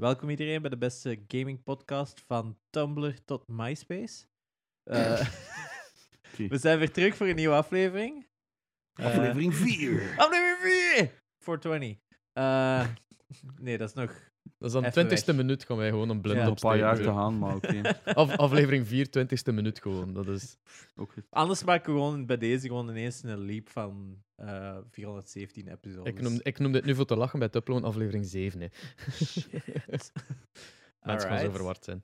Welkom iedereen bij de beste gaming podcast van Tumblr tot MySpace. Eh. We zijn weer terug voor een nieuwe aflevering. Eh, Aflevering 4. aflevering 4! 420. Eh, nee, dat is nog... Dat is dan de Even twintigste weg. minuut gaan wij gewoon een blind Ja. Nog een paar jaar te gaan, maar oké. Af, aflevering 4, twintigste minuut gewoon. Dat is... Ook goed. Anders maken we gewoon bij deze gewoon ineens een leap van eh 417 episodes. ik, noem, ik noem dit nu voor te lachen bij het uploaden aflevering 7. Hè. Shit. Mensen gaan zo Alright. verward zijn.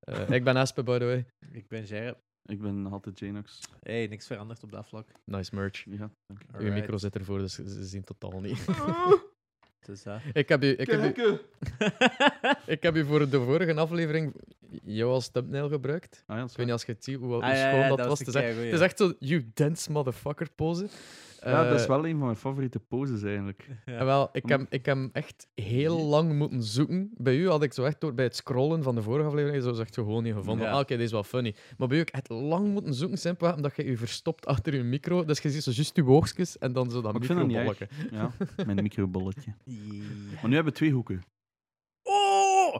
Eh, ik ben Aspe, by the way. Ik ben Gerrit. Ik ben altijd Janox. Hey, niks veranderd op dat vlak. Nice merch. Ja, dank je. Uw Alright. micro zit ervoor, dus ze ze zien totaal niet. Dus, eh, ik, heb u, ik, heb u, ik heb u voor de vorige aflevering jou als thumbnail gebruikt. Ah, ja, Ik weet niet als je het ziet hoe, hoe Ah, schoon ja, dat, dat was. was Het is, echt, het is echt zo, you dense motherfucker pose. Ja, dat is Eh, wel een van mijn favoriete poses eigenlijk. ja. En wel, ik heb, ik heb hem echt heel lang moeten zoeken. Bij u had ik zo echt door bij het scrollen van de vorige aflevering zo echt gewoon niet gevonden. Ja. Ah, Oké, deze is wel funny. Maar bij u heb ik echt lang moeten zoeken, simpelweg omdat je je verstopt achter je micro. Dus je ziet zo juist je oogstjes en dan zo dat microbolletje. Ja, mijn microbolletje. Yeah. Maar nu hebben we twee hoeken.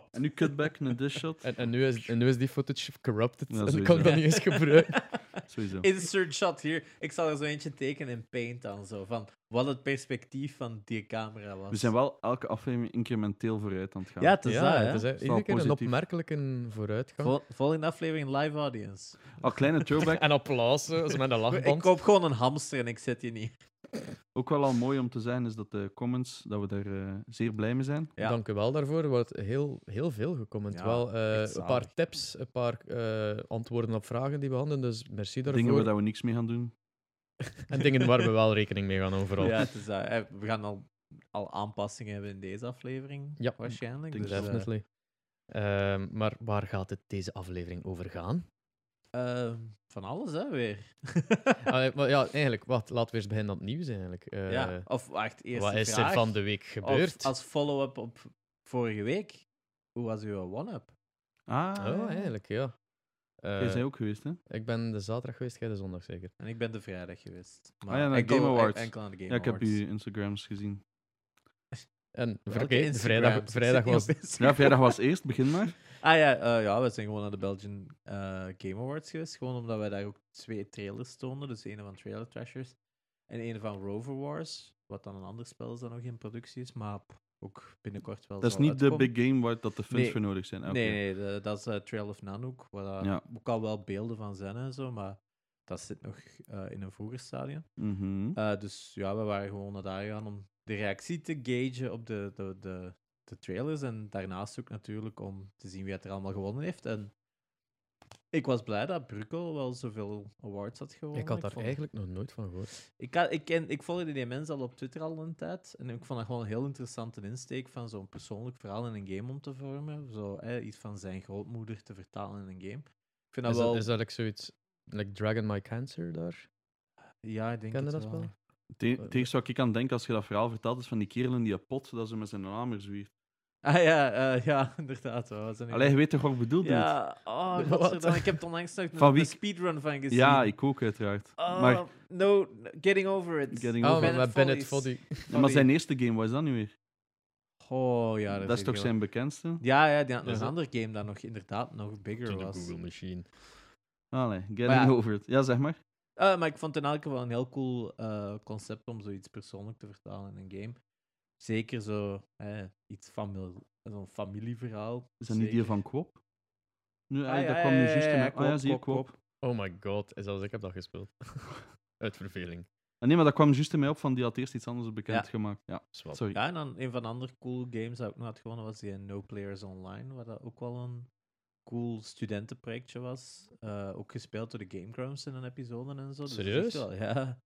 En nu cutback, een dish shot. En, en, nu is, en nu is die footage corrupted. Ja, en sowieso. kan ik dat niet eens gebruiken. Sowieso. Insert shot hier. Ik zal er zo eentje tekenen in Paint dan zo. Van wat het perspectief van die camera was. We zijn wel elke aflevering incrementeel vooruit aan het gaan. Ja, het is ja, dat, hè? het is hè, wel iedere keer een positief. opmerkelijke vooruitgang. Vol- volgende aflevering live audience. Al kleine throwback. En applaus, zo, zo met een Ik lachband. koop gewoon een hamster en ik zet die niet. Ook wel al mooi om te zijn is dat de comments, dat we daar eh, zeer blij mee zijn. Ja. Dank u wel daarvoor. Er wordt heel, heel veel gecomment. Ja, wel, eh, een paar tips, een paar eh, antwoorden op vragen die we hadden. Dus merci daarvoor. Dingen waar dat we niks mee gaan doen. En dingen waar we wel rekening mee gaan overal. Ja, het is dat. Eh, We gaan al, al aanpassingen hebben in deze aflevering. Ja, waarschijnlijk. Dus, Definitely. Ehm, maar waar gaat het deze aflevering over gaan? Eh, van alles, hè, weer. Maar ja, eigenlijk, wat, laten we eerst beginnen aan het nieuws eigenlijk. Eh, ja, of wacht, eerst wat is er van de week Of gebeurd? als follow-up op vorige week. Hoe was uw one-up? Ah, Oh, eigenlijk, ja. Eh, Jij bent ook geweest, hè? ik ben de zaterdag geweest, jij de zondag zeker. En ik ben de vrijdag geweest. Ah ja, naar enkel, Game Awards. Enkel aan de Game Ja, ik heb Awards. je Instagrams gezien. En Instagrams? vrijdag, vrijdag was... Ja, vrijdag was eerst, begin maar. Ah ja, eh, ja, we zijn gewoon naar de Belgian eh, Game Awards geweest. Gewoon omdat wij daar ook twee trailers toonden. Dus een van Trailer Trashers en een van Rover Wars. Wat dan een ander spel is dat nog in productie is. Maar ook binnenkort wel Dat is niet de big game waar dat de Nee. voor nodig zijn. Oké. Nee, nee, de- dat is eh, Trail of Nanook. Waar daar Ja. ook al wel beelden van zijn en zo. Maar dat zit nog in een vroeger stadium. Mhm. Dus ja, we waren gewoon naar daar gegaan om de reactie te gagen op de, de, de, de trailers. En daarnaast ook natuurlijk om te zien wie het er allemaal gewonnen heeft. En ik was blij dat Bruckel wel zoveel awards had gewonnen. Ik had daar vond- eigenlijk nog nooit van gehoord. Ik, had, ik, ken, ik volgde die mensen al op Twitter al een tijd. En ik vond dat gewoon een heel interessante insteek van zo'n persoonlijk verhaal in een game om te vormen. Zo eh, iets van zijn grootmoeder te vertalen in een game. Ik vind dat Is wel... dat, is dat like zoiets... Like Dragon My Cancer daar? ja, ik denk Ken je dat wel. spel? Het e- eerste wat ik aan denk als je dat verhaal vertelt, is van die kerel in die pot, dat ze met zijn hamer zwiert. Ah ja, eh, ja, inderdaad. Wel. Niet- Allee, je weet toch wat ik bedoel? Ja, oh, ik heb het onlangs nog Van een, wie- speedrun van gezien. Ja, ik ook uiteraard. Oh, Maar, no, getting over it. Getting Oh, over met Bennett Foddy. Ja, maar zijn eerste game, wat is dat nu weer? Oh ja, Dat, dat, is toch zijn bekendste? Ja, ja, die had nog Is een het? ander game dat nog inderdaad nog bigger was. Google Machine. Allee, getting ja. over it. Ja, zeg maar. Eh, maar ik vond het in elk geval een heel cool eh, concept om zoiets persoonlijk te vertalen in een game. Zeker zo, eh, iets famil zo'n familieverhaal. Is dat niet die van Kwop? Nu, Ah, ja, dat ja, kwam nu ja, juist ja, in ja, mijn- Ah ja, Kwop, zie je, Kwop, Kwop. Oh my god, zelfs ik heb dat gespeeld. Uit verveling. Ah, nee, maar dat kwam juist in mij op van die had eerst iets anders bekendgemaakt. Ja. Zwat. sorry. Ja, en dan een van de andere cool games dat ik nog had gewonnen was die No Players Online, wat dat ook wel een cool studentenprojectje was. Eh, ook gespeeld door de Game Grumps in een episode en zo. Dus het is echt Serieus? wel- ja, het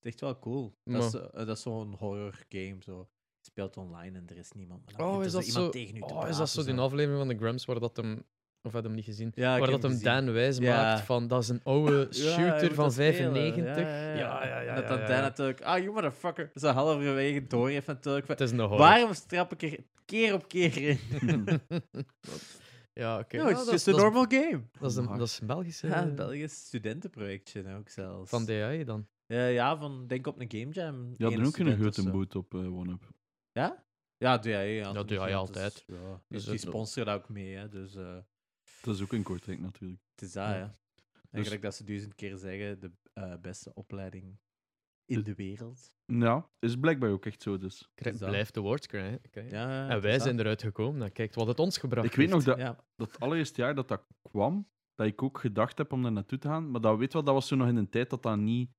is echt wel cool. Dat is, eh, dat is zo'n horror game. Zo. Speelt online en er is niemand. Maar dan Oh, is dat zo iemand tegen u te Oh, is dat praten, zo die aflevering van de Grumps waar dat hem... Of had hem niet gezien? Ja, waar dat hem gezien. Dan wijs Ja. maakt van dat is een oude Ja, shooter van dat spelen. 95. Ja, ja, ja. ja, ja. ja, dat dan ja, Dan ja. natuurlijk, ah, you motherfucker, zo halverwege door heeft natuurlijk. Het is een horror. Waarom strap ik er keer op keer in? ja, oké. No, Ja, it's dat- just a dat is- normal game. Dat is een, dat is een Belgische... Ja, een Belgisch studentenprojectje ook zelfs. Van DAI dan. Ja, ja, van denk op een game jam. Hadden ene ook een student of grote zo. boot op eh OneUp. Ja? Ja, DAE. Ja, Ja, DAE altijd. ja, Dus dus die sponsoren dat ook mee, hè, dus eh, Dat is ook in Kortrijk natuurlijk. het is dat, Ja. hè. En Dus- dat ze duizend keer zeggen, de eh, beste opleiding in de wereld. Ja, is blijkbaar ook echt zo dus. Krijg- dat? Blijft awards krijgen. krijgen. Ja, En wij zijn dat. eruit gekomen. Dan kijkt wat het ons gebracht Ik weet nog dat, Ja, dat allereerste jaar dat dat kwam, dat ik ook gedacht heb om daar naartoe te gaan. Maar dat, weet wel, dat was zo nog in een tijd dat dat niet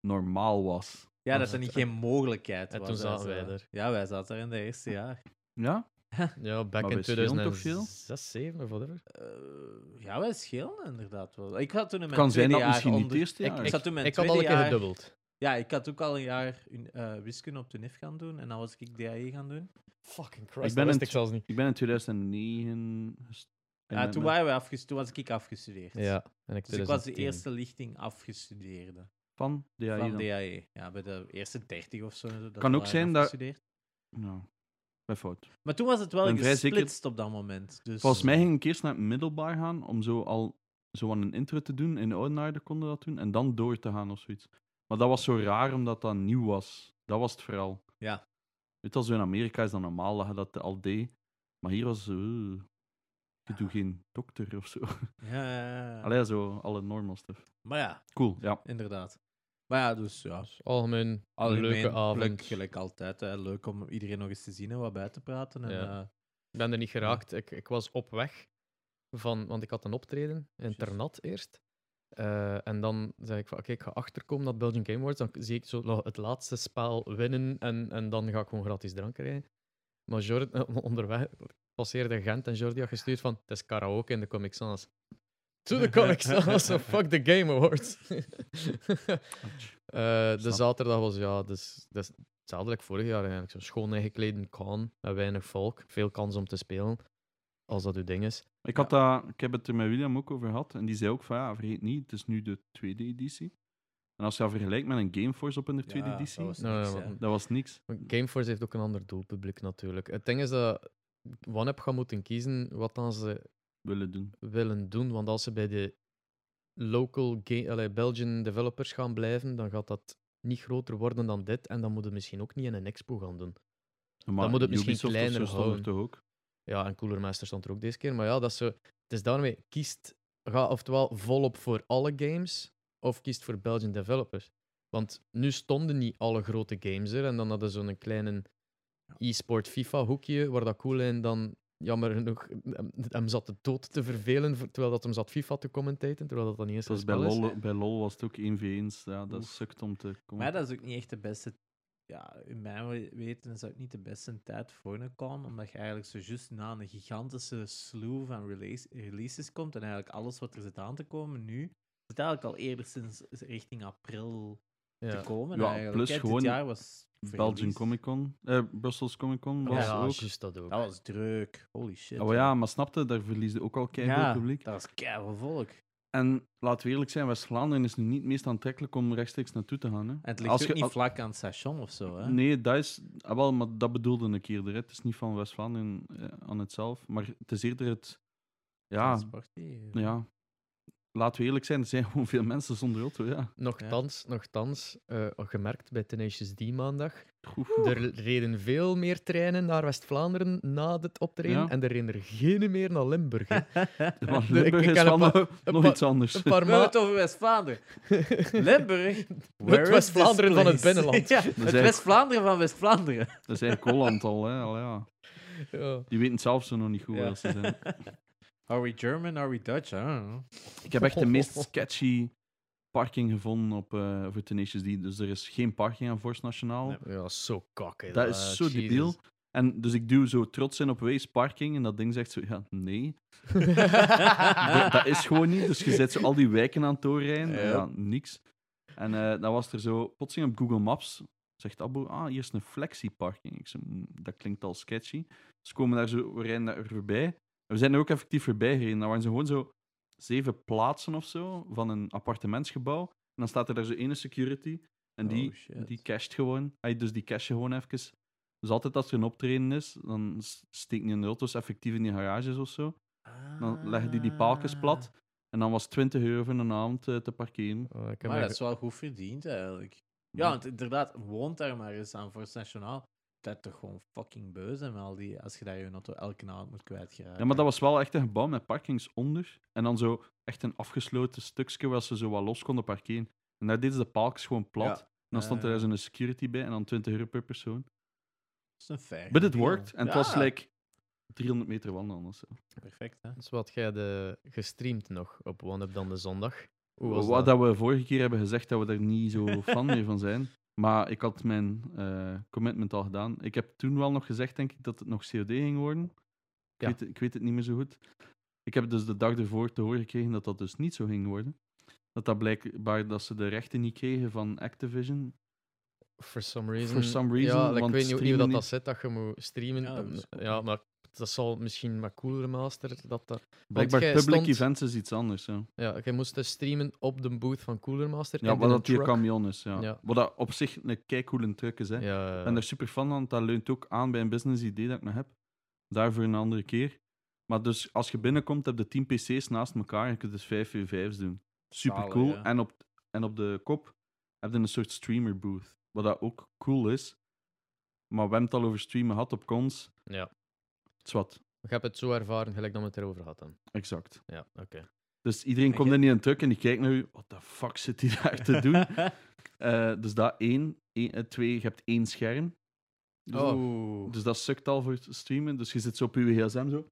normaal was. Ja dat er niet geen mogelijkheid en was. toen zaten wij er. Ja, wij zaten er in de eerste jaar. Ja? Ja, back Maar in wij schelen toch 2006, 7 of whatever. Eh, ja, wij schelen inderdaad wel. Ik had toen in mijn kan zijn dat jaar misschien niet onder- eerste Ik, jaar. ik zat toen mijn Ik had al een keer jaar... gedubbeld. Ja, ik had ook al een jaar eh, wiskunde op de NIF gaan doen. En dan was ik DAE gaan doen. Fucking Ik Christ, ben dat wist een- ik zelfs niet. Ik ben in 2009... gest- en Ja, toen, waren we afges- toen was ik afgestudeerd. Ja, en ik Dus ik was de 2010. eerste lichting afgestudeerde. Van DAE van dan. DAE. Ja, bij de eerste 30 of zo. dat Kan ook zijn dat-. Ja, bij fout. Maar toen was het wel ben vrij zeker- gesplitst op dat moment. Dus, Volgens mij ging ik eerst naar het middelbaar gaan om zo al zo aan een intro te doen. In Oudenaarde konden dat doen. En dan door te gaan of zoiets. Maar dat was zo raar omdat dat nieuw was. Dat was het vooral. Ja. Weet je, zo in Amerika is dat normaal dat je dat al deed. Maar hier was zo... eh, je doet geen dokter of zo. Ja, ja, ja. Allee, zo alle normal stuff. Maar ja, Cool, ja. inderdaad. Maar ja, dus ja. Dus algemeen, een Algemeen leuke leuk, avond. gelijk altijd. Hè. Leuk om iedereen nog eens te zien en wat bij te praten. En, Ja. eh, Ik ben er niet geraakt. Ik, ik was op weg van, want ik had een optreden in. Ternat eerst. Eh, en dan zei ik van, oké, ik ga achterkomen het Belgian Game Awards. Dan zie ik zo nog het laatste spel winnen en, en dan ga ik gewoon gratis drank krijgen. Maar Jordi, onderweg passeerde Gent en Jordi had gestuurd van, het is karaoke in de Comic Sans. To the Comic Sans, so fuck the Game Awards. Eh, de zaterdag was, ja, dus, dus hetzelfde als vorig jaar eigenlijk. Zo schoon ingeklede kan, met weinig volk, veel kans om te spelen, als dat uw ding is. Ik, had dat, ik heb het er met William ook over gehad. En die zei ook van, ja, vergeet niet, het is nu de tweede editie. En als je dat vergelijkt met een Gameforce op in de tweede ja, editie, Dat was Nou, niks, ja, hè. dat niks. Maar Gameforce heeft ook een ander doelpubliek natuurlijk. Het ding is dat OneUp gaat moeten kiezen wat dan ze Willen doen. willen doen. Want als ze bij de local allee, Belgian developers gaan blijven, dan gaat dat niet groter worden dan dit. En dan moet het misschien ook niet in een expo gaan doen. Maar moet het misschien Ubisoft kleiner er houden. toch ook? Ja, en Cooler Master stond er ook deze keer. Maar ja, dat is zo. Het is daarmee, kiest, ga oftewel volop voor alle games, of kiest voor Belgian developers. Want nu stonden niet alle grote games er, en dan hadden ze zo'n kleine e-sport FIFA-hoekje, waar dat cool in dan, jammer genoeg, hem, hem zat de dood te vervelen, voor- terwijl dat hem zat FIFA te commentaten, terwijl dat dan niet eens Zoals een bij is. LOL, bij LOL was het ook 1v1's. Ja, dat Oef. sukt om te komen. Maar dat is ook niet echt de beste. Ja, in mijn we- weten zou het niet de beste tijd voor een con, omdat je eigenlijk zo juist na een gigantische slew van release, releases komt en eigenlijk alles wat er zit aan te komen nu, zit eigenlijk al eerder sinds richting april te komen. Ja, eigenlijk. plus hè. Dit gewoon jaar was Belgian Comic Con, eh, Brussels Comic Con was ja, ook. juist dat ook. Dat was druk. Holy shit. Oh ja, maar snapte, daar verliesde ook al keihard ja, publiek. dat was keihard volk. En laten we eerlijk zijn, West-Vlaanderen is nu niet het meest aantrekkelijk om rechtstreeks naartoe te gaan. Hè. En het ligt Als ook je- niet vlak aan het station of zo. Hè? Nee, dat is... ah, wel, maar dat bedoelde ik eerder. Hè. Het is niet van West-Vlaanderen eh, aan het zelf, maar het is eerder het... Ja, ja. Laten we eerlijk zijn, er zijn gewoon veel mensen zonder auto, ja. Nochtans, nochtans uh, gemerkt bij Tenacious D maandag. Er reden veel meer treinen naar West-Vlaanderen na het optreden Ja. en er reden er geen meer naar Limburg. ik- Limburg ik is een nog, iets anders. Een paar het over West-Vlaanderen. Limburg. where is West-Vlaanderen van het binnenland. ja, het eigenlijk- West-Vlaanderen van West-Vlaanderen. Dat is eigenlijk Holland al, hè. Al, ja. Ja. Die weten zelf zo nog niet goed Ja. waar ze zijn. Are we German, are we Dutch? I don't know. Ik heb echt de meest sketchy parking gevonden op, eh voor Tenacious D. Dus er is geen parking aan Force Nationaal. Nee. ja, zo kakken. Dat is zo debiel. En dus ik duw zo trots in op Waze Parking en dat ding zegt zo, ja, nee. dat, dat is gewoon niet. Dus je zet zo al die wijken aan het doorrijden. Ja. Niks. En eh, dan was er zo, plotseling op Google Maps, zegt Abu, ah, hier is een flexi-parking. Ik zei, "Mm, dat klinkt al sketchy. Dus we komen daar zo, we rijden daar voorbij. We zijn er ook effectief voorbij gereden. Dan waren ze gewoon zo zeven plaatsen of zo van een appartementsgebouw. En dan staat er daar zo ene security. En die, Oh, die casht gewoon. Ay, dus die cash je gewoon even. Dus altijd als er een optreden is, dan steekt die de auto's effectief in die garages of zo. Dan leggen die die paaltjes plat. En dan was het 20 euro voor een avond eh, te parkeren. Oh, Maar dat is wel goed verdiend eigenlijk. Ja, want inderdaad, woont daar maar eens aan Forst Nationaal. Dat toch gewoon fucking beu zijn met al die, als je daar je auto elke avond moet kwijtgeraken. Ja, maar dat was wel echt een gebouw met parkings onder. En dan zo echt een afgesloten stukje waar ze zo wat los konden parkeren. En daar deden ze de palks gewoon plat. Ja. En dan stond er Ja. zo'n security bij en dan 20 euro per persoon. Dat is een fair But it deal. worked. En het Ja, was like 300 meter wandelen of zo. Perfect, hè? Dus wat jij de gestreamd nog op One Up dan de zondag? Hoe was Wat dat? dat we vorige keer hebben gezegd dat we daar niet zo fan meer van zijn. Maar ik had mijn eh, commitment al gedaan. Ik heb toen wel nog gezegd, denk ik, dat het nog COD ging worden. Ik, Ja. weet, het- ik weet het niet meer zo goed. Ik heb dus de dag ervoor te horen gekregen dat dat dus niet zo ging worden. Dat dat blijkbaar dat ze de rechten niet kregen van Activision. For some reason. For some reason, Ja, like, ik weet niet hoe dat, niet- dat zit dat je moet streamen. Ja, dat maar dat zal misschien met cooler master. Dat, dat, Blijkbaar jij public stond- events is iets anders. Ja, ja, je moest dus streamen op de booth van Cooler Master. ja en wat dat truck. camion is. Ja. Ja. Wat dat op zich een keicoole truck is. Hè. Ja, Ik ben er super van. Dat leunt ook aan bij een business idee dat ik nog heb. Daarvoor een andere keer. Maar dus als je binnenkomt, heb je 10 PC's naast elkaar. Je kunt dus 5 v5's doen. Super cool. En, op, en op de kop heb je een soort streamer booth. Wat dat ook cool is. Maar we hebben het al over streamen gehad op cons. ja. Zwat, Ik heb het zo ervaren, gelijk dat we het erover hadden. exact. Ja, oké. Dus iedereen En komt je- in een truck en die kijkt naar u. Wat de fuck zit hij daar te doen? Eh, dus dat één. Eén- eh, twee, je hebt één scherm. Dus, Oeh. dus dat sukt al voor het streamen. Dus je zit zo op je gsm zo.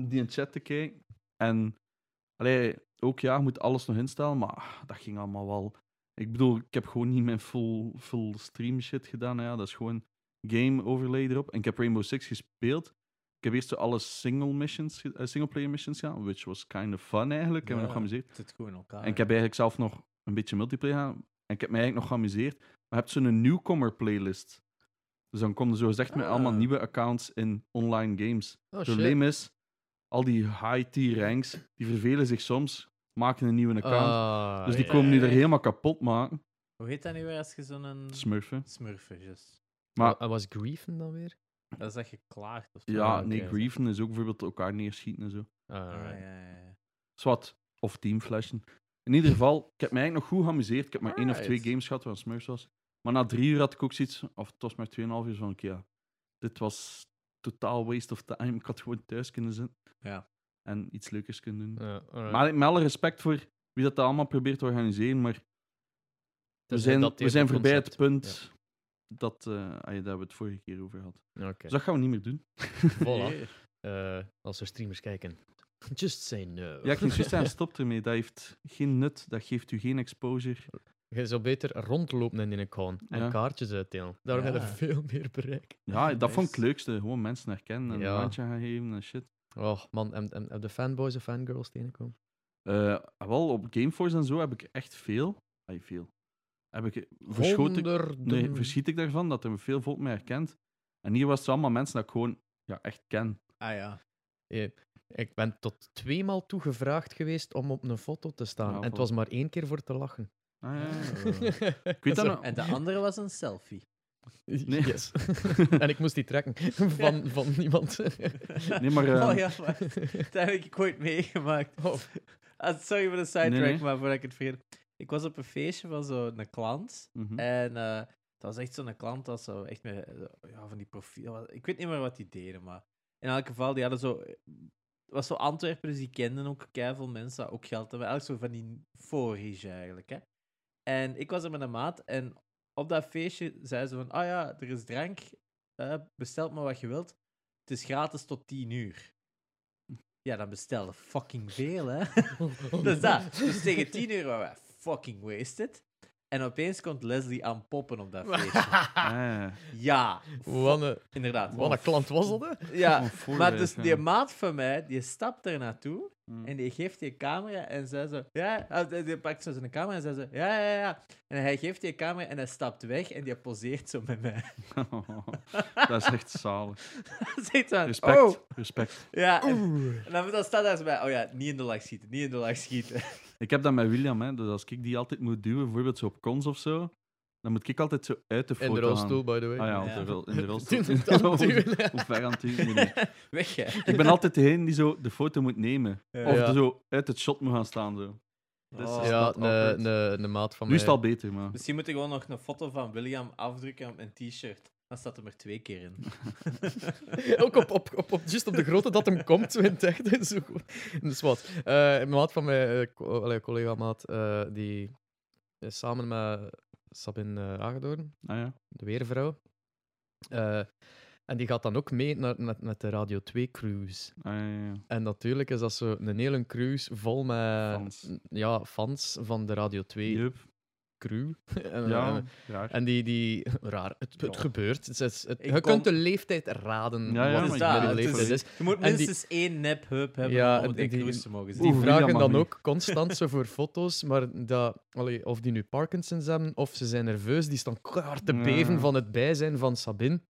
Die in chat te kijken. En allee, ook ja, je moet alles nog instellen. Maar dat ging allemaal wel. Ik bedoel, ik heb gewoon niet mijn full, full stream shit gedaan. Ja, dat is gewoon game overlay erop. En ik heb Rainbow Six gespeeld. Ik heb eerst zo alle single missions, eh, single player missions gedaan, which was kind of fun eigenlijk. Ik heb me nog geamuseerd. Het zit goed in elkaar. En ik heb eigenlijk zelf nog een beetje multiplayer gedaan. En ik heb me eigenlijk nog geamuseerd. Maar je hebt zo'n newcomer playlist. Dus dan komen zo gezegd met allemaal Ah. nieuwe accounts in online games. Oh, Het probleem is, al die high-tier ranks, die vervelen zich soms, maken een nieuwe account. Ah, dus die komen nu er helemaal kapot maken. Hoe heet dat nu weer als je zo'n Smurfen. smurfen just. Maar was Griefen dan weer? Dat is dat geklaagd of zo. ja, nee, Grieven is ook bijvoorbeeld elkaar neerschieten en zo. Ah, Ah, ja, ja, ja. Zwat. Of teamflashen. In ieder geval, ik heb me eigenlijk nog goed geamuseerd. Ik heb maar één of twee games gehad waar Smurfs was. Maar na drie uur had ik ook zoiets, of het was maar 2,5 uur, van oké, ja, dit was totaal waste of time. Ik had gewoon thuis kunnen zitten Ja. en iets leukers kunnen doen. Ja. Maar met alle respect voor wie dat allemaal probeert te organiseren, maar we zijn, we zijn voorbij het punt dat, eh, ah ja, daar we het vorige keer over Oké. Dus dat gaan we niet meer doen. Voilà. Eh, als er streamers kijken. Just say no. Ja, ik ging juist zeggen, stop ermee. Dat heeft geen nut, dat geeft u geen exposure. Je zou beter rondlopen in een con en Ja. kaartjes uitdelen. Daarom heb je Ja. veel meer bereik. Ja, dat vond ik het leukste. Gewoon mensen herkennen en Ja. een handje gaan geven en shit. Oh man, en, en, en de fanboys en fangirls tegenkomen. Eh, wel, op Gameforce en zo heb ik echt veel. Ay, veel. Heb ik, verschoot ik, nee, verschiet ik daarvan dat er veel volk mij herkent. En hier was het allemaal mensen dat ik gewoon ja, echt ken. Ah ja. Ik ben tot tweemaal toe gevraagd geweest om op een foto te staan. Ja, en het was maar één keer voor te lachen. Ah, ja, ja. ik weet dat nog. En de andere was een selfie. Nee. Yes. en ik moest die trekken van, van iemand. Nee, maar, eh, oh ja, wacht. dat heb ik ooit meegemaakt. Oh. Ah, sorry voor de sidetrack, Nee, nee. maar voordat ik het vergeet. Ik was op een feestje van zo'n klant. Mhm. En eh, dat was echt zo'n klant dat zo echt met eh, ja, van die profiel. Ik weet niet meer wat die deden, maar in elk geval, die hadden zo. Het was zo Antwerpen, dus die kenden ook veel mensen dat ook geld hebben. Eigenlijk zo van die voorrige eigenlijk. Hè. En ik was er met een maat en op dat feestje zei ze van: Ah ja, er is drank, eh bestel maar wat je wilt. Het is gratis tot 10 uur. Ja, dan bestelde fucking veel, hè? dus dat. Dus tegen 10 uur waren fucking wasted. En opeens komt Leslie aan poppen op dat feestje. Ah, Ja, Wat een, inderdaad. wat een klant was dat, hè? Ja, maar dus ja. die maat van mij, die stapt er naartoe Mm. en die geeft die camera en zei zo, ja, die pakt zo zijn camera en zei zo, ja, ja, ja. En hij geeft die camera en hij stapt weg en die poseert zo met mij. dat is echt zalig. Respect. oh, Respect. ja. En, en dan, dan staat daar zo bij, oh ja, niet in de lach schieten, niet in de lach schieten. Ik heb dat met William, hè. dus als ik die altijd moet duwen, bijvoorbeeld zo op cons of zo, dan moet ik altijd zo uit de foto In de rolstoel, gaan. by the way. Ah ja, in de rolstoel. Het aan het Hoe ja. ver aan het duwen? Nee, nee. Weg, hè. Ik ben altijd degene die zo de foto moet nemen. Ja. Of Ja. er zo uit het shot moet gaan staan. Zo. Dus Oh. is Ja, een, maat van Nu is mij. het al beter, maar... Misschien moet ik gewoon nog een foto van William afdrukken op een t-shirt. Dan staat hem er twee keer in. Ook op, op, op, op, just op de grootte dat hem komt, zo in het echt. Zo goed. Dus wat. Eh, een maat van mijn eh, collega maat, eh, die is samen met Sabine uh, Agedoorn, Ah ja. de weervrouw. Eh, en die gaat dan ook mee naar, met, met de Radio 2 cruise. Ah, ja, ja. En natuurlijk is dat zo een hele cruise vol met Fans. Ja, fans van de Radio 2 Yup. Crew. en, Ja, en- raar. en die, die raar, het, het Ja. gebeurt. Het is, je kom- kunt de leeftijd raden. Ja, ja, wat ik ben de het leeftijd is. Je moet die- minstens één nep-hub hebben Ja, om de die- cruise te mogen Die zien. Vragen dan niet. ook constant zo voor foto's, maar dat, allee, of die nu Parkinson's hebben of ze zijn nerveus, die staan klaar te Ja. beven van het bijzijn van Sabine.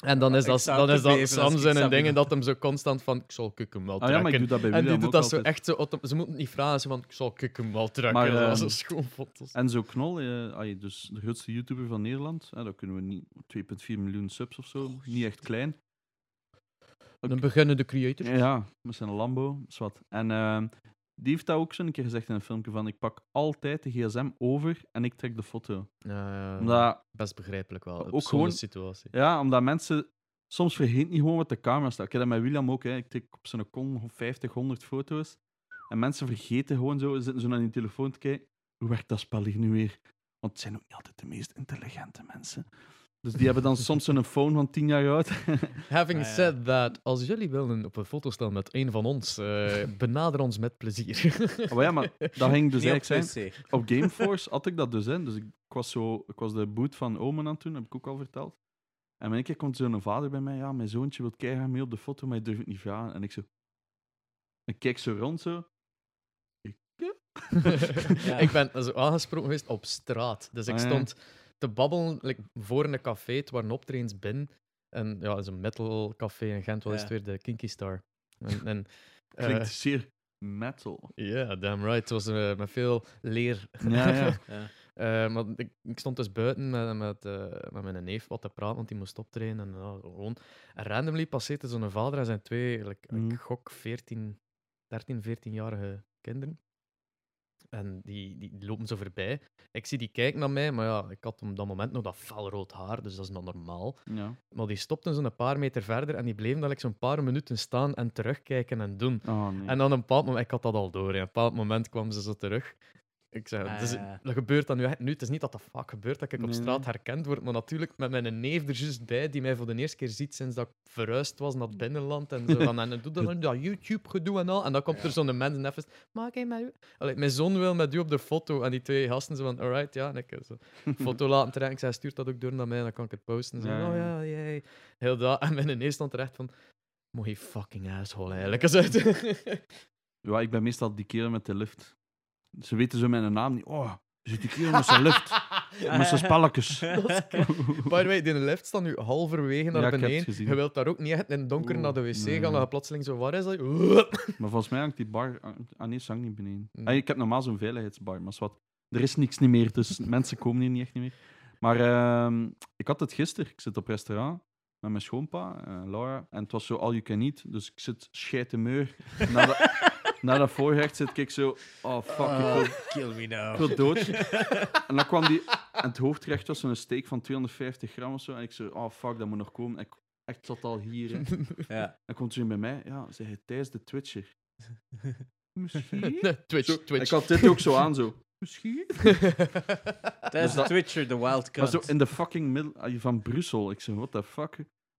En dan is dat, dan is dat beven als Sam ik zijn Sabine dingen dat hem zo constant van ik zal hem wel Ah trekken. ja, maar ik doe dat bij en die doet dat zo altijd. echt zo, ze moeten niet vragen zo van ik zal hem wel trekken. Maar, dat ehm, is schoon foto's. En zo Knol, eh, ah, dus de grootste YouTuber van Nederland, eh, dat kunnen we niet, 2,4 miljoen subs of zo, niet echt klein. Dan beginnen de creators. Ja, met zijn Lambo, wat. En ehm, die heeft dat ook zo een keer gezegd in een filmpje van ik pak altijd de gsm over en ik trek de foto. Ja, ja, Omdat, best begrijpelijk wel. Ook gewoon- zo'n situatie. ja, omdat mensen soms vergeten niet gewoon wat de camera staat. Ik heb dat met William ook, hè. ik trek op zijn kon 50, 100 foto's. En mensen vergeten gewoon zo, ze zitten zo naar die telefoon te kijken. Hoe werkt dat spel hier nu weer? Want het zijn ook niet altijd de meest intelligente mensen. Dus die hebben dan soms zo'n phone van 10 jaar oud. Having Ah, ja. said that, als jullie willen op een foto staan met een van ons, eh, benader ons met plezier. maar ja, maar dat ging dus Niet op eigenlijk zijn. Op Gameforce had ik dat dus, hè. Dus ik, ik was, zo, ik was de boot van Omen aan het doen, heb ik ook al verteld. En in één keer komt zo'n vader bij mij, ja, mijn zoontje wil keihard mee op de foto, maar je durft het niet vragen. En ik zo... Ik kijk zo rond, zo. Ja. ik ben zo aangesproken geweest op straat. Dus ik Ah, ja. stond te babbelen like, voor een café, het waren optredens binnen. En ja, dat is een metal café in Gent, wat is het weer? De Kinky Star. En, en, eh, Klinkt zeer metal. Ja, damn right. Het was eh, met veel leer. Ja, ja. Ja. Eh, maar ik, ik stond dus buiten met, met, eh, met mijn neef wat te praten, want die moest optreden. En, gewoon. en randomly passeerde zo'n vader en zijn twee, like, Mhm. ik gok 14, 13, 14-jarige kinderen. En die, die lopen zo voorbij. Ik zie die kijken naar mij, maar ja, ik had op dat moment nog dat felrood haar, dus dat is nog normaal. ja. Maar die stopten zo'n paar meter verder en die bleven dan like, zo'n paar minuten staan en terugkijken en doen. Oh, nee. En dan een bepaald moment, ik had dat al door, hè. een bepaald moment kwam ze zo terug. Ik zei, Ah, dus, ja. dat gebeurt dan nu echt nu. Het is niet dat dat vaak gebeurt dat ik op Nee, straat herkend word, maar natuurlijk met mijn neef er juist bij, die mij voor de eerste keer ziet sinds dat ik verhuisd was naar het binnenland. En zo van, en doe dan dat YouTube-gedoe en al. En dan komt er zo'n mens en even, maak hij met u? Allee, mijn zoon wil met u op de foto. En die twee gasten zo van, alright, ja. En ik heb zo een foto laten trekken. Ik zei, stuurt dat ook door naar mij, dan kan ik het posten. Zo, Ja, oh ja. jee. Heel dat. En mijn neef stond er echt van, mooi fucking asshole eigenlijk. Ja, ik ben meestal die kerel met de lift. Ze weten zo mijn naam niet. Oh, je ziet die kerel met zijn lift. Met zijn spelletjes. Dat is kei- By the way, die lift staat nu halverwege naar Ja, ik heb het beneden. gezien. Je wilt daar ook niet echt in het donker Oeh, naar de wc nee. gaan. Dan ga je plotseling zo, waar is dat? Maar volgens mij hangt die bar... Ah nee, ze hangt niet beneden. Nee. Ah, ik heb normaal zo'n veiligheidsbar, maar is wat. Er is niks niet meer, dus mensen komen hier niet echt niet meer. Maar ehm, ik had het gisteren. Ik zit op restaurant met mijn schoonpa, eh, Laura. En het was zo all you can eat. Dus ik zit scheitemeur. Na, dat- na dat voorgerecht zit ik zo... Oh, fuck, ik wil, kill me now. ik wil dood. En dan kwam die... En het hoofdgerecht was zo'n steak van 250 gram of zo. En ik zo... Oh, fuck, dat moet nog komen. En ik echt zat al hier. hè. Ja. Dan komt ze bij mij. Ja, zei hij, Thijs de Twitcher. Misschien? Twitch, Zo, Twitch. Ik had dit ook zo aan, zo. Misschien? Is Dus dat- Twitcher, de wild Maar zo in de fucking middel ah, van Brussel. Ik zeg, what the fuck?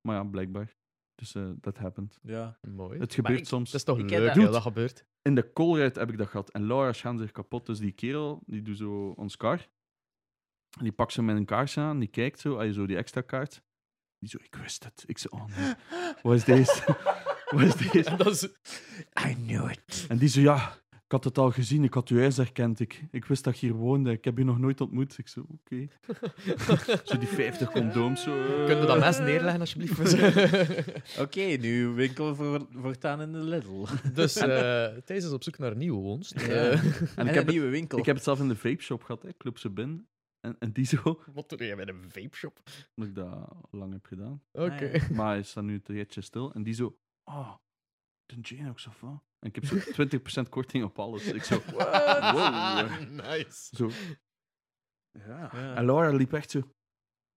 Maar ja, blijkbaar. Dus eh, dat happened. Ja. Mooi. Het gebeurt ik- soms. Dat is toch Ik leuk, dat- dat gebeurt. In de Colruyt heb ik dat gehad. En Laura schaamt zich kapot. Dus die kerel, die doet zo ons kar. En die pakt zo met een kaars aan. Die kijkt zo, ah, zo die extra kaart. Die zo, ik wist het. Ik zei, oh nee. Wat is deze? Wat is deze? En dat is... I knew it. En die zo, ja, ik had het al gezien. Ik had uw huis herkend. Ik, ik wist dat je hier woonde. Ik heb je nog nooit ontmoet. Ik zo, oké. Zo die 50 condooms. Zo. Kun je dat mes neerleggen, alsjeblieft? Oké, nu winkel voor, voortaan in de Lidl. dus eh Thijs is op zoek naar een nieuwe woonst. Ja. Eh, En En, ik een heb, het, nieuwe winkel. ik heb het zelf in de vape shop gehad, hè. Club Sabin. En, en die zo, wat doe je met een vape shop? omdat ik dat lang heb gedaan. Oké. Ah. Maar hij staat nu een tijdje stil. En die zo, ah, de Jane ook zo van. En ik heb zo 20% korting op alles. Ik zo, wow. nice. Zo. Ja. Ja. En Laura liep echt zo.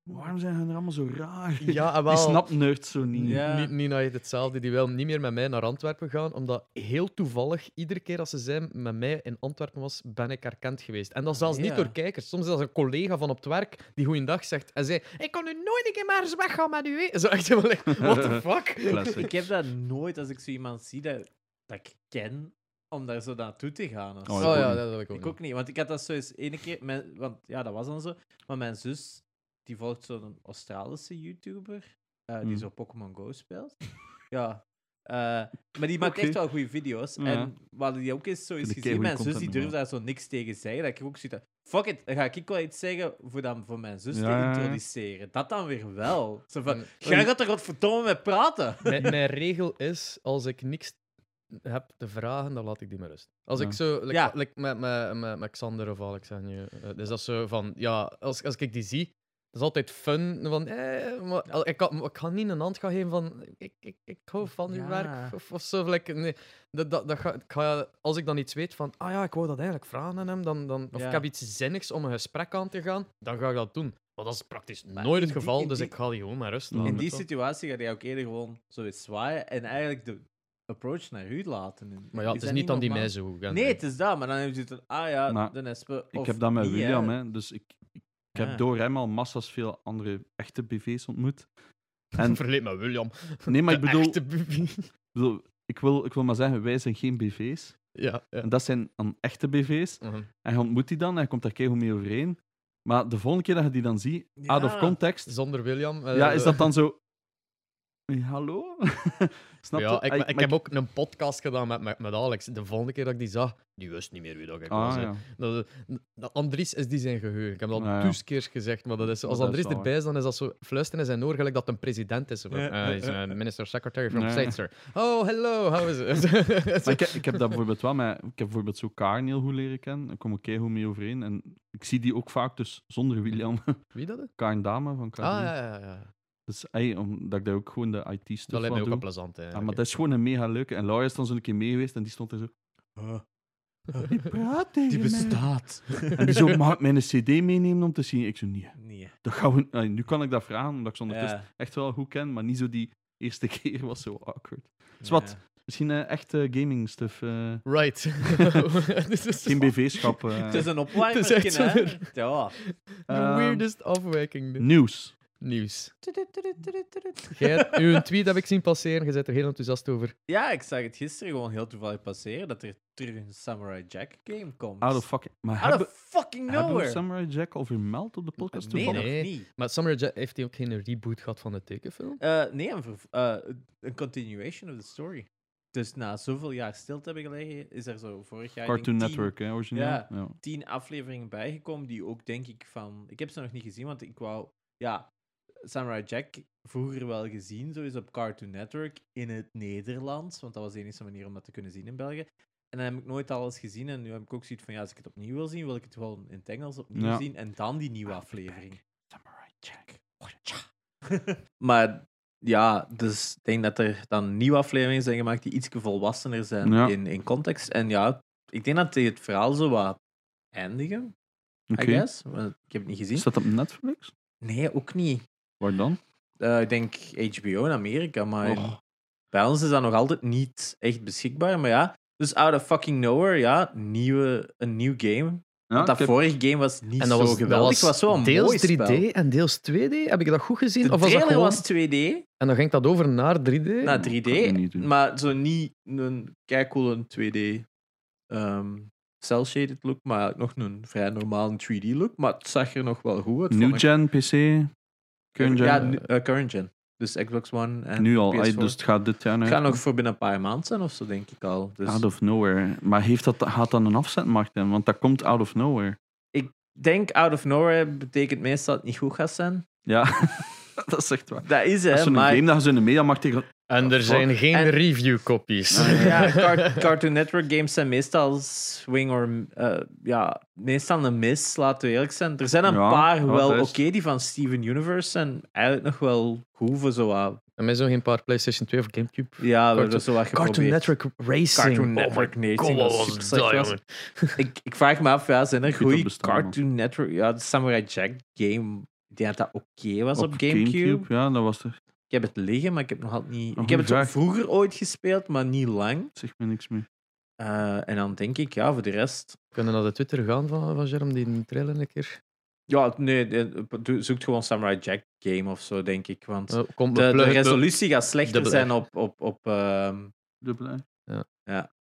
Waarom zijn ze er allemaal zo raar? Ja, ah, Die wel. snapt nerds zo niet. Ja. Ni- Nina heeft hetzelfde. Die wil niet meer met mij naar Antwerpen gaan, omdat heel toevallig, iedere keer als ze zei met mij in Antwerpen was, ben ik herkend geweest. En dat zelfs niet door kijkers. Soms als een collega van op het werk die goeiedag zegt en zei: Ik kan nu nooit een keer maar eens weggaan met u. hè." Zo echt like, what the fuck? Ik heb dat nooit als ik zo iemand zie dat, dat ik ken, om daar zo naartoe te gaan. of Oh, zo. Oh ik ook ja, niet. dat wil ik ook. Ik ook niet, want ik had dat zo eens ene keer, mijn, want ja, dat was dan zo. Maar mijn zus, die volgt zo'n Australische YouTuber, eh, die Hmm. zo Pokémon Go speelt. ja. eh, maar die maakt echt wel goede video's. Ja. En wat die ook eens zo is gezien, mijn zus die durft daar zo niks tegen zeggen. Dat ik ook zit fuck it, dan ga ik wel iets zeggen voor, dan, voor mijn zus Ja, te introduceren. Dat dan weer wel. Zo van, En- jij gaat er godverdomme mee praten. Mijn, mijn regel is, als ik niks heb te vragen, dan laat ik die maar rust. Als Ja. ik zo, like, Ja. like met, met, met, met Xander of Alex, zeg je, eh, dus dat is zo van, ja, als, als ik die zie, is altijd fun. Van, eh, maar ik, kan, ik kan niet een hand gaan geven van, ik, ik, ik hou van uw Ja. werk, of, of zo. Like, nee, dat, dat, dat ga, ik ga, als ik dan iets weet van, ah ja, ik wou dat eigenlijk vragen aan hem, dan, dan, of Ja. ik heb iets zinnigs om een gesprek aan te gaan, dan ga ik dat doen. Maar dat is praktisch Maar nooit het die- geval, dus die- ik ga die gewoon maar rust In laten. In die situatie ga je ook eerder gewoon zo eens zwaaien en eigenlijk de approach naar u laten. En Maar ja, het is niet dan die mij zo gaan. Nee, het is dat, maar dan heb je het ah ja, Maar de Espe. Ik heb dat met. William, hè. dus ik, ik, ik heb Ja. door hem al massas veel andere echte BV's ontmoet. En, Verleed met William. nee, maar ik bedoel, ik bedoel ik, wil, ik wil maar zeggen, wij zijn geen BV's. Ja, ja. En dat zijn dan echte BV's. Mhm. En je ontmoet die dan en je komt daar keihard mee overeen. Maar de volgende keer dat je die dan ziet, out of context, Zonder William. eh, ja, is dat dan zo... Hey, hallo? Snap je? Ja, ik, ik heb ook een podcast gedaan met, met, met Alex. De volgende keer dat ik die zag, die wist niet meer wie dat ik was. Ah, hè. ja. Dat, dat Andries is die zijn geheugen. Ik heb dat Ja, ja. duizend keer gezegd, maar dat is, als dat is Andries wel erbij is, dan is dat zo fluisteren in zijn oor, gelijk dat een president is. Van, eh, ja, Hij is minister secretary from Ja. state, sir. Oh, hello, how is it? Maar ik, heb- ik heb dat bijvoorbeeld wel met... Ik heb bijvoorbeeld zo Karen heel goed leren kennen. Ik kom keihard mee overeen. En ik zie die ook vaak dus zonder William. Wie dat is? Karen Dame van Karen. Ah, ja, ja, ja. Dus ey, omdat ik daar ook gewoon de IT-stuff Dat lijkt van ook wel plezant. Hè, Ja, maar dat is gewoon een mega leuke. En Laura is dan zo'n keer mee geweest en die stond er zo... Die praat tegen Die mij." bestaat. En die zo, mag ik mijn cd meenemen om te zien? Ik zo, nee. Nee. Dat gaan we... Nu kan ik dat vragen, omdat ik ze ondertussen Ja. echt wel goed ken, maar niet zo die eerste keer was zo awkward. Dus wat? Misschien eh, echt gaming stuff. eh, Right. Dit is geen BV-schap. eh. Het is een Het opwarmer, is echt zo Ja. de Ehm, weirdest afwijking. Nieuws. Nieuws. Jij, uw tweet heb ik zien passeren, je bent er heel enthousiast over. Ja, ik zag het gisteren gewoon heel toevallig passeren dat er terug een Samurai Jack game komt. Out of fucking... Maar Out hebben, of fucking hebben we nowhere. Samurai Jack al vermeld op de podcast nee, toevallig? nog Nee. niet. Maar Samurai Jack heeft hij ook geen reboot gehad van de tekenfilm? Eh, nee, een, eh, een continuation of the story. Dus na zoveel jaar stil te hebben gelegen, is er zo vorig jaar ik Cartoon denk, tien- Network, hè, origineel. Ja. Ja. tien afleveringen bijgekomen die ook denk ik van... Ik heb ze nog niet gezien, want ik wou... Ja, Samurai Jack vroeger wel gezien, zo is op Cartoon Network in het Nederlands, want dat was de enige manier om dat te kunnen zien in België. En dan heb ik nooit alles gezien en nu heb ik ook zoiets van, ja, als ik het opnieuw wil zien, wil ik het gewoon in het Engels opnieuw Ja. zien en dan die nieuwe aflevering. Samurai Jack. maar ja, dus ik denk dat er dan nieuwe afleveringen zijn gemaakt die iets volwassener zijn Ja. in, in context. En ja, ik denk dat die het verhaal zo wat eindigen. I guess. Want ik heb het niet gezien. Is dat op Netflix? Nee, ook niet. Waar dan? Eh, ik denk HBO in Amerika, maar in- Och. bij ons is dat nog altijd niet echt beschikbaar. Maar ja, dus out of fucking nowhere, ja, nieuwe, een nieuw game. Ja, Want dat heb- vorige game was niet En dat zo was, geweldig. dat was zo een deels mooi 3D spel. en deels 2D. Heb ik dat goed gezien? De of was dat gewoon... was 2D, En dan ging dat over naar 3D? naar kan 3D, ik niet doen. maar zo niet een keicoole 2D ehm cel-shaded look, maar nog een vrij normale 3D look. Maar het zag er nog wel goed uit. New vond ik. gen, PC, current gen. Ja, nu- eh, current gen. Dus Xbox One en nu al. PS4. ay, dus het gaat dit jaar Het gaat nog voor binnen een paar maanden zijn of zo, denk ik al. Dus Out of nowhere. Maar heeft dat, gaat dan een afzetmarkt in? Want dat komt out of nowhere. ik denk out of nowhere betekent meestal dat het niet goed gaat zijn. Ja, dat is echt waar. Dat is Als hè, zo'n maar... game dat je in de mediamarkt tegen... En er zijn geen En- review-copies. Ja, Car- Cartoon Network games zijn meestal swing or... eh, ja, meestal een mis, laten we eerlijk zijn. Er zijn een Ja, paar wel dat oké, is- die van Steven Universe zijn eigenlijk nog wel goed voor zo wat... En mij zo geen paar PlayStation 2 of Gamecube. Ja, hebben Cartoon- zo wat Cartoon. Network Racing. Cartoon Oh Network Racing was dat, jongen. ik, ik vraag me af, ja, zijn er dat goede. Cartoon Network... Ja, de Samurai Jack game Ik denk dat dat oké was op, Gamecube. Ja, dat was er. Ik heb het liggen, maar ik heb nog altijd niet... Ik heb het vraag. vroeger ooit gespeeld, maar niet lang. Zeg me niks meer. Eh, en dan denk ik, ja, voor de rest... Kunnen naar de Twitter gaan van, van Jerome, die trailer een keer? Ja, nee, de- doe- zoek gewoon Samurai Jack game of zo, denk ik. Want kom, de, resolutie gaat slechter zijn op... op, op ehm, Dubbel I.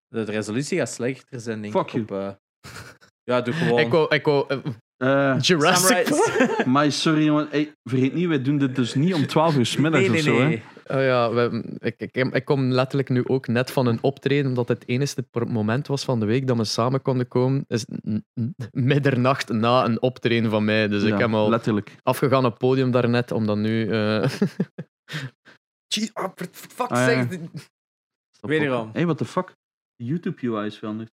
de resolutie gaat slechter zijn, denk Fuck ik. Op, eh, ja, doe gewoon... Ik wou, ik wou, eh, Jurassic Samurai- maar sorry jongen, hey, vergeet niet, wij doen dit dus niet om 12 uur 's middags Nee, of nee, zo. Hè? nee. Oh ja, ik, ik, ik kom letterlijk nu ook net van een optreden, omdat het enige moment was van de week dat we samen konden komen. Is middernacht na een optreden van mij. Dus ik heb al Letterlijk. afgegaan op het podium daarnet, om dan nu... eh Gee, ah, for fuck's Ah, ja. sake. Wederom. Hé, hey, what the fuck? De YouTube UI is veranderd.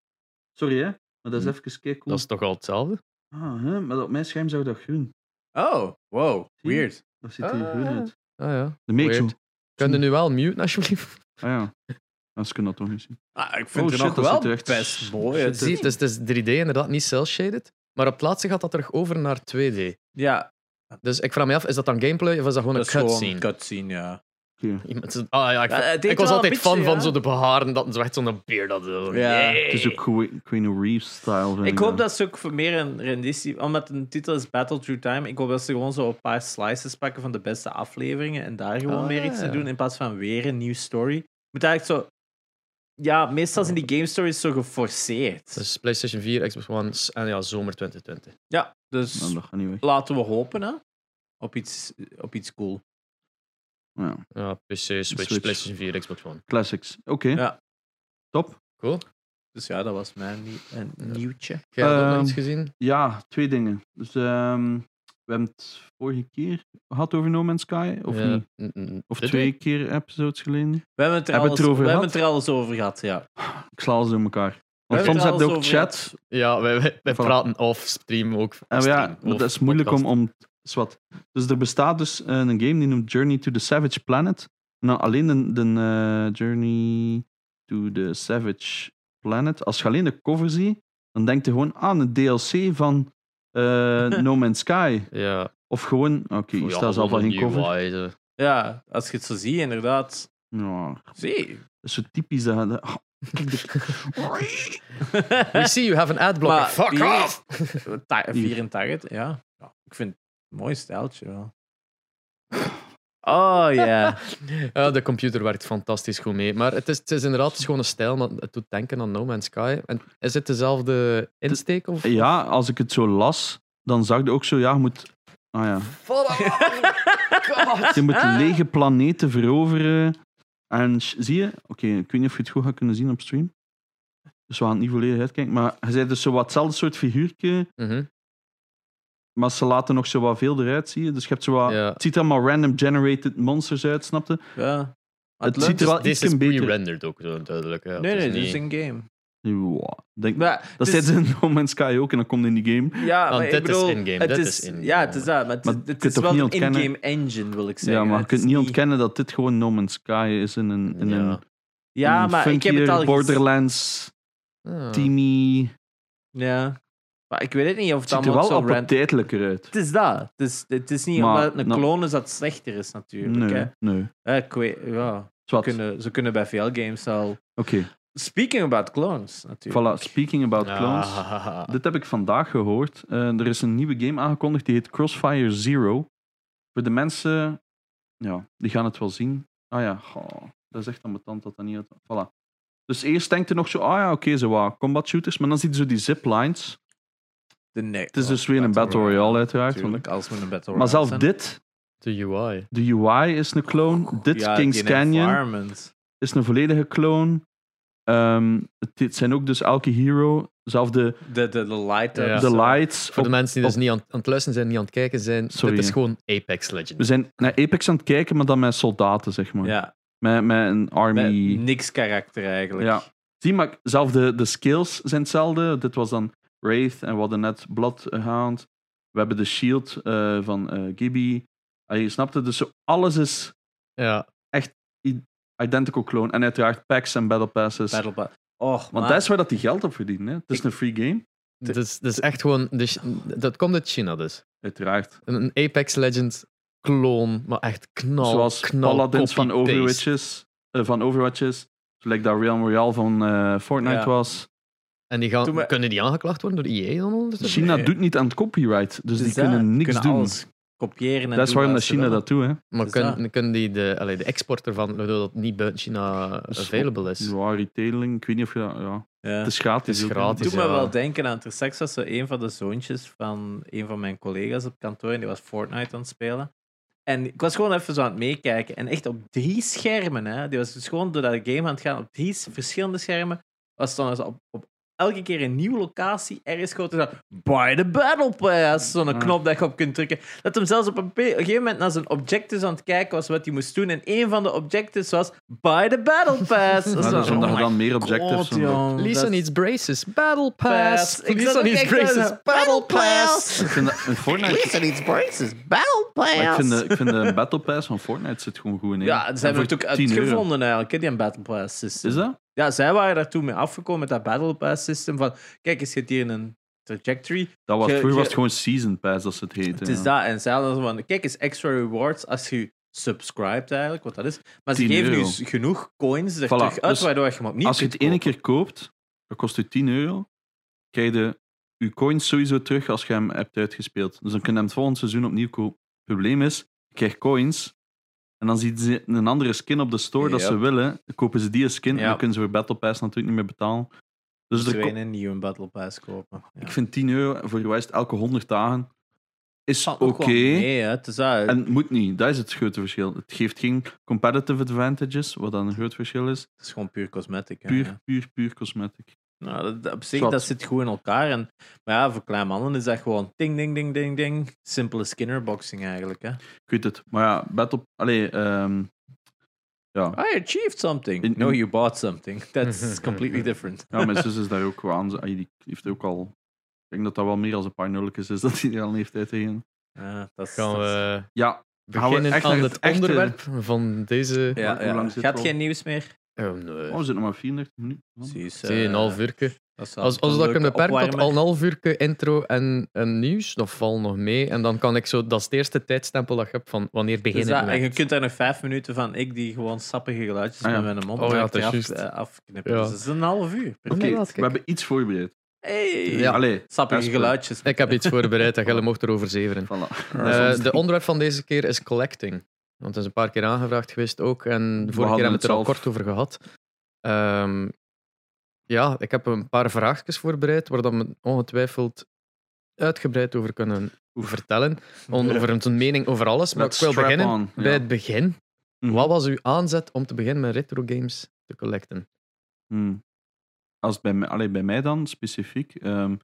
Sorry hè, maar dat is Hm. even cool. Dat is toch al hetzelfde? Ah, hè? maar op mijn scherm zou dat groen. Oh, wow. Zie je? Weird. Dat ziet er groen Ah. uit. Ah ja. De make Weird. zo. Kun je nu wel muten, alsjeblieft? Ah ja. Dat kunnen dat toch niet zien. Ah, ik vind Oh, het shit, nog dat wel ziet er echt best mooi uit. Zie, het is, het is 3D inderdaad, niet cel-shaded. Maar op het laatste gaat dat terug over naar 2D. Ja, Dus ik vraag me af, is dat dan gameplay of is dat gewoon dat een is gewoon cutscene? een cutscene, ja. Iemand Ah ja, ik, Ja, was altijd fan van zo de beharen, dat zo echt zo'n beer dat zo. Ja. Yay. Het is ook Queen Reeves-style. vind Ik hoop dan. dat ze ook voor meer een renditie... Omdat de titel is Battle Through Time. Ik hoop dat ze gewoon zo een paar slices pakken van de beste afleveringen en daar gewoon Ah, meer iets te doen in plaats van weer een nieuwe story. Moet eigenlijk zo... Ja, meestal zijn die game stories zo geforceerd. Dus PlayStation 4, Xbox One en ja, zomer 2020. Ja, dus Nou, laten we hopen, hè. Op iets, op iets cool. Ja. Ja, PC, Switch, Switch. PlayStation 4, Xbox One. Classics. Oké. Ja. Top. Cool. Dus ja, dat was mijn nie- een nieuwtje. Jij ook nog Ehm, iets gezien? Ja, twee dingen. Dus ehm, we hebben het vorige keer gehad over No Man's Sky, of Ja. niet? N- n- Of twee keer episodes geleden. We hebben het er, Hebben alles, we het erover we hebben het er alles over gehad, ja. Ik sla alles door elkaar. Want hebben soms heb je ook chat. Ja, wij, wij, praten off-stream ook. En ja, dat is moeilijk om, om zwart. Dus er bestaat dus eh, een game die noemt Journey to the Savage Planet. En dan alleen de, de eh, Journey to the Savage Planet. Als je alleen de cover ziet, dan denk je gewoon aan een DLC van eh, No Man's Sky. Ja. Of gewoon, oké, hier Ja, staat zelf al geen een cover. Ja, als je het zo ziet, inderdaad. Ja, Zie. dat is zo typisch. Dat, oh, de- We see you have an adblocker. Fuck hier- off! Ta- Hier. 84, ja. ja. Ik vind mooi stijltje wel. Oh ja. Ja, de computer werkt fantastisch goed mee. Maar het is, het is inderdaad gewoon een stijl, maar het doet denken aan No Man's Sky. En is het dezelfde insteek? Of? ja, als ik het zo las, dan zag je ook zo, ja, je moet... Ah ja, je moet lege planeten veroveren. En zie je, oké, ik weet niet of je het goed gaat kunnen zien op stream. Dus we gaan het niet volledig uitkijken. Maar je zei dus zo wat hetzelfde soort figuurtje, Mhm. Maar ze laten nog zo wat veel eruit, zie je. Dus je hebt zo wat... Ja. Het ziet er allemaal random generated monsters uit, snapte? ja. Het ziet er is- wel Dit iets is beter... pre-rendered ook, zo duidelijk. Ja, Nee, het nee, is dit is niet- een game. Ja, denk, Maar, dat is- zit in No Man's Sky ook en dan komt in die game. Ja, Want maar dit is in-game, het dit is, is in-game. Ja, het is dat. Maar het, Maar is- je het kunt is toch wel niet een in-game engine, wil ik zeggen. Ja, maar je kunt is niet ontkennen dat dit gewoon No Man's Sky is in een, in Ja. een, Ja, een maar ik heb het al. Borderlands, teamy... Ja. Maar ik weet het niet of het Het ziet er wel zo rand... uit. Het is dat. Het is, het is niet Maar, omdat het een nou- clone is dat het slechter is, natuurlijk. Nee, Hè. nee. Eh, ik weet, ja. Ze Oké. kunnen, ze kunnen bij veel games al... Speaking about clones, natuurlijk. Voilà, speaking about clones. Ah. Dit heb ik vandaag gehoord. Eh, er is een nieuwe game aangekondigd, die heet Crossfire Zero. Voor de mensen, ja, die gaan het wel zien. Ah ja, dat is echt ambetant dat dat niet. Voilà. Dus eerst denkt je nog zo, ah ja, oké, zo wat combat shooters. Maar dan ziet je zo die ziplines. De Het is oh, dus weer een Battle Royale, uiteraard. Als we een Battle Maar Royale zelf zijn. dit, De UI. de UI is een clone. Dit, Ja, King's die Canyon, environment. is een volledige clone. Ehm, het, het zijn ook dus elke hero, zelf de, De, de, de light Ja. de lights. Voor de mensen die dus op- niet aan, aan het luisteren zijn, niet aan het kijken zijn, Sorry, dit is gewoon Apex Legends. We zijn naar Apex aan het kijken, maar dan met soldaten, zeg maar. Ja, Met, met een met army. niks karakter eigenlijk. Ja. Zie, maar zelf de, de skills zijn hetzelfde. Dit was dan Wraith en we hadden net Bloodhound. We hebben de shield eh, van eh Gibby. Ah, je snapt het, dus zo alles is Ja, identical clone. En uiteraard packs en battle passes. Battle Pass. Och, Want maar- dat is waar dat die geld op verdienen. Hè. Het is Ik- een free game. dat is, dat is echt gewoon... Dus, dat komt uit China dus. Uiteraard. Een, een Apex Legends kloon, maar echt knal, Zoals knal, Paladins van. Overwatches. eh, van Overwatches. Zoals dat Realm Royale van eh, Fortnite Ja. was. En die gaan, we- kunnen die aangeklaagd worden door EA dan ondertussen? China Nee. doet niet aan het copyright, dus die kunnen niks kunnen doen. alles kopiëren en Dat is waarom dat China dat doet. Hè. Maar Dus kunnen, die de, allee, de export ervan, waardoor dat niet buiten China available is? Ja, retailing, ik weet niet of je dat... Ja. Ja. Het is gratis. Het is gratis. Het doet ja. me wel denken aan. Er straks was zo een van de zoontjes van een van mijn collega's op kantoor en die was Fortnite aan het spelen. En ik was gewoon even zo aan het meekijken. En echt op drie schermen, hè, die was dus gewoon door dat game aan het gaan, op drie verschillende schermen, was dan op, op elke keer een nieuwe locatie ergens groter dan Buy the Battle Pass. Zo'n knop dat je op kunt drukken. Dat hem zelfs op een, pe- op een gegeven moment naar zijn objectives aan het kijken was wat hij moest doen. En een van de objectives was Buy the Battle Pass. Dat is Ja, zo, dus omdat oh je dan meer objectives... God, dat- Lisa dat- needs braces. Battle Pass. Lisa needs braces. Battle pass. Ik vind dat, in Fortnite... Lisa needs braces. Battle Pass. Maar ik vind, de, ik vind de Battle Pass van Fortnite zit gewoon goed in. Ja, En ze hebben het ook 10 euro. uitgevonden eigenlijk, die een Battle Pass system. Is dat? Ja, zij waren daar toen mee afgekomen met dat Battle Pass system van, kijk, eens, je hebt hier een trajectory. dat was, vroeger was het gewoon Season Pass, als het heette. Het is ja. dat. En zij hadden van, kijk eens, extra rewards als je subscribt eigenlijk, wat dat is. Maar ze 10 geven euro. nu genoeg coins er Voilà, terug uit, dus waardoor je hem opnieuw Als je het ene keer koopt, dat kost je 10 euro, krijg je je coins sowieso terug als je hem hebt uitgespeeld. Dus dan kun je hem het volgende seizoen opnieuw kopen. Het probleem is, je krijgt coins en dan zien ze een andere skin op de store dat ze willen. Dan kopen ze die skin en dan kunnen ze voor Battle Pass natuurlijk niet meer betalen. Dus er een nieuwe Battle Pass kopen. Ja. ik vind 10 euro voor je wijst elke 100 dagen is oké. mee, hè. Het is. En moet niet, dat is het grote verschil. Het geeft geen competitive advantages, wat dan een groot verschil is. Het is gewoon puur cosmetic. hè, Puur, puur, puur cosmetic. Nou, dat, dat- op zich, dat zit goed in elkaar. En, maar ja, voor kleine mannen is dat gewoon ding, ding, ding, ding, ding. Simpele skinnerboxing eigenlijk. Hè. Ik weet het. Maar ja, Battle... Allee, ehm, ja. I achieved something. In- no, you bought something. That's completely different. ja, mijn zus is daar ook aan. Ze- allee, Die heeft ook al... Ik denk dat dat wel meer dan een paar nulletjes is dat hij er al heeft uitgegeven. Ja, dat is, Gaan we Ja, Gaan we beginnen echt aan het, het echte- onderwerp van deze... Ja, Hoe ja. lang zit Gaat geen nieuws meer? Oh, nee. oh, we zitten nog maar 34 minuten. Precies. Zie je, een half uur. Als, als dat kunnen leuke beperken tot al een half uur intro en, en nieuws, dat valt nog mee. En dan kan ik zo, dat is het eerste tijdstempel dat je hebt van wanneer Dus beginnen dat, we en je kunt daar nog vijf minuten van ik die gewoon sappige geluidjes Ah, ja. met mijn mond Oh, ja, dat eh, afknippen. Ja. Dus dat is een half uur. Oké, we hebben iets voorbereid. Hey, Ja. Allee, sappige geluidjes. Ik heb iets voorbereid en Gelle mocht erover zeveren. voilà. Eh, de onderwerp van deze keer is collecting. Want het is een paar keer aangevraagd geweest ook. En de vorige keer hebben we het er al kort over gehad. Ehm, ja, ik heb een paar vraagjes voorbereid waar dat we ongetwijfeld uitgebreid over kunnen vertellen. Over een mening over alles. Maar Let's ik wil beginnen on, bij het begin. Mhm. Wat was uw aanzet om te beginnen met retro games te collecten? Hmm. Als bij mij, allee, bij mij dan specifiek. ehm,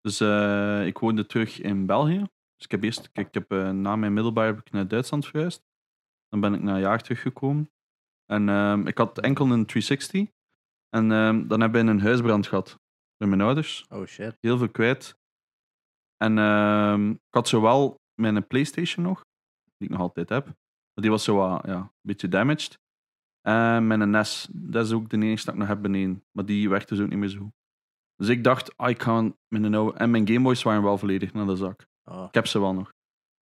dus eh, ik woonde terug in België. Dus ik heb eerst, kijk, ik heb, eh, na mijn middelbaar heb ik naar Duitsland verhuisd. Dan ben ik na een jaar teruggekomen. En ehm, ik had enkel een 360. En ehm, dan hebben we een huisbrand gehad bij mijn ouders. Oh shit. Heel veel kwijt. En ehm, ik had zowel mijn PlayStation nog, die ik nog altijd heb. Maar die was zo wat, ja, een beetje damaged. En mijn NES, dat is ook de enige dat ik nog heb beneden. Maar die werkte dus ook niet meer zo. Dus ik dacht, ah, ik ga mijn oude... En mijn Gameboys waren wel volledig naar de zak. Oh. Ik heb ze wel nog.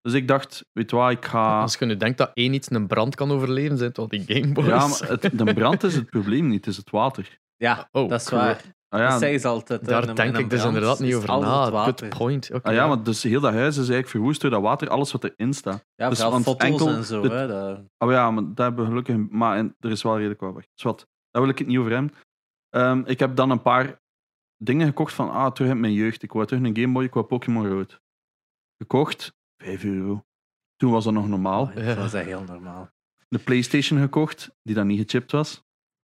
Dus ik dacht, weet je wat, ik ga... Als je nu denkt dat één iets een brand kan overleven, zijn het wel die Gameboys. Ja, maar het, de brand is het probleem niet, het is het water. Ja, Oh, dat is cool. waar. Ah Dat ja, zeggen ze altijd. Daar een- denk een ik dus inderdaad niet over na. Good point. Oké, ah ja, maar dus heel dat huis is eigenlijk verwoest door dat water, alles wat erin staat. Ja, Dus foto's enkel en zo. de- hè, dat- Oh ja, maar daar hebben we gelukkig... Maar en, er is wel redelijk wat weg. Dus wat, daar wil ik het niet over hebben. Ehm, ik heb dan een paar dingen gekocht van... Ah, terug uit mijn jeugd. Ik wou terug een Game Boy, ik wou Pokémon Rood. Gekocht, 5 euro. Toen was dat nog normaal. Oh, Ja. Dat is echt heel normaal. De Playstation gekocht, die dan niet gechipt was.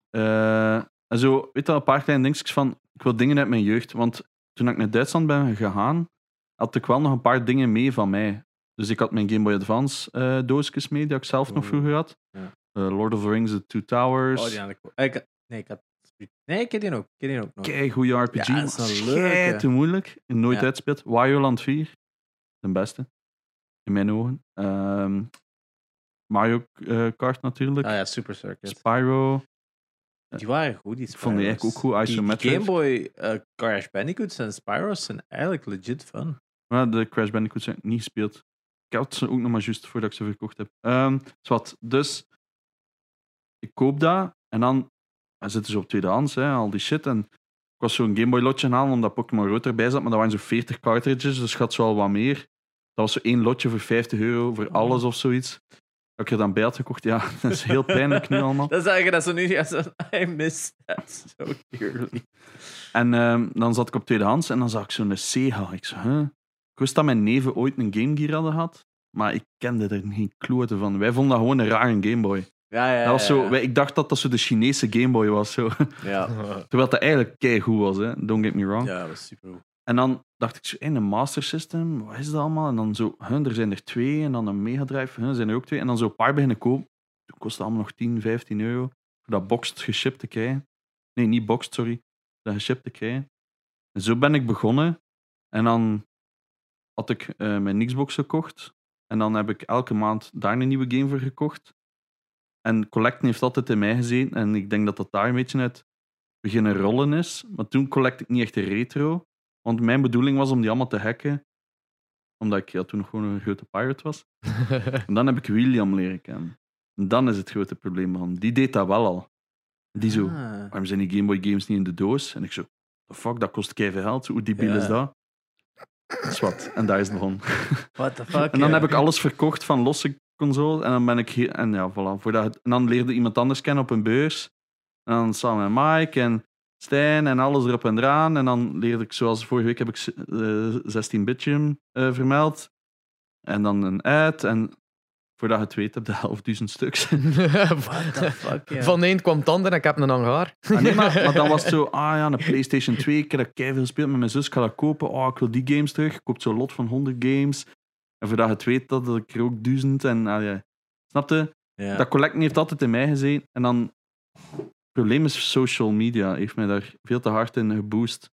Eh, en zo, weet je een paar kleine dingetjes van... Ik wil dingen uit mijn jeugd. Want toen ik naar Duitsland ben gegaan, had ik wel nog een paar dingen mee van mij. Dus ik had mijn Game Boy Advance eh doosjes mee, die ik zelf nog vroeger had. Ja. Eh, Lord of the Rings, The Two Towers. Oh, die had ik had- Nee, ik had... Nee, ik heb die ook. Ik heb die ook nog. Kei goede RPG. Ja, dat is een leuke. te moeilijk. En nooit Ja. uitspeelt. Wario Land 4. De beste. In mijn ogen. Ehm, Mario eh, Kart natuurlijk. Ah ja, Super Circuit. Spyro. Die waren goed, die Ik vond eigenlijk ook Spyro's. goed. Isometric. Game Boy eh, Crash Bandicoots en Spyro's zijn eigenlijk legit fun. Maar de Crash Bandicoot zijn niet gespeeld. ik had ze ook nog maar juist voordat ik ze verkocht heb. Ehm zwart, dus ik koop dat en dan, zitten ze op tweedehands, hè, al die shit. En ik was zo'n Game Boy lotje aan omdat Pokémon Rood erbij zat, maar dat waren zo'n 40 cartridges, dus ik had zo al wat meer. Dat was zo één lotje voor 50 euro voor alles of zoiets. Dat ik er dan bij had gekocht, ja, dat is heel pijnlijk nu allemaal. Dat is eigenlijk dat ze nu ja, zo, I miss that so dearly. En ehm, dan zat ik op tweedehands en dan zag ik zo'n Sega. Ik zei, huh? Ik wist dat mijn neven ooit een Game Gear hadden gehad, maar ik kende er geen klote van. Wij vonden dat gewoon een rare Game Boy. Ja, ja, Dat was zo, wij- ik dacht dat dat zo de Chinese Game Boy was. Zo. Ja, Terwijl dat eigenlijk keigoed was, hè. don't get me wrong. ja, dat was super goed. En dan dacht ik zo, in een Master System, wat is dat allemaal? En dan zo, huh, er zijn er twee. En dan een Mega Drive, huh, er zijn er ook twee. En dan zo een paar beginnen kopen. Dat kostte allemaal nog 10, 15 euro. Voor dat boxed geshipped te krijgen. Nee, niet boxed, sorry. Dat geshipped te krijgen. En zo ben ik begonnen. En dan had ik eh, mijn Xbox gekocht. En dan heb ik elke maand daar een nieuwe game voor gekocht. En collecten heeft altijd in mij gezeten. En ik denk dat dat daar een beetje uit beginnen rollen is. Maar toen collect ik niet echt de retro. Want mijn bedoeling was om die allemaal te hacken. Omdat ik ja, toen nog gewoon een grote pirate was. En dan heb ik William leren kennen. En dan is het grote probleem van. Die deed dat wel al. Die zo, Ah. waarom zijn die Game Boy games niet in de doos? En ik zo, the fuck, dat kost keiveel geld. Hoe debiel Ja. is dat? Dat is wat. En daar is het begonnen. What the fuck? En dan heb ik alles verkocht van losse consoles. En dan ben ik hier. En ja, voilà. Voordat en dan leerde iemand anders kennen op een beurs. En dan samen met Mike en Stijn en alles erop en eraan. En dan leerde ik, zoals vorige week heb ik eh 16-bitje eh, vermeld. En dan een ad. En voordat je het weet, heb je half duizend stuks. What the fuck. Van de een kwam het ander en ik heb een hangaar. Ah, nee, maar, maar dan was het zo, ah ja, een PlayStation 2. Ik heb dat gespeeld met mijn zus. Ik ga dat kopen. Oh, ik wil die games terug. Ik koop zo'n lot van 100 games. En voordat je het weet, dat ik er ook duizend. En, ah, ja. Snapte? Dat collecten heeft altijd in mij gezeten. En dan... Het probleem is social media. Heeft mij daar veel te hard in geboost.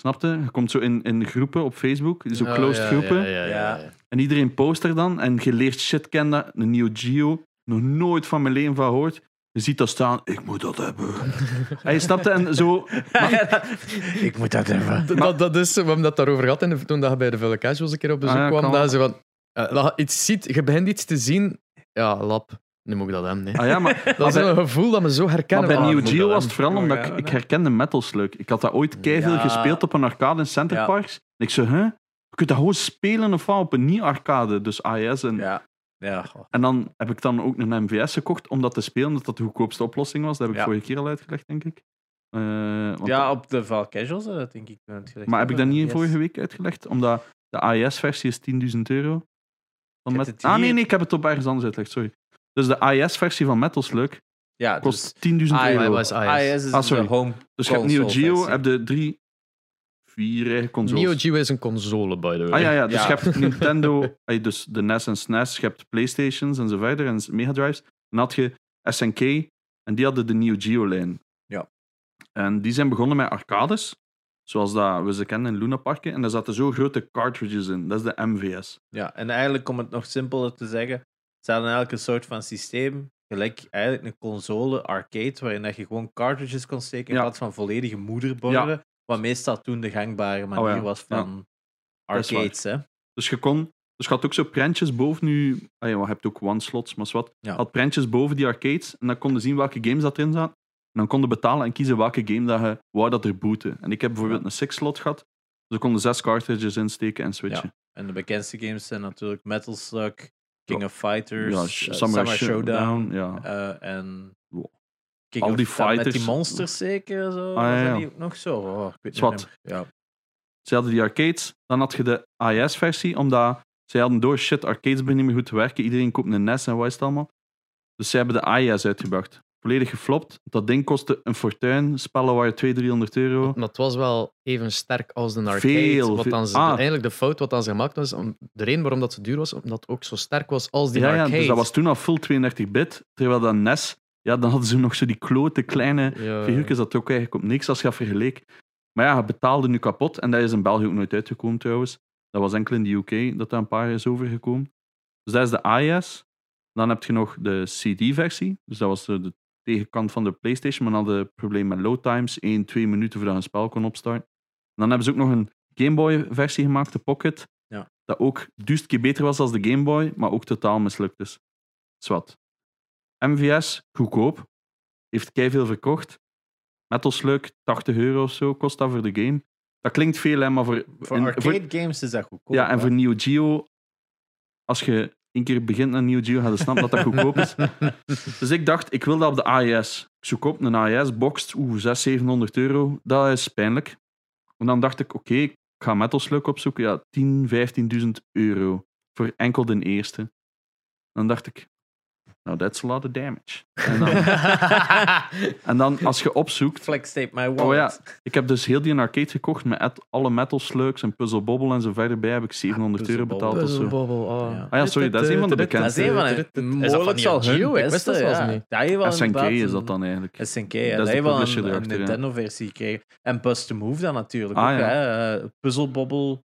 Snapte? Je komt zo in, in groepen op Facebook. Zo Oh, closed ja, groepen. Ja, ja, ja, ja. En iedereen post er dan. En je leert shit kennen. Een nieuwe Geo. Nog nooit van mijn leven van gehoord. Je ziet dat staan. Ik moet dat hebben. en je snapte? En zo... ik moet dat even. Dat- Dat, dat is, we hebben dat daarover gehad en toen dat je bij de Villa Casuals een keer op bezoek Ah, ja, kwam. Dat ze van, eh, dat je iets ziet, je begint iets te zien. Ja, lap. Nu moet ik dat hebben. hè. Ah ja, maar... Dat is bij- een gevoel dat me zo Maar herkennen. bij van, ah, Neo moet Geo was het vooral omdat ik, ik herkende Metal Slug. Ik had dat ooit keiveel Ja. gespeeld op een arcade in Center Ja. Parks. En ik zei, hè? Je kunt dat gewoon spelen of wat op een nieuw arcade. Dus AES. En, Ja. Ja, goh. en dan heb ik dan ook een MVS gekocht om dat te spelen, omdat dat de goedkoopste oplossing was. Dat heb ik Ja. vorige keer al uitgelegd, denk ik. Eh, want ja, op de Val Casuals, hè, dat denk ik. toen het gelegd maar heb ik dat niet Yes. vorige week uitgelegd? Omdat de AES-versie is 10.000 euro. Met... Ah nee, nee, ik heb het op ergens anders uitgelegd, sorry. Dus de AES-versie van Metal Slug Ja, dus kost 10.000 Ah, euro. AES. AES is Ah, sorry. de home Dus je hebt Neo Geo, versie. heb de drie, vier eigen consoles. Neo Geo is een console, by the way. Ah ja, ja. Dus Ja. je hebt Nintendo, ah, dus de NES en SNES, je hebt Playstations en zo verder, en Mega Drives. Dan had je SNK, en die hadden de Neo Geo-lijn. Ja. En die zijn begonnen met arcades, zoals dat we ze kennen in Luna Parken, en daar zaten zo grote cartridges in. Dat is de MVS. Ja, en eigenlijk om het nog simpeler te zeggen, ze hadden eigenlijk een soort van systeem, gelijk eigenlijk een console arcade, waarin dat je gewoon cartridges kon steken in Ja. plaats van volledige moederborden, wat meestal toen de gangbare manier Oh ja, was van arcades. Hè? Dus je kon... Dus je had ook zo prentjes boven nu... Ah ja, je hebt ook one-slots, maar wat. Had prentjes boven die arcades, en dan konden zien welke games dat erin zaten. En dan konden betalen en kiezen welke game dat je wou dat er. En ik heb bijvoorbeeld een six-slot gehad. Dus ik konden zes cartridges insteken en switchen. En de bekendste games zijn natuurlijk Metal Slug, King of Fighters, Ja, Sh- Summer, Summer Showdown, ja. eh, en. King Al of die dat Met die fighters. monsters zeker, zo. Ah, ja, ook nog zo? Oh, ik weet Zwat. niet. Ja. Ze hadden die arcades, dan had je de AES-versie, omdat zij hadden door shit, arcades beginnen niet meer goed te werken. Iedereen koopt een NES en wat is het allemaal. Dus zij hebben de AES uitgebracht. Volledig geflopt. Dat ding kostte een fortuin. Spellen waren 200, 300 euro. Maar het was wel even sterk als de arcade. Veel, wat veel- dan ze, ah. Eigenlijk de fout wat dan ze gemaakt was, om, de reden waarom dat zo duur was, omdat het ook zo sterk was als die Ja, ja, arcade. dus dat was toen al full 32-bit. Terwijl dat NES, ja, dan hadden ze nog zo die klote kleine Ja. figuurtjes. Dat ook eigenlijk op niks als je dat vergeleek. Maar ja, je betaalde nu kapot. En dat is in België ook nooit uitgekomen trouwens. Dat was enkel in de UK dat daar een paar is overgekomen. Dus dat is de AES. Dan heb je nog de CD-versie. Dus dat was de, de tegenkant van de PlayStation. Maar hadden het probleem met load times. 1, 2 minuten voordat een spel kon opstarten. En dan hebben ze ook nog een Game Boy-versie gemaakt, de Pocket. Ja. dat ook duizend keer beter was dan de Game Boy, maar ook totaal mislukt is. Zwat. MVS, goedkoop. Heeft veel verkocht. Metal Slug, 80 euro of zo, kost dat voor de game. Dat klinkt veel, hè, maar voor... Voor in- arcade games is dat goedkoop. ja, en hè. voor Neo Geo, als je een keer begint aan Neo Geo, ga je snappen dat dat goedkoop is. Dus ik dacht, ik wil dat op de AES. Ik zoek op een AES-box, oeh, 600, 700 euro. Dat is pijnlijk. En dan dacht ik, oké, ik ga Metal Slug opzoeken. Ja, 10.000, 15.000 euro. Voor enkel de eerste. Dan dacht ik, nou, that's a lot of damage. En dan, en dan als je opzoekt... Flex tape my wallet. Oh ja, ik heb dus heel die arcade gekocht met et- alle Metal Slugs en Puzzle Bobble en zo verder bij. Heb ik 700 euro betaald of zo. Oh. Ja. Ah ja, sorry, dat is een van de Dat bekendste. is een van de... Is dat Mogelijk zal hun Geo? Ik wist dat zelfs ja. niet. Dat je wel SNK is dat dan eigenlijk. SNK, ja. Dat is Dat wel een. Nintendo-versie gekregen. En Bust to Move dan natuurlijk Ah, ook. ja. Hè. Eh, Puzzle Bobble...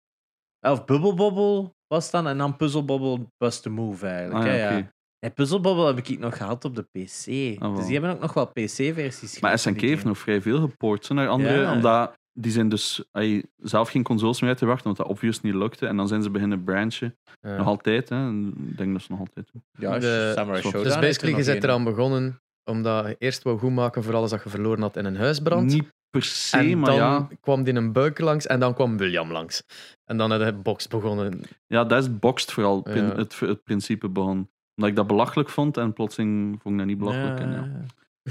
Of Bubble Bobble was dan. En dan Puzzle Bobble Bust to Move eigenlijk. Ah, ja, ja. oké. En Puzzle Bobble heb ik nog gehad op de PC. wel. dus die hebben ook nog wel PC-versies Maar SNK heeft nog vrij veel gepoord naar andere, Ja. omdat die zijn dus ey, zelf geen consoles meer uit te wachten, want dat obvious niet lukte. En dan zijn ze beginnen branchen. Ja. Nog altijd, hè. Ik denk dat ze nog altijd doen. Ja, De- Samurai Dus Showdown Dus er basically, je bent eraan begonnen omdat je eerst wou goed maken voor alles dat je verloren had in een huisbrand. Niet per se, en maar dan ja. kwam die een buik langs en dan kwam William langs. En dan had hij box begonnen. Ja, dat is boxed vooral, Ja. het, het principe begon. Omdat ik dat belachelijk vond en plotseling vond ik dat niet belachelijk. En, ja.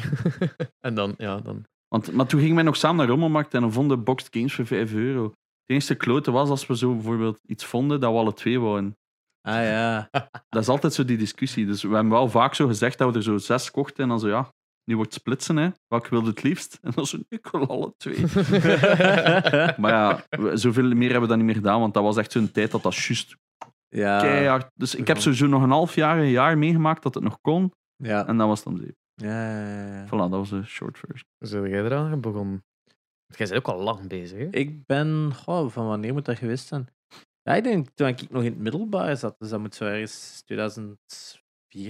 En dan, ja, dan. Want, maar toen gingen wij nog samen naar Rommelmarkt en dan vonden we boxed games voor 5 euro. Het enige klote was als we zo bijvoorbeeld iets vonden dat we alle twee wouden. Ah ja. Dat is altijd zo die discussie. Dus we hebben wel vaak zo gezegd dat we er zo zes kochten en dan zo ja, nu wordt splitsen hè. Welke wilde het liefst? En dan zo, ik wil alle twee. Maar ja, we- zoveel meer hebben we dat niet meer gedaan, want dat was echt zo'n tijd dat dat juist ja. keihard... Dus ik heb sowieso nog een half jaar, een jaar meegemaakt dat het nog kon. Ja. En dat was dan zeep. Ja, ja, ja. Voilà, dat was de short version. Zijn jij eraan begonnen? Jij bent ook al lang bezig, hè? Ik ben, goh, van wanneer moet dat geweest zijn? Ja, ik denk toen ik nog in het middelbaar zat, dus dat moet zo ergens 2004,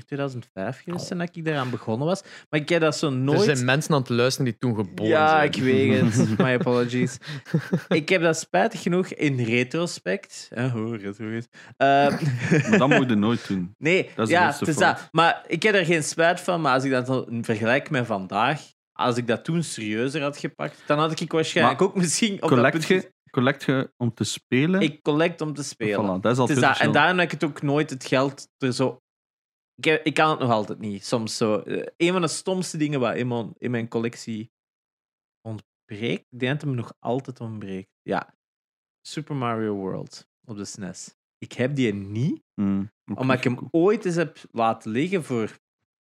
2005 geweest zijn dat ik daaraan begonnen was. Maar ik heb dat zo Er nooit... zijn mensen aan het luisteren die toen geboren ja, zijn. ik weet het. My apologies. ik heb dat spijtig genoeg in retrospect. Uh, hoe retro is. Eh, Maar dat moet je nooit doen. Nee, Dat is ja, grootste het is fout. dat. Maar ik heb er geen spijt van. Maar als ik dat vergelijk met vandaag, als ik dat toen serieuzer had gepakt, dan had ik waarschijnlijk ook misschien op dat Collect punt je, collect je om te spelen? Ik collect om te spelen. Voilà, dat is altijd verschil. en daarom heb ik het ook nooit het geld er zo. Ik, ik kan het nog altijd niet. Soms zo. Eh, een van de stomste dingen wat in mijn, in mijn collectie ontbreekt, ik denk dat het me nog altijd ontbreekt. Ja, Super Mario World op de SNES. Ik heb die niet, Mm, omdat ik hem ooit eens heb laten liggen voor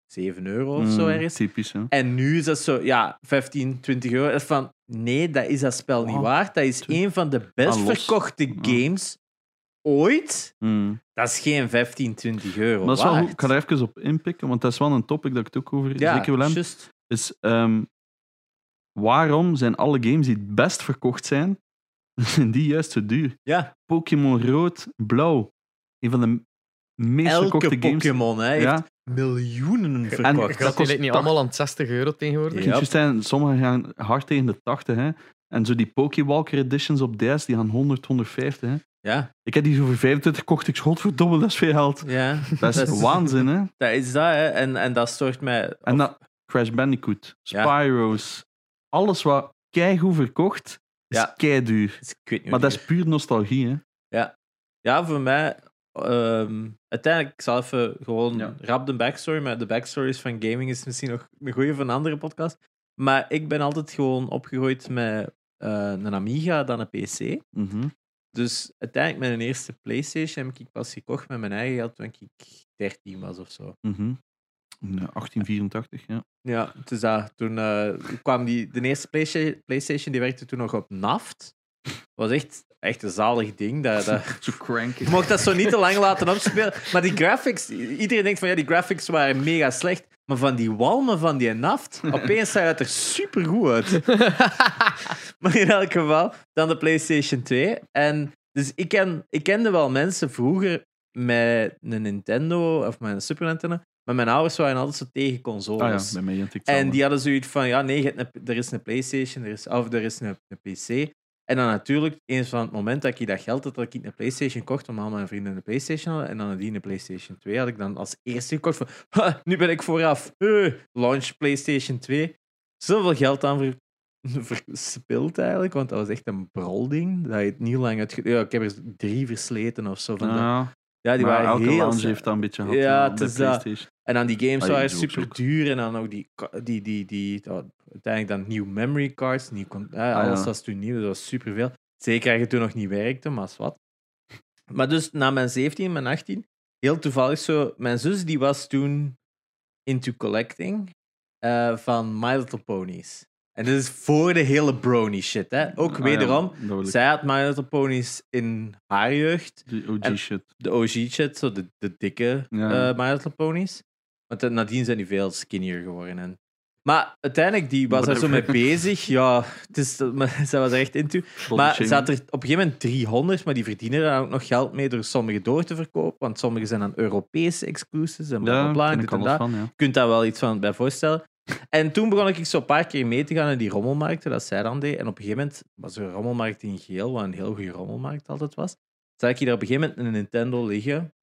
7 euro of zo Mm, ergens. Typisch, hè. En nu is dat zo, ja, 15, 20 euro. Van, nee, dat is dat spel niet waard. Dat is een van de best Ah, verkochte Ja. games ooit. Mm. Dat is geen 15, 20 euro Maar dat is wel. Ik ga er even op inpikken, want dat is wel een topic dat ik het ook over ja, zeker wil hebben. juist. Is, ehm, waarom zijn alle games die het best verkocht zijn, zijn die juist zo duur? Ja, Pokémon Rood, Blauw. Een van de meest elke verkochte games. Pokémon hè, heeft Ja, miljoenen verkocht. Gaat kost die niet allemaal aan het 60 euro tegenwoordig? juist zijn, sommige gaan hard tegen de 80. Hè. En zo die Pokewalker editions op DS, die gaan 100, 150. Hè. Ja, Ik heb die zo voor 25 gekocht. Ik schot verdomme, dat is veel geld. ja. Dat is Dat waanzin, hè. dat is dat. Hè. En, en dat stoort mij. En dat, Crash Bandicoot, Ja. Spyro's, alles wat keigoed verkocht, is Ja. keiduur. Maar dat is puur nostalgie, hè. Ja, voor mij. ehm, uiteindelijk, ik zal even gewoon Ja. rap de backstory. Maar de backstories van gaming is misschien nog een goede voor een andere podcast. Maar ik ben altijd gewoon opgegroeid met eh, een Amiga, dan een PC. Mhm. Dus uiteindelijk, mijn eerste PlayStation heb ik pas gekocht met mijn eigen geld toen ik 13 was of zo. Ja, 1884, ja. Ja, dus dat, toen eh, kwam die, de eerste Playsta- PlayStation, die werkte toen nog op Naft. Was echt, echt een zalig ding. Dat, dat, Zo. Je mocht dat zo niet te lang laten opspelen. Maar die graphics, iedereen denkt van ja, die graphics waren mega slecht. Maar van die walmen van die naft, opeens zag het er super goed uit. maar in elk geval, dan de PlayStation 2. En dus ik, ken, ik kende wel mensen vroeger met een Nintendo of met een Super Nintendo. Maar mijn ouders waren altijd zo tegen consoles. Ah ja, En die hadden zoiets van, ja, nee, er is een PlayStation, er is, of er is een, een PC. En dan natuurlijk, eens van het moment dat ik dat geld had, dat ik een PlayStation kocht, om al mijn vrienden een PlayStation hadden, en dan nadien een PlayStation 2 had ik dan als eerste gekocht van, "Ha, nu ben ik vooraf. Launch PlayStation 2. Zoveel geld aan ver, verspild eigenlijk, want dat was echt een brolding. Dat je het niet lang uit... Ja, ik heb er drie versleten of zo. Van dat. Ja, die maar waren elke heel... lounge heeft dat een beetje gehad. Ja, eh, het is dat. PlayStation. En dan die games Ah, waren ook. super duur. En dan ook die, die, die, die, oh, uiteindelijk dan nieuw memory cards. Nieuw, ja, Ah, alles ja. was toen nieuw, dat was super veel. Zeker als je toen nog niet werkte, maar wat. Maar dus na mijn 17, mijn 18, heel toevallig zo. Mijn zus die was toen into collecting eh, van My Little Ponies. En dit is voor de hele brony shit, hè. Ook Ah, ja, wederom, zij had My Little Ponies in haar jeugd Die OG shit. de OG shit, zo de, de dikke Ja. eh My Little Ponies. Want eh, nadien zijn die veel skinnier geworden. En... Maar uiteindelijk, die was daar zo mee bezig. Ja, het is, maar zij was er echt into. Maar ze had er op een gegeven moment 300, maar die verdienen daar ook nog geld mee door sommige door te verkopen. Want sommige zijn dan Europese exclusives en bla bla Ja, bla. en en dat. van, ja. Je kunt daar wel iets van bij voorstellen. En toen begon ik zo een paar keer mee te gaan in die rommelmarkten, dat zij dan deed. En op een gegeven moment was er een rommelmarkt in geel, wat een heel goede rommelmarkt altijd was. Zag ik hier op een gegeven moment een Nintendo liggen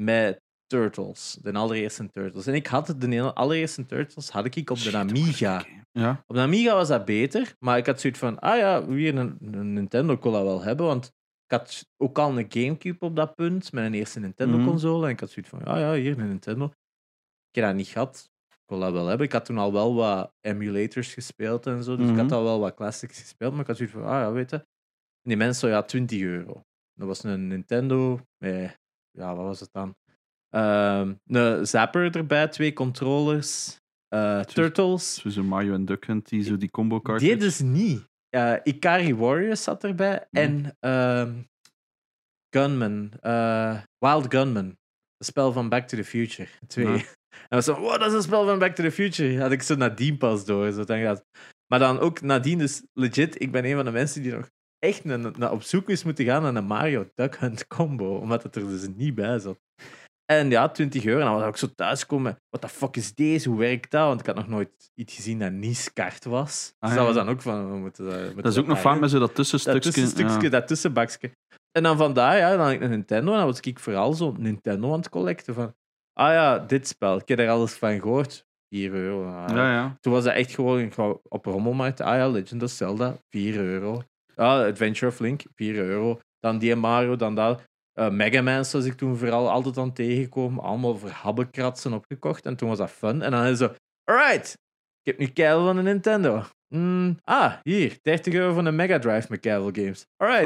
met Turtles, de allereerste Turtles. En ik had het, de allereerste Turtles had ik op de Amiga. Ja, Op de Amiga was dat beter, maar ik had zoiets van, ah ja, weer een, een Nintendo kon dat wel hebben, want ik had ook al een Gamecube op dat punt, met een eerste Nintendo-console, en ik had zoiets van, ah ja, hier een Nintendo. Ik heb dat niet gehad, ik wil dat wel hebben. Ik had toen al wel wat emulators gespeeld en zo. Dus ik had mhm. al wel wat classics gespeeld. Maar ik had zoiets van, ah ja, weet je. Die mensen, ja, 20 euro. Dat was een Nintendo nee, ja, wat was het dan? Ehm, een zapper erbij, twee controllers, uh, Turtles. Tussen Mario en Duck Hunt, die zo die combo kaart. Dit is niet. Ikari Warriors zat erbij mhm. en ehm, Gunman, eh, Wild Gunman. Het spel van Back to the Future 2. En was zo, wow, dat is een spel van Back to the Future. Had ik zo nadien pas door. Zo, dan gaat. Maar dan ook nadien, dus legit, ik ben een van de mensen die nog echt naar, naar op zoek is moeten gaan naar een Mario Duck Hunt combo, omdat het er dus niet bij zat. En ja, 20 euro. En dan was ik zo thuiskomen. What the fuck is deze? Hoe werkt dat? Want ik had nog nooit iets gezien dat niet skart was. Ah, dus dat ja. was dan ook van... We moeten, dat- we moeten Dat is ook nog vaak met zo dat Dat tussenstukje. tussenstukje, ja. dat tussenbakje. En dan vandaar, ja, dan had ik een Nintendo. En dan was ik vooral zo Nintendo aan het collecten. Van, ah ja, dit spel. Ik heb er alles van gehoord. 4 euro. ah, Ja, ja. Toen was dat echt gewoon ik op rommelmarkt. Ah ja, Legend of Zelda, 4 euro. Ah, Adventure of Link, 4 euro. Dan die Mario, dan dat. Eh Mega Man, zoals ik toen vooral altijd aan tegenkwam. Allemaal voor habbekratsen opgekocht. En toen was dat fun. En dan is zo, alright, ik heb nu keil van een Nintendo. Mm, ah, hier, 30 euro van een Mega Drive met games. Alright,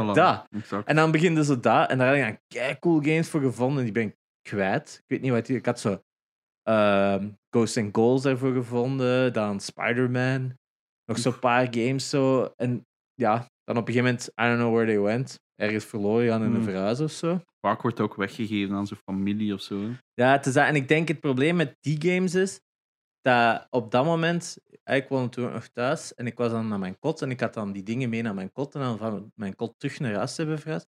exact. En dan beginde ze daar. En daar had ik dan kei cool games voor gevonden. En die ben ik kwijt. Ik weet niet wat. Ik had zo... ehm Ghosts and Goals daarvoor gevonden. Dan Spider-Man. Nog zo'n paar games zo. En ja, dan op een gegeven moment... I don't know where they went. Ergens verloren gaan in een Hmm. verhuis of zo. Vaak wordt ook weggegeven aan zijn familie of zo. hè. Ja, het is dat. En ik denk het probleem met die games is... Dat op dat moment... Ik woonde toen nog thuis. En ik was dan naar mijn kot. En ik had dan die dingen mee naar mijn kot. En dan van mijn kot terug naar huis te hebben verhuisd.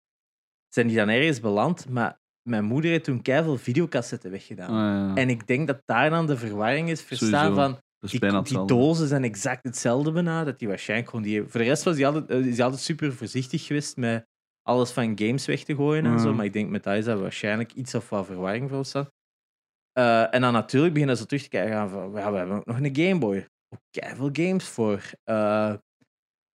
Zijn die dan ergens beland. Maar mijn moeder heeft toen keihard videocassetten weggedaan. Ah, ja. En ik denk dat daar dan de verwarring is verstaan Sowieso. van die, dozen zijn exact hetzelfde bijna. Dat die waarschijnlijk gewoon die. Voor de rest was hij altijd, eh, is altijd super voorzichtig geweest met alles van games weg te gooien en zo. Mhm. Maar ik denk met dat is dat waarschijnlijk iets of wat verwarring voor ontstaan. Eh, en dan natuurlijk beginnen ze terug te kijken van, ja, we hebben ook nog een Game Boy. Ook veel games voor. Eh,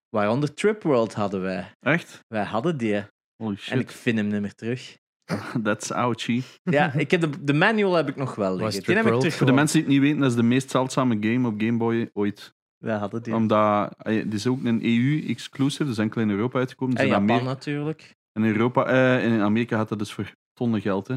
waaronder Trip World hadden wij. Echt? Wij hadden die. Holy En ik shit. vind hem niet meer terug. That's ouchie. Ja, ik heb de, de manual heb ik nog wel liggen. Die heb ik terug Voor de mensen die het niet weten, dat is de meest zeldzame game op Game Boy ooit. Wij hadden die. Omdat, eh, het is ook een EU-exclusive, dus enkel in Europa uitgekomen. en Dus in, Japan Amer- natuurlijk. in Europa, eh, en in Amerika gaat dat dus voor tonnen geld. Hè.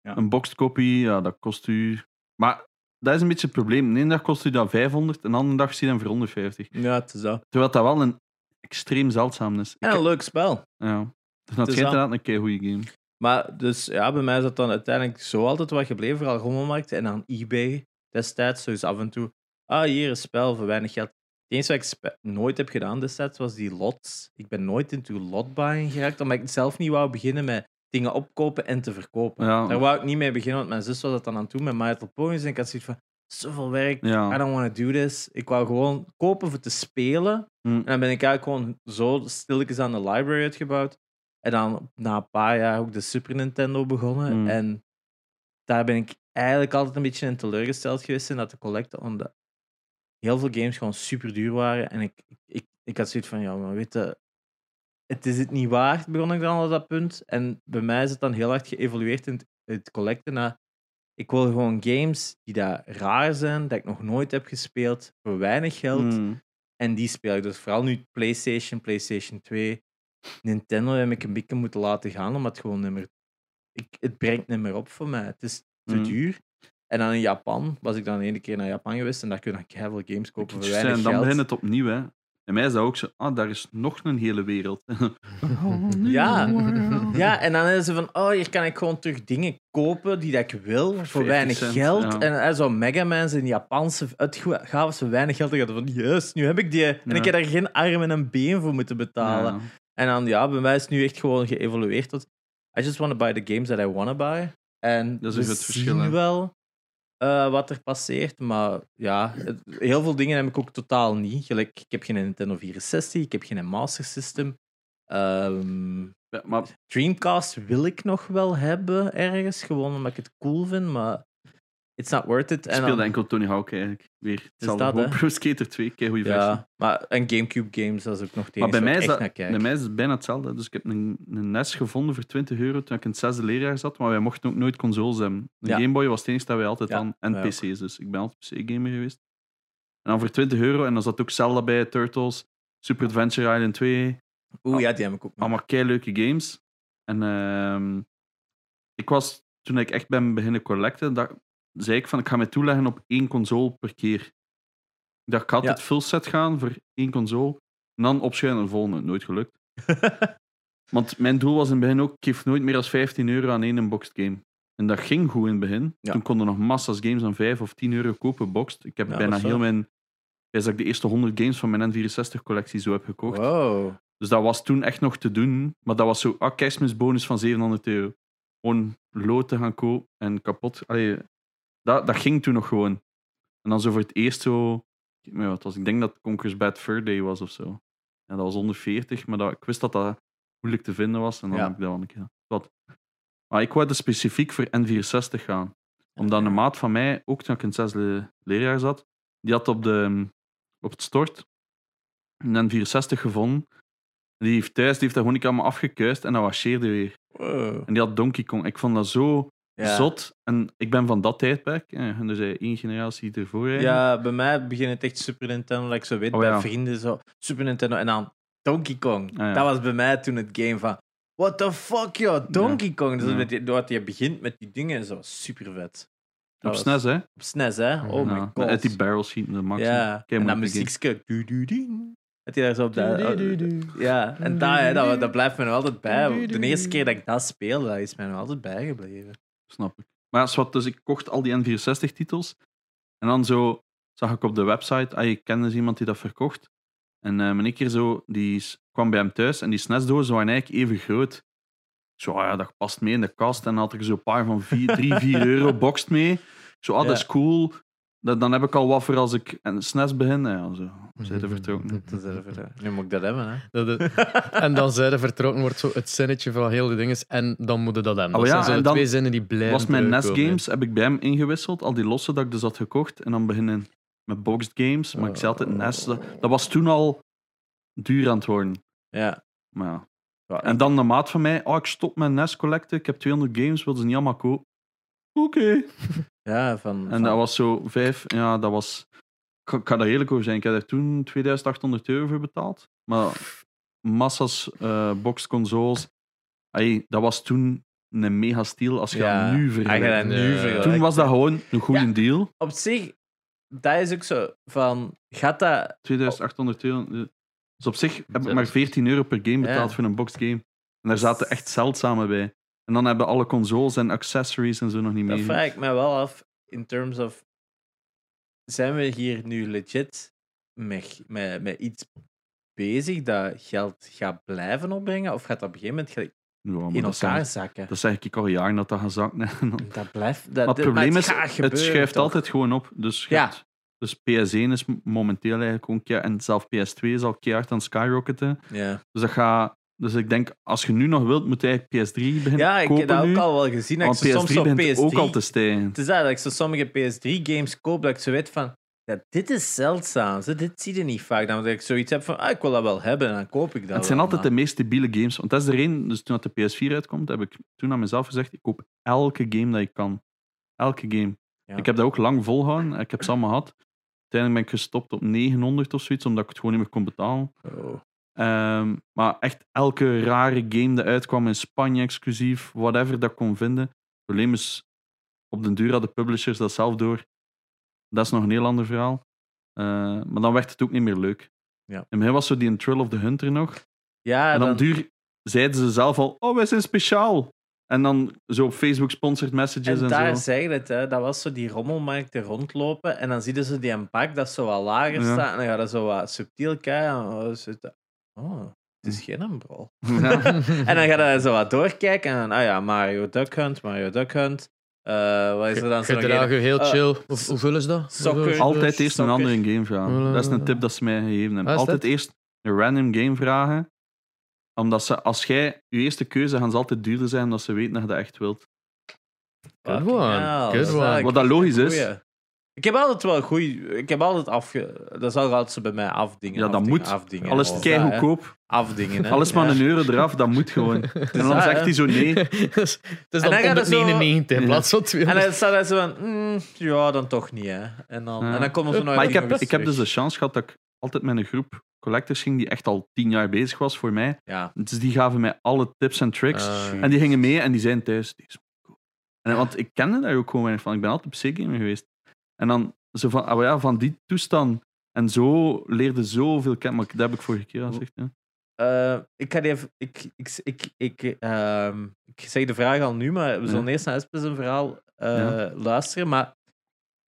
Ja. Een boxed copy, ja, dat kost u... Maar dat is een beetje het probleem. De ene dag kost u dat 500, en de andere dag zie je dan voor 150. Ja, het is dat. Terwijl dat wel een extreem zeldzaam is. En heb- een leuk spel. ja. Dus dat is inderdaad een keigoede game. Maar dus ja, bij mij is dat dan uiteindelijk zo altijd wat gebleven, vooral rommelmarkten en aan eBay destijds. Dus af en toe, ah hier een spel voor weinig geld. Het enige wat ik nooit heb gedaan destijds was die lots. Ik ben nooit into lot buying geraakt, omdat ik zelf niet wou beginnen met dingen opkopen en te verkopen. Ja. Daar wou ik niet mee beginnen, want mijn zus was dat dan aan het doen met My Little Ponies. En ik had zoiets van, zoveel werk. Ja. I don't want to do this. Ik wou gewoon kopen voor te spelen. Hm. En dan ben ik eigenlijk gewoon zo stilletjes aan de library uitgebouwd. En dan na een paar jaar ook de Super Nintendo begonnen. Mm. En daar ben ik eigenlijk altijd een beetje in teleurgesteld geweest in dat te collecten. Omdat heel veel games gewoon super duur waren. En ik, ik, ik had zoiets van, ja, maar weet je, het is het niet waard, begon ik dan op dat punt. En bij mij is het dan heel hard geëvolueerd in het, het collecten naar... Ik wil gewoon games die daar raar zijn, dat ik nog nooit heb gespeeld, voor weinig geld. Hm. En die speel ik dus vooral nu PlayStation, PlayStation 2. Nintendo heb ik een beetje moeten laten gaan, omdat het gewoon niet meer... Ik, het brengt niet meer op voor mij. Het is te Mm. duur. En dan in Japan was ik dan ene keer naar Japan geweest en daar kun je heel veel games kopen voor weinig en dan geld. begint het opnieuw, hè. En mij is dat ook zo, ah, daar is nog een hele wereld. Ja. Ja, en dan is ze van, oh, hier kan ik gewoon terug dingen kopen die dat ik wil, voor 50 weinig cent, geld. ja. En eh, zo Megaman's in Japanse uitgaven voor weinig geld. En ik had van, juist, nu heb ik die. En Ja. ik heb daar geen arm en een been voor moeten betalen. Ja. En dan, ja, bij mij is het nu echt gewoon geëvolueerd tot, I just want to buy the games that I want to buy. En Dat is we groot verschil, zien hè. wel eh, wat er passeert, maar ja, het- heel veel dingen heb ik ook totaal niet. Gelijk, ik heb geen Nintendo 64, ik heb geen Master System. Ehm, Ja, maar Dreamcast wil ik nog wel hebben ergens, gewoon omdat ik het cool vind, maar it's not worth it. ik speelde dan- enkel Tony Hawk eigenlijk. Weer hetzelfde. Pro Skater 2, kei goede versie. ja, maar en GameCube games, dat is ook nog tegen Maar bij mij, is dat, bij mij is het bijna hetzelfde. Dus ik heb een, een NES gevonden voor 20 euro toen ik in het zesde leerjaar zat, maar wij mochten ook nooit consoles hebben. Een Ja. Game Boy was het enige dat wij altijd aan. En. PC's, dus ik ben altijd PC-gamer geweest. En dan voor 20 euro, en dan zat ook Zelda bij, Turtles, Super Adventure Island 2, Oeh, ja, die heb ik ook allemaal kei leuke games. En ehm, ik was, toen ik echt ben beginnen collecten, dat, zei ik van ik ga mij toeleggen op één console per keer. Ik dacht, ik ga altijd Ja. full set gaan voor één console. En dan opschuiven en de volgende. Nooit gelukt. Want mijn doel was in het begin ook, ik geef nooit meer dan 15 euro aan één unboxed game. En dat ging goed in het begin. Ja. Toen konden nog massa's games aan 5 of 10 euro kopen, boxed. Ik heb Ja, bijna is heel mijn... Denk dat ik de eerste 100 games van mijn N64-collectie zo heb gekocht. Wow. Dus dat was toen echt nog te doen. Maar dat was zo, ah, kerstmisbonus van 700 euro. Gewoon loten gaan kopen en kapot. Allee, dat, dat ging toen nog gewoon. En dan zo voor het eerst zo... maar ja, het was, ik denk dat Conquer's Bad Fur Day was of zo. En dat was 140, maar dat, ik wist dat dat moeilijk te vinden was. En dan Ja. heb ik dat wel een keer. Wat. Maar ik wou dus specifiek voor N64 gaan. Omdat een maat van mij, ook toen ik in het zesde leerjaar zat, die had op, de, op het stort een N64 gevonden. En die heeft thuis, die heeft dat gewoon niet allemaal afgekuist en dat wasseerde weer. Wow. En die had Donkey Kong. Ik vond dat zo Ja. zot. En ik ben van dat tijdperk. eh, En er zijn één generatie ervoor. eigenlijk. Ja, bij mij begint het echt Super Nintendo, like ik zo weet, Oh, bij vrienden zo, Super Nintendo en dan Donkey Kong. Ah, ja. Dat was bij mij toen het game van, what the fuck joh, Donkey Kong. Dus die, doordat je begint met die dingen, zo super vet. Op SNES, hè? Op SNES, hè? Oh my god. Uit die barrel schieten, de max. ja, en dan moeilijke muziekske. Dat hij daar zo op de... Ja, en dat, hè, dat, dat blijft me nog altijd bij. De eerste keer dat ik dat speelde, dat is mij nog altijd bijgebleven. Snap ik. Maar ja, zwart, dus ik kocht al die N64-titels. En dan zo zag ik op de website, ah, ik kende dus iemand die dat verkocht. En eh mijn keer zo, die kwam bij hem thuis en die SNES-dozen waren eigenlijk even groot. Zo, ah ja, dat past mee in de kast. En dan had ik zo een paar van 3, 4 euro boxed mee. Zo, ah, dat is cool. Dat, dan heb ik al wat voor als ik een SNES begin. En ja, zo, vertrokken. Dat is even, nu moet ik dat hebben, hè. Dat het- en dan zij vertrokken wordt zo het zinnetje van heel die dingen. En dan moeten dat hebben. Oh Dat ja, zijn zo en de dan twee zinnen die blijven was mijn NES terugkomen. games, heb ik bij hem ingewisseld. Al die losse dat ik dus had gekocht. En dan beginnen met boxed games. Maar ik zei altijd NES. Dat, dat was toen al duur aan het worden. Ja. Maar ja. Ja, En dan de maat van mij. Oh, ik stop mijn NES collecten. Ik heb 200 games. Wil ze niet allemaal kopen? Oké. Ja, van... En van- dat was zo vijf. Ja, dat was. Ik, ik ga daar eerlijk over zijn. Ik heb daar toen 2800 euro voor betaald. Maar massa's eh boxed consoles. Ay, dat was toen een mega steal als je Ja, dat nu vergelijkt. nu Ja. vergelijkt. Toen was dat gewoon een goede Ja. deal. Op zich, dat is ook zo van... Gaat dat... 2800 euro. Dus op zich heb ik maar 14 euro per game betaald Ja. voor een boxed game. En daar zaten echt zeldzame bij. En dan hebben alle consoles en accessories en zo nog niet Dat mee. vraag ik mij wel af, in terms of... Zijn we hier nu legit met, met, met iets bezig dat geld gaat blijven opbrengen? Of gaat dat op een gegeven moment... Ja, in dat, elkaar zakken. dat zeg ik al jaren dat dat gaat zakken. Dat blijft... Dat, Maar het dat- probleem is, het schuift toch? altijd gewoon op. Dus, Ja. hebt- dus PS1 is momenteel eigenlijk ook... kei- En zelf PS2 is al keihard aan skyrocketen. Ja, Dus dat gaat... Dus ik denk, als je nu nog wilt, moet je eigenlijk PS3 beginnen ja ik kopen heb dat nu. ook al wel gezien. Dat want ik zo soms PS3 zo begint PS3... ook al te stijgen. Het is dat, dat ik zo sommige PS3-games koop, dat ik zo weet van... Ja, dit is zeldzaam. Zo, dit zie je niet vaak. Dan dat ik zoiets heb van, ah, ik wil dat wel hebben, en dan koop ik dat Het zijn wel, altijd maar- de meest debiele games. Want dat is er één, dus toen dat de PS4 uitkomt, heb ik toen aan mezelf gezegd, ik koop elke game dat ik kan. Elke game. Ja. Ik heb dat ook lang volgehouden. Ik heb ze allemaal gehad. Uiteindelijk ben ik gestopt op 900 of zoiets, omdat ik het gewoon niet meer kon betalen. Oh. Ehm, maar echt elke rare game die uitkwam in Spanje exclusief, whatever dat ik kon vinden. Het probleem is, op den duur hadden publishers dat zelf door. Dat is nog een heel ander verhaal. Eh, maar dan werd het ook niet meer leuk. Ja. In het begin was zo die Trill of the Hunter nog. Ja, en dan, duur zeiden ze zelf al, oh, wij zijn speciaal. En dan zo op Facebook sponsored messages en en, daar zo. zeg je het, hè. dat was zo die rommelmarkten rondlopen en dan zie je zo die een pak dat zo wat lager Ja. staat en dan gaat dat zo wat subtiel kijken. Oh, het is geen Umbral. Ja. En dan ga je zo wat doorkijken en dan, ah ja, Mario Duck Hunt, Mario Duck Hunt. Eh, wat is er dan zo heel Eh, chill. Hoe- hoeveel is dat? soccer. Altijd eerst een andere game vragen. Dat is een tip dat ze mij gegeven hebben. Ah, Altijd dat? eerst een random game vragen. Omdat ze, als jij je eerste keuze gaan ze altijd duurder zijn omdat ze weten dat je dat echt wilt. Good one, good dat is one. Wat dat logisch is. Ik heb altijd wel goeie... Ik heb altijd afge... Dat zal altijd zo bij mij afdingen. Ja, dat afdingen, moet. Afdingen. Alles kei goedkoop. Afdingen, hè. Alles maar Ja. een euro eraf, dat moet gewoon. En dan dat, zegt hè. hij zo nee. het is En dan dan gaat het zo- 199 in plaats van En 200. dan staat hij zo van... mm, ja, dan toch niet, hè. En dan, Ja. en dan komen ze nog Maar ik heb, ik heb dus de chance gehad dat ik altijd met een groep collectors ging die echt al tien jaar bezig was voor mij. Ja. Dus die gaven mij alle tips en tricks. Ah, En die gingen mee en die zijn thuis. Deze moet kopen. en, want ik kende daar ook gewoon weinig van. Ik ben altijd op C-gamer geweest. En dan zo van, ah, ja, van die toestand. En zo leerde zoveel kennen. Maar dat heb ik vorige keer al gezegd. Ja. Eh, ik ga die even... Ik, ik, ik, ik, ehm, ik zeg de vraag al nu, maar we zullen eerst naar Espes een verhaal eh, Ja. luisteren. Maar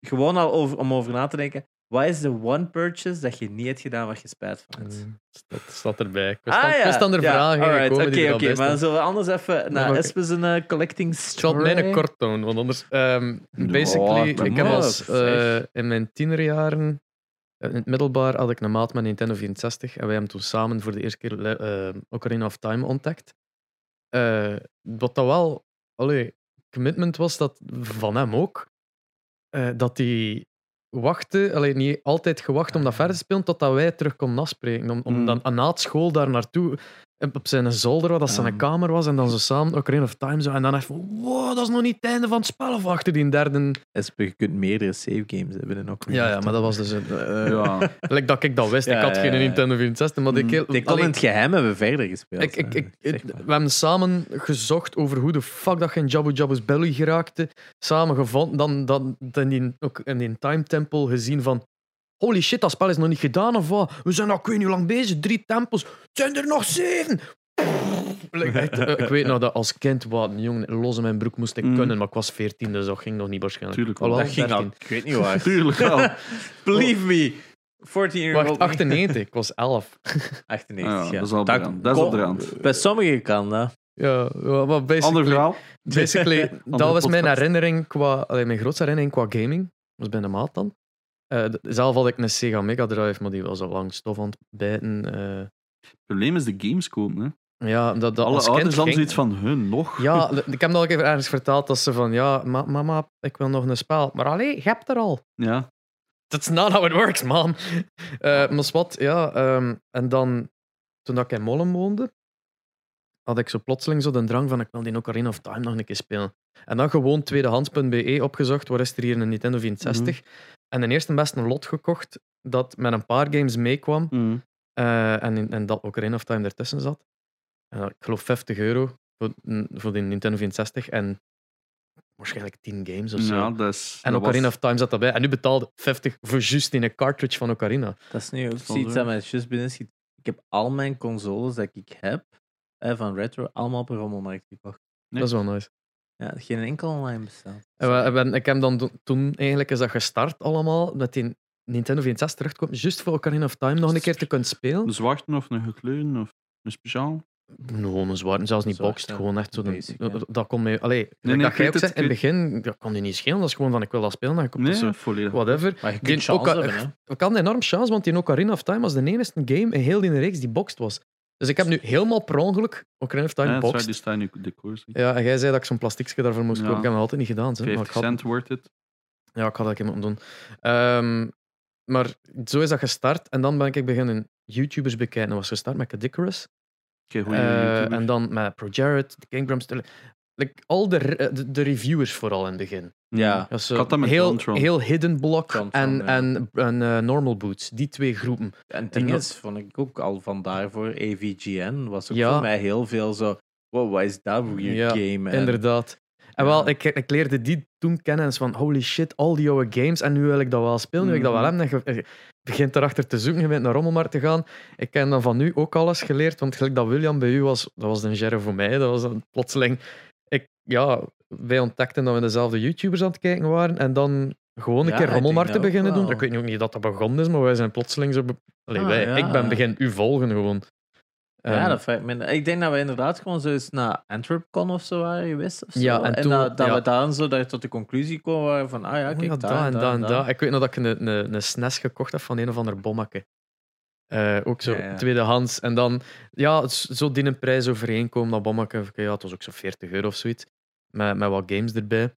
gewoon al over, om over na te denken. Wat is de one purchase dat je niet hebt gedaan waar je spijt van hebt? Mm, Dat staat erbij. Ik Ah, dan- dan er Ja, vragen alright, Oké, bij maar dan zullen we anders even naar Espes een eh, collecting Ik zal het mijne story? kort doen, want anders... ehm, basically, ik heb als... eh, in mijn tienerjaren... eh, In het middelbaar had ik een maat met Nintendo 64 en wij hebben toen samen voor de eerste keer eh, Ocarina of Time ontdekt. Wat dat wel allee, commitment was, dat van hem ook, dat hij wachtte, allee, niet altijd gewacht om dat verder te spelen, totdat wij terug konden afspreken. Om, om Mm. dan na het school daar naartoe, op zijn zolder, wat dat zijn Ah. kamer was, en dan zo samen Ocarina of Time zo, en dan even, wow, dat is nog niet het einde van het spel, of achter die derde... Je kunt meerdere save games hebben en ook Ja, ja, maar dat was dus... een, eh, Ja. Like dat ik dat wist. Ja, ik had ja, geen ja. Nintendo 64, maar ik... Mm. heel- kon in het geheim hebben verder gespeeld. ik, ik, ik, eh, het- zeg maar. we hebben samen gezocht over hoe de fuck dat je in Jabu Jabu's Belly geraakte. Samen gevonden. Dan, dan, dan die, ook in die Time Temple gezien van... Holy shit, dat spel is nog niet gedaan of wat? We zijn al ik weet niet hoe lang bezig. Drie tempels. Het zijn er nog zeven! Like, echt, eh, ik weet nog dat als kind wat jongen, los in mijn broek moest ik Mm. kunnen, maar ik was 14, dus dat ging nog niet waarschijnlijk. Tuurlijk. Alhoewel, dat ging al, 13. ik weet niet waar. Tuurlijk wel. Believe me. 14 year Wacht, old. 98, ik was 11. 98, Ja, ja. dat is al op de rand. Dat is op de rand. Bij sommigen kan dat. Ja, ja, maar basically... Ander verhaal. Basically, dat was mijn herinnering qua, allee, mijn grootste herinnering qua gaming. Dat was bij de maat dan. Eh, zelf had ik een Sega Mega Drive, maar die was al lang stof aan het bijten. eh. Het probleem is de gamescope. Hè. ja, dat, dat Alle als ouders dan ging- zoiets van, hun, nog? Ja, ik heb dat ook even ergens verteld dat ze van, ja, ma- mama, ik wil nog een spel. Maar allee, je hebt er al. Ja. That's not how it works, man. Eh maar wat, ja. ehm, en dan, toen dat ik in Molen woonde, had ik zo plotseling zo de drang van, ik wil die Ocarina of Time nog een keer spelen. En dan gewoon tweedehands.be opgezocht, waar is er hier een Nintendo 64? En de eerste best een lot gekocht, dat met een paar games meekwam. Mm. eh, en, en dat Ocarina of Time ertussen zat. En ik geloof 50 euro voor, voor die Nintendo 64 en waarschijnlijk 10 games of zo. Ja, dat is... En Ocarina was- of Time zat daarbij. En nu betaalde 50 voor juist in een cartridge van Ocarina. Dat is nu ook zoiets zo. dat mij juist binnen schiet. Ik heb al mijn consoles dat ik heb, eh, van retro, allemaal op een rommelmarkt gekocht. Nee. Dat is wel nice. Ja, geen enkel online. En en we- ik heb dan toen eigenlijk is dat gestart allemaal met die Nintendo 64 terugkomt, juist voor Ocarina of Time nog een keer te kunnen spelen. Een zwarte of een gekleurde of een speciaal? Gewoon een zwarte, zelfs niet boxed, ja. gewoon echt zo. de- Basic, ja. dat, kon mij. Allee, nee, dat jij ook zei, in het ik begin, dat kon je niet schelen. Dat is gewoon van ik wil dat spelen, dan koopt Nee, dat zo. volledig. Whatever. Maar je Die kunt chance Oca- hebben, hè. Ik had enorm chance, want die Ocarina of Time was de enige game in heel die reeks die boxed was. Dus ik heb nu helemaal per ongeluk Ocarina of Time Ja, boxed. die staan nu decors. Ja, en jij zei dat ik zo'n plastiekje daarvoor moest Ja. kopen. Ik heb dat altijd niet gedaan. Hè, maar 50 ik had- cent worth it. Ja, ik had dat moeten doen. Ehm, maar zo is dat gestart. En dan ben ik beginnen YouTubers bekijken. Dat was gestart met goeie Eh, YouTuber. en dan met ProJared, de King Grumps. Like, al de, re- de, de reviewers vooral in het begin. Ja. Dat had dat met heel, heel Hidden Block en, ja. en, en eh, Normal Boots. Die twee groepen. En het ding is, vond ik ook al van daarvoor, AVGN was ook Ja. voor mij heel veel zo, wow, wat is dat weird Ja, game? En, Inderdaad. En Ja. wel, ik, ik leerde die toen kennen. En van, holy shit, al die oude games. En nu wil ik dat wel spelen, nu wil ik dat wel Mhm. hebben. En je, je begint erachter te zoeken, je bent naar Rommelmarkt te gaan. Ik heb dan van nu ook alles geleerd. Want gelijk dat William bij u was, dat was een gerre voor mij. Dat was dan plotseling... Ja, wij ontdekten dat we dezelfde YouTubers aan het kijken waren. En dan gewoon een Ja, keer Rommelmarkt te dat beginnen doen. Ik weet niet ook niet dat dat begonnen is, maar wij zijn plotseling zo... be- Allee, Ah, wij, ja. Ik ben begin u volgen gewoon. ja, Ehm, dat me. Ik denk dat we inderdaad gewoon zo eens naar AntwerpCon of zo waren geweest. Of zo. Ja, en toen- dat, dat ja. we dan zo daar tot de conclusie komen waren van, ah ja, Oh kijk, ja, daar, dat en daar, dat en daar. dat. Ik weet nog dat ik een, een, een SNES gekocht heb van een of ander bommetje. Eh, ook zo Ja, ja. tweedehands. En dan, ja, zo die een prijs overeenkomen, dat. Oké, Ja, het was ook zo 40 euro of zoiets. Met, met wat games erbij.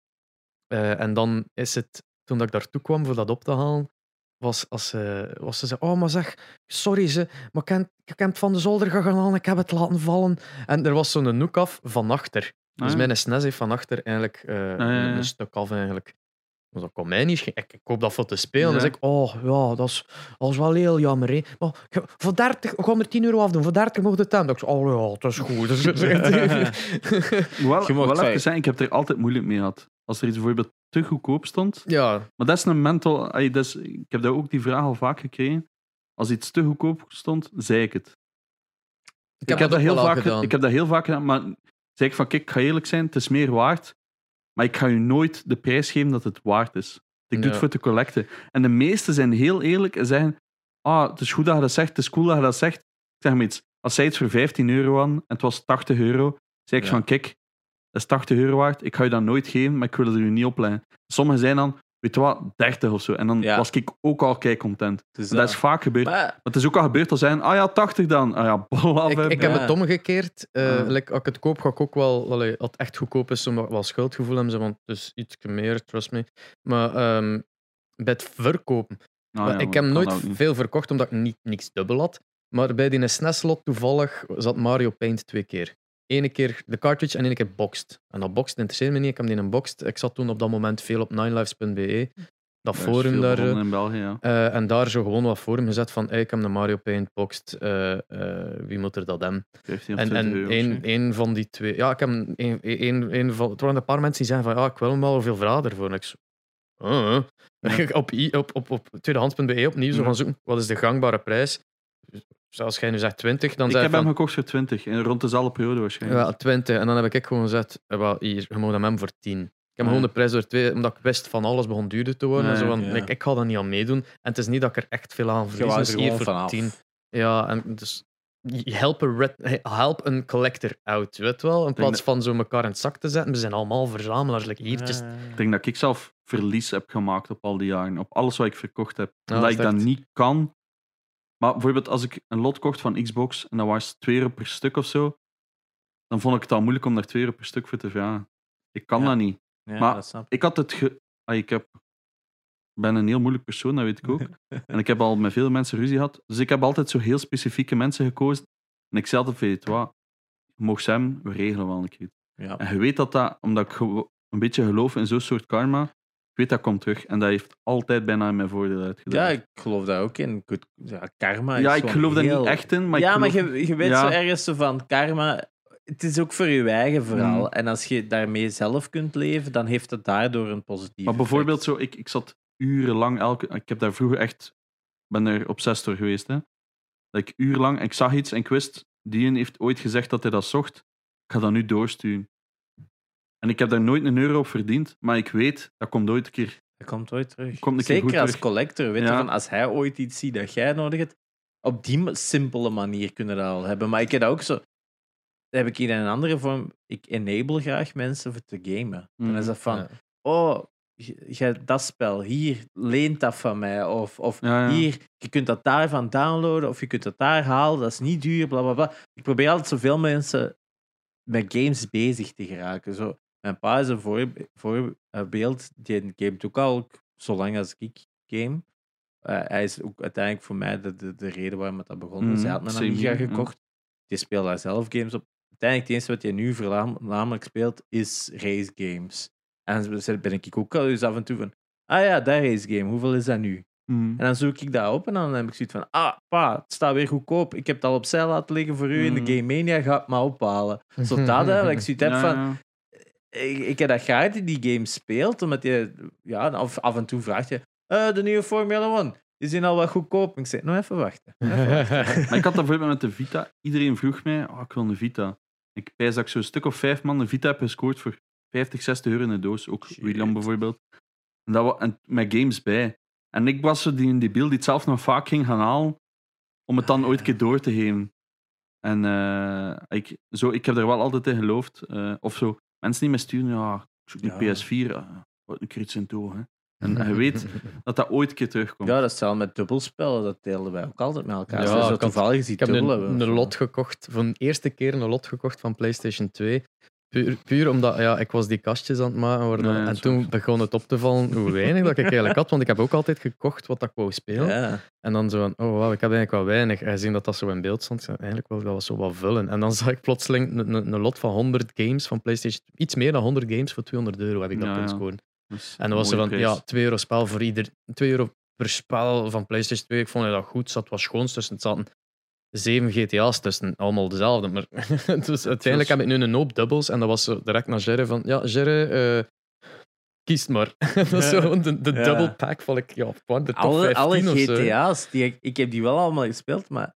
Eh, en dan is het, toen dat ik daartoe kwam voor dat op te halen, was, als, ze was ze zei, oh, maar zeg, sorry ze, maar ik heb, het van de zolder gegaan, ik heb het laten vallen. En er was zo'n noek af van achter. Dus Ah, mijn SNES heeft van achter eigenlijk eh, ja, ja. Een, een stuk af eigenlijk. Maar dat kon mij niet schelen. Ik, ik koop dat voor te spelen. Dan Ja. zeg ik, oh ja, dat is, dat is wel heel jammer. Hè. Maar voor 30, we gaan er 10 euro afdoen. Voor 30 mocht het aan. Dan ik, oh ja, dat is goed. Dat is echt- Wel, wel even zeggen, ik heb er altijd moeilijk mee gehad. Als er iets bijvoorbeeld te goedkoop stond. ja, Maar dat is een mental... ay, dat is, ik heb daar ook die vraag al vaak gekregen. Als iets te goedkoop stond, zei ik het. Ik, heb, dat heel vaak, gedaan. ik heb dat heel vaak gedaan, maar zeg ik van, kijk, ik ga eerlijk zijn, het is meer waard, maar ik ga je nooit de prijs geven dat het waard is. Ik doe het voor te collecten. En de meesten zijn heel eerlijk en zeggen, ah, het is goed dat je dat zegt, het is cool dat je dat zegt. Ik zeg maar iets, als zij iets voor 15 euro aan en het was 80 euro, zeg ik van, kijk, dat is 80 euro waard, ik ga je dat nooit geven, maar ik wil het er u niet opleggen. Sommigen zijn dan, weet je wat, 30 of zo. En dan Ja. was ik ook al kei content. Dus Dat is vaak gebeurd. Maar Maar, het is ook al gebeurd al zijn, ah ja, 80 dan. Ah ja, bol af. ik, ik heb Ja. het omgekeerd. Eh, Ah. like, als ik het koop, ga ik ook wel... Allee, als het echt goedkoop is, zo wel schuldgevoel hebben. zo, Want het is iets meer, trust me. Maar ehm, bij het verkopen... Ah Maar ik heb nooit veel verkocht, omdat ik niet, niks dubbel had. Maar bij die SNES-lot toevallig zat Mario Paint twee keer. Ene keer de cartridge en ene keer boxed. En dat boxed interesseerde me niet, ik heb die een boxed. Ik zat toen op dat moment veel op ninelives.be. Dat Daar forum veel daar... eh, in België, ja. eh, en daar zo gewoon wat forum gezet van hey, ik heb een Mario Paint boxed, eh, wie moet er dat hebben? 15 of En, 20 en misschien. één van die twee... Ja, ik heb een, één, één van... Er waren een paar mensen die zeiden van ja, ik wil hem wel, hoeveel vraag ervoor? En ik zo... "Uh, uh." op, op, op, op tweedehands.be opnieuw zo gaan zoeken, wat is de gangbare prijs? Dus Als jij nu zegt 20, dan Ik zeg heb hem van... gekocht voor 20, en rond dezelfde periode waarschijnlijk. Ja, 20. En dan heb ik gewoon gezegd, eh, wel, hier, je moet hem voor 10. Ik heb Ja. gewoon de prijs door twee, omdat ik wist van alles begon duurder te worden. En zo, ja. ik, ik ga daar niet aan meedoen. En het is niet dat ik er echt veel aan verlies. was Dus er hier gewoon voor vanaf. 10. Ja, en dus je help een, help een collector out, weet wel? In plaats dat- van zo elkaar in het zak te zetten. We zijn allemaal verzamelaars. Like, hier, is- Ik denk dat ik zelf verlies heb gemaakt op al die jaren. Op alles wat ik verkocht heb. Ja, dat ik dat echt- niet kan. Maar bijvoorbeeld als ik een lot kocht van Xbox en dat was 2 euro per stuk of zo, dan vond ik het al moeilijk om daar 2 euro per stuk voor te vragen. Ik kan Ja. dat niet. Ja, Maar- dat ik. Ik had het ge... ah, ik heb... ben een heel moeilijk persoon, dat weet ik ook. En ik heb al met veel mensen ruzie gehad. Dus ik heb altijd zo heel specifieke mensen gekozen. En ik zei altijd, weet je wat, mag hem, we regelen wel een keer. Ja. En je weet dat dat, omdat ik een beetje geloof in zo'n soort karma, ik weet dat komt terug. En dat heeft altijd bijna in mijn voordeel ja, uitgedaan. ik geloof daar ook in. Goed, ja, karma is Ja, ik geloof daar heel- niet echt in, maar ja, ik maar je, je weet Ja. zo ergens zo van karma. Het is ook voor je eigen verhaal. Mm. En als je daarmee zelf kunt leven, dan heeft het daardoor een positief Maar bijvoorbeeld zo, ik, ik zat urenlang elke... Ik heb daar vroeger echt... ben er obsessed door geweest, hè. Dat ik urenlang... En ik zag iets en ik wist, die heeft ooit gezegd dat hij dat zocht. Ik ga dat nu doorsturen. En ik heb daar nooit een euro op verdiend, maar ik weet, dat komt ooit een keer... Dat komt ooit terug. Komt een keer Zeker goed als terug. collector. Weet je, Ja. van als hij ooit iets ziet dat jij nodig hebt, op die ma- simpele manier kunnen dat al hebben. Maar ik heb dat ook zo. heb ik hier in een andere vorm. Ik enable graag mensen voor te gamen. Dan is Mhm. dat van, Ja. oh, je, je hebt dat spel, hier, leent dat van mij. Of, of Ja, ja. hier, je kunt dat daarvan downloaden, of je kunt dat daar halen, dat is niet duur, bla bla bla. Ik probeer altijd zoveel mensen met games bezig te geraken. Zo, mijn pa is een voorbe- voorbeeld, die gamet ook al zolang als ik game. Eh, hij is ook uiteindelijk voor mij de, de, de reden waarom het dat begon. Dus hij had Mhm, een Amiga ja. gekocht. Die speelt daar zelf games op. Uiteindelijk, het enige wat hij nu voornamelijk speelt, is race games. En zo ben ik ook al eens af en toe van, ah ja, dat race game, hoeveel is dat nu? Mhm. En dan zoek ik dat op en dan heb ik zoiets van, ah, pa, het staat weer goedkoop. Ik heb het al op zeil laten liggen voor u in Mm. de Game Mania, ga het maar ophalen. Zo dat, hè, dat ik zoiets heb Ja, van. Ik, ik heb dat graag dat die game speelt, omdat je, ja, of af en toe vraagt je, eh, de nieuwe Formula 1, is die al wat goedkoop? Ik zeg, nou even wachten. Even wachten. Maar ik had dat bijvoorbeeld met de Vita. Iedereen vroeg mij, oh, ik wil een Vita. Ik pijs dat ik zo'n stuk of vijf man een Vita heb gescoord voor 50, 60 euro in de doos. Ook Shit. William bijvoorbeeld. En, dat en met games bij. En ik was zo die in die beeld die het zelf nog vaak ging gaan halen, om het dan Ah, ooit ja. een keer door te geven. En eh, ik, zo, ik heb er wel altijd in geloofd. eh, of zo, mensen die me sturen, ja, ik zoek een Ja. PS4, uh, wat een keer iets in toe. Hè. En je weet dat dat ooit een keer terugkomt. Ja, dat is wel met dubbelspellen, dat deelden wij ook altijd met elkaar. Ja, Ja, ik had- Ik heb een, een lot gekocht, voor de eerste keer een lot gekocht van PlayStation 2. Puur, puur omdat ja, ik was die kastjes aan het maken worden. Nee, en toen begon het op te vallen hoe weinig dat ik eigenlijk had. Want ik heb ook altijd gekocht wat ik wou spelen. Ja. En dan zo van, oh wauw, ik heb eigenlijk wel weinig. En gezien dat dat zo in beeld stond, ik, eigenlijk wel, dat was zo wat vullen. En dan zag ik plotseling een, lot van 100 games van PlayStation. Iets meer dan 100 games voor 200 euro heb ik dat Ja, kunnen ja. scoren. En dan was er van, ja, prijs. 2 euro spel voor ieder. 2 euro per spel van PlayStation 2. Ik vond dat goed. Zat wat schoons tussen. Het zaten zeven GTA's tussen. Allemaal dezelfde. Maar dus uiteindelijk heb ik nu een hoop dubbels. En dat was zo direct naar Jerry van, ja, Jerry, eh kies maar. dat is zo de, de Ja. double pack van, ik, ja, wat, de top Alle, 15 alle of zo. GTA's, die, ik- ik heb die wel allemaal gespeeld, maar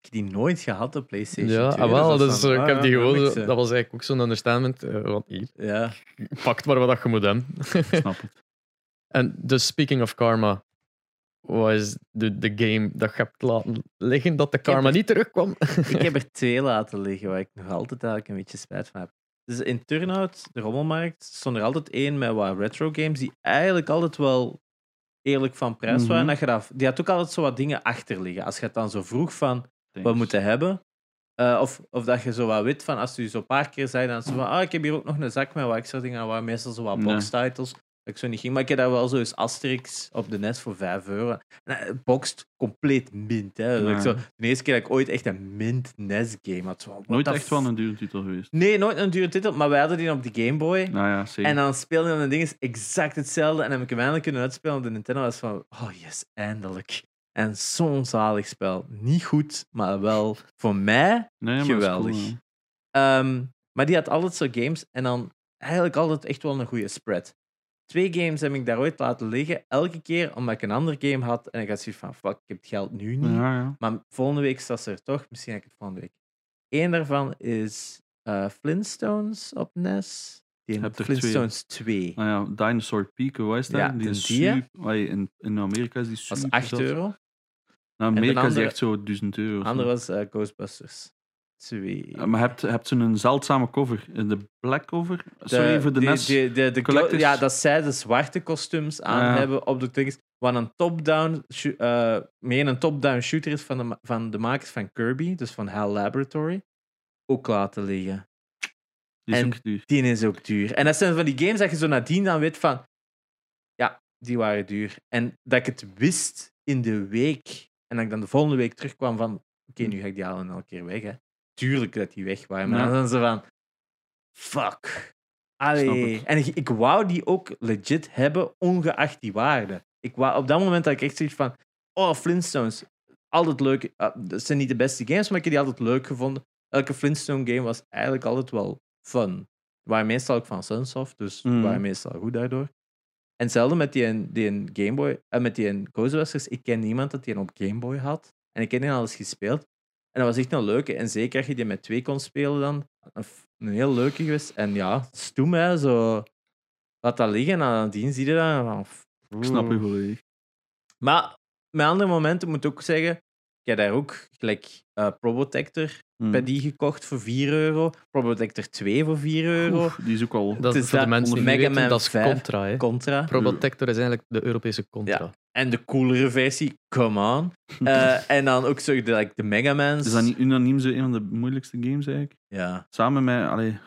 ik heb die nooit gehad op PlayStation Ja, 2. ah, wel, Dus dus, van, eh, ik ah, heb die ja, gewoon, dat was eigenlijk ook zo'n understanding. eh, want hier, Ja. pakt maar wat dat je moet hebben. Snap het. En dus, speaking of karma, wat is de, de game dat je hebt laten liggen dat de karma niet terugkwam? Ik heb er twee laten liggen waar ik nog altijd eigenlijk een beetje spijt van heb. Dus in Turnhout, de rommelmarkt, stond er altijd één met wat retro games die eigenlijk altijd wel eerlijk van prijs waren. Mhm. Dat je dat, die had ook altijd zo wat dingen achter liggen. Als je het dan zo vroeg van wat Thanks. moeten hebben, eh, of, of dat je zo wat weet van als je zo een paar keer zei, dan zo van, ah, ik heb hier ook nog een zak met wat extra dingen, dat waren meestal zo wat box titles. Dat ik zo niet ging, maar ik heb daar wel zo eens Asterix op de NES voor 5 euro. En, eh, boxed compleet mint. Hè. Ik zo, de eerste keer dat ik ooit echt een mint NES game had. Zo, Nooit echt wel een dure titel geweest. Nee, nooit een dure titel, maar wij hadden die op de Game Boy. Nou ja, zeker. En dan speelde op de ding is exact hetzelfde. En dan heb ik hem eindelijk kunnen uitspelen op de Nintendo. was van, oh yes, eindelijk. En zo'n zalig spel. Niet goed, maar wel voor mij nee, geweldig. cool. Ehm, maar die had altijd zo games en dan eigenlijk altijd echt wel een goede spread. Twee games heb ik daar ooit laten liggen, elke keer omdat ik een ander game had. En ik had zoiets van, fuck, ik heb het geld nu niet. ja, ja. Maar volgende week staat ze er toch, misschien heb ik het volgende week. Eén daarvan is eh, Flintstones op NES. Die er Flintstones 2. Nou ja, Dinosaur Peak, hoe is dat? Ja, die is die, super, in, in Amerika is die Dat super was 8 zot. euro. Nou, de Amerika is die andere- echt zo 1000 euro. De andere was eh, Ghostbusters 2. Ja, maar hebt, hebt zo'n zeldzame cover. Eh, De black cover. Sorry voor de die- NES. die- de- de Collectors. ja, dat zij de zwarte kostuums aan Ja. hebben op de dingen. Wat een top-down, eh, meer een top-down shooter is van de, van de makers van Kirby, dus van HAL Laboratory, ook laten liggen. die is en- ook duur. Die is ook duur. En dat zijn van die games dat je zo nadien dan weet van, ja, die waren duur. En dat ik het wist in de week, en dat ik dan de volgende week terugkwam van, oké, nu ga ik die halen elke keer weg. Hè. Tuurlijk dat die weg waren, maar Ja. dan zijn ze van, fuck. Allee. En ik, ik wou die ook legit hebben, ongeacht die waarde. Ik wou, op dat moment had ik echt zoiets van, oh, Flintstones, altijd leuk. Ah, dat zijn niet de beste games, maar ik heb die altijd leuk gevonden. Elke Flintstone game was eigenlijk altijd wel fun. Waren meestal ook van Sunsoft, dus Mhm. waren meestal goed daardoor. En hetzelfde met die, die Game Boy, en met die Ghostbusters. Ik ken niemand dat die een op Game Boy had. En ik heb die al eens gespeeld. En dat was echt een leuke. En zeker als je die met twee kon spelen dan. Een, heel leuke geweest. En ja, stoem hè, zo. Laat dat liggen en nadien zie je dat. Van, Ik snap je volledig. maar met andere momenten moet ik ook zeggen, heb daar ook gelijk eh, Probotector Hmm. bij die gekocht voor 4 euro. Probotector 2 voor 4 euro. Oef, die is ook al... Dat is voor de dat mensen die weten, dat is 5 Contra. Hè. Contra. Probotector is eigenlijk de Europese Contra. En de coolere versie, come on. Eh, en dan ook zo de, like, de Mega Man's. Is dat niet unaniem zo een van de moeilijkste games eigenlijk? Ja. Samen met allee,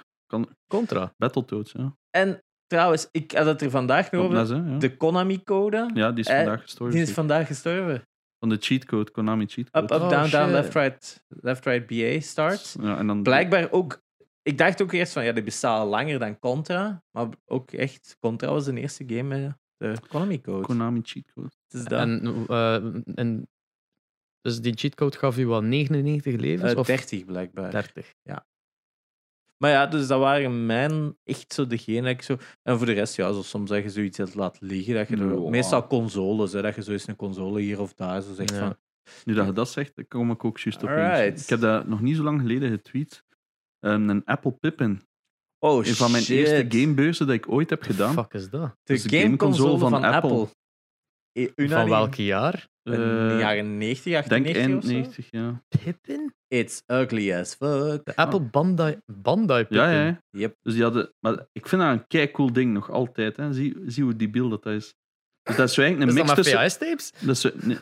Contra. Battletoads, ja. En trouwens, ik had het er vandaag nog over. NES, hè, ja. De Konami-code. Ja, die is Eh, vandaag gestorven. Die is vandaag gestorven. Van de cheatcode, Konami cheatcode. Up, up, Oh, down, down, left, right, left, right, BA start. Ja, en dan Blijkbaar ook. Ik dacht ook eerst van ja, die bestaat al langer dan Contra. Maar ook echt, Contra was de eerste game de. Konami cheatcode. Het is dat. En, eh, en dus die cheatcode gaf u wat 99 levens? Eh, of 30 blijkbaar. 30? Maar ja, dus dat waren mijn echt zo degene ik zo. En voor de rest, ja, zo soms dat je zoiets laten liggen. Dat je er- Ja. Meestal consoles, hè, dat je zo eens een console hier of daar zo zegt Ja. van. Nu dat je dat zegt, dan kom ik ook juist op. Ik heb dat nog niet zo lang geleden getweet. Ehm, een Apple Pippin. Oh, Een van mijn shit. eerste gamebeurzen dat ik ooit heb gedaan. fuck is dat? De Dus gameconsole gameconsole van, van Apple. Apple. Eh, Van welk jaar? In Eh, de jaren 90, Ik denk 98 eind of zo? 90, ja. Pippin? It's ugly as fuck. De Apple Bandai, Bandai Pippin. Ja, ja. Yep. Dus die hadden... Maar ik vind dat een kei cool ding nog altijd. Hè. Zie, zie hoe debiel dat is. Dus dat is zo eigenlijk een dat mix tussen... VHS-tapes? Dat is, zo- nee,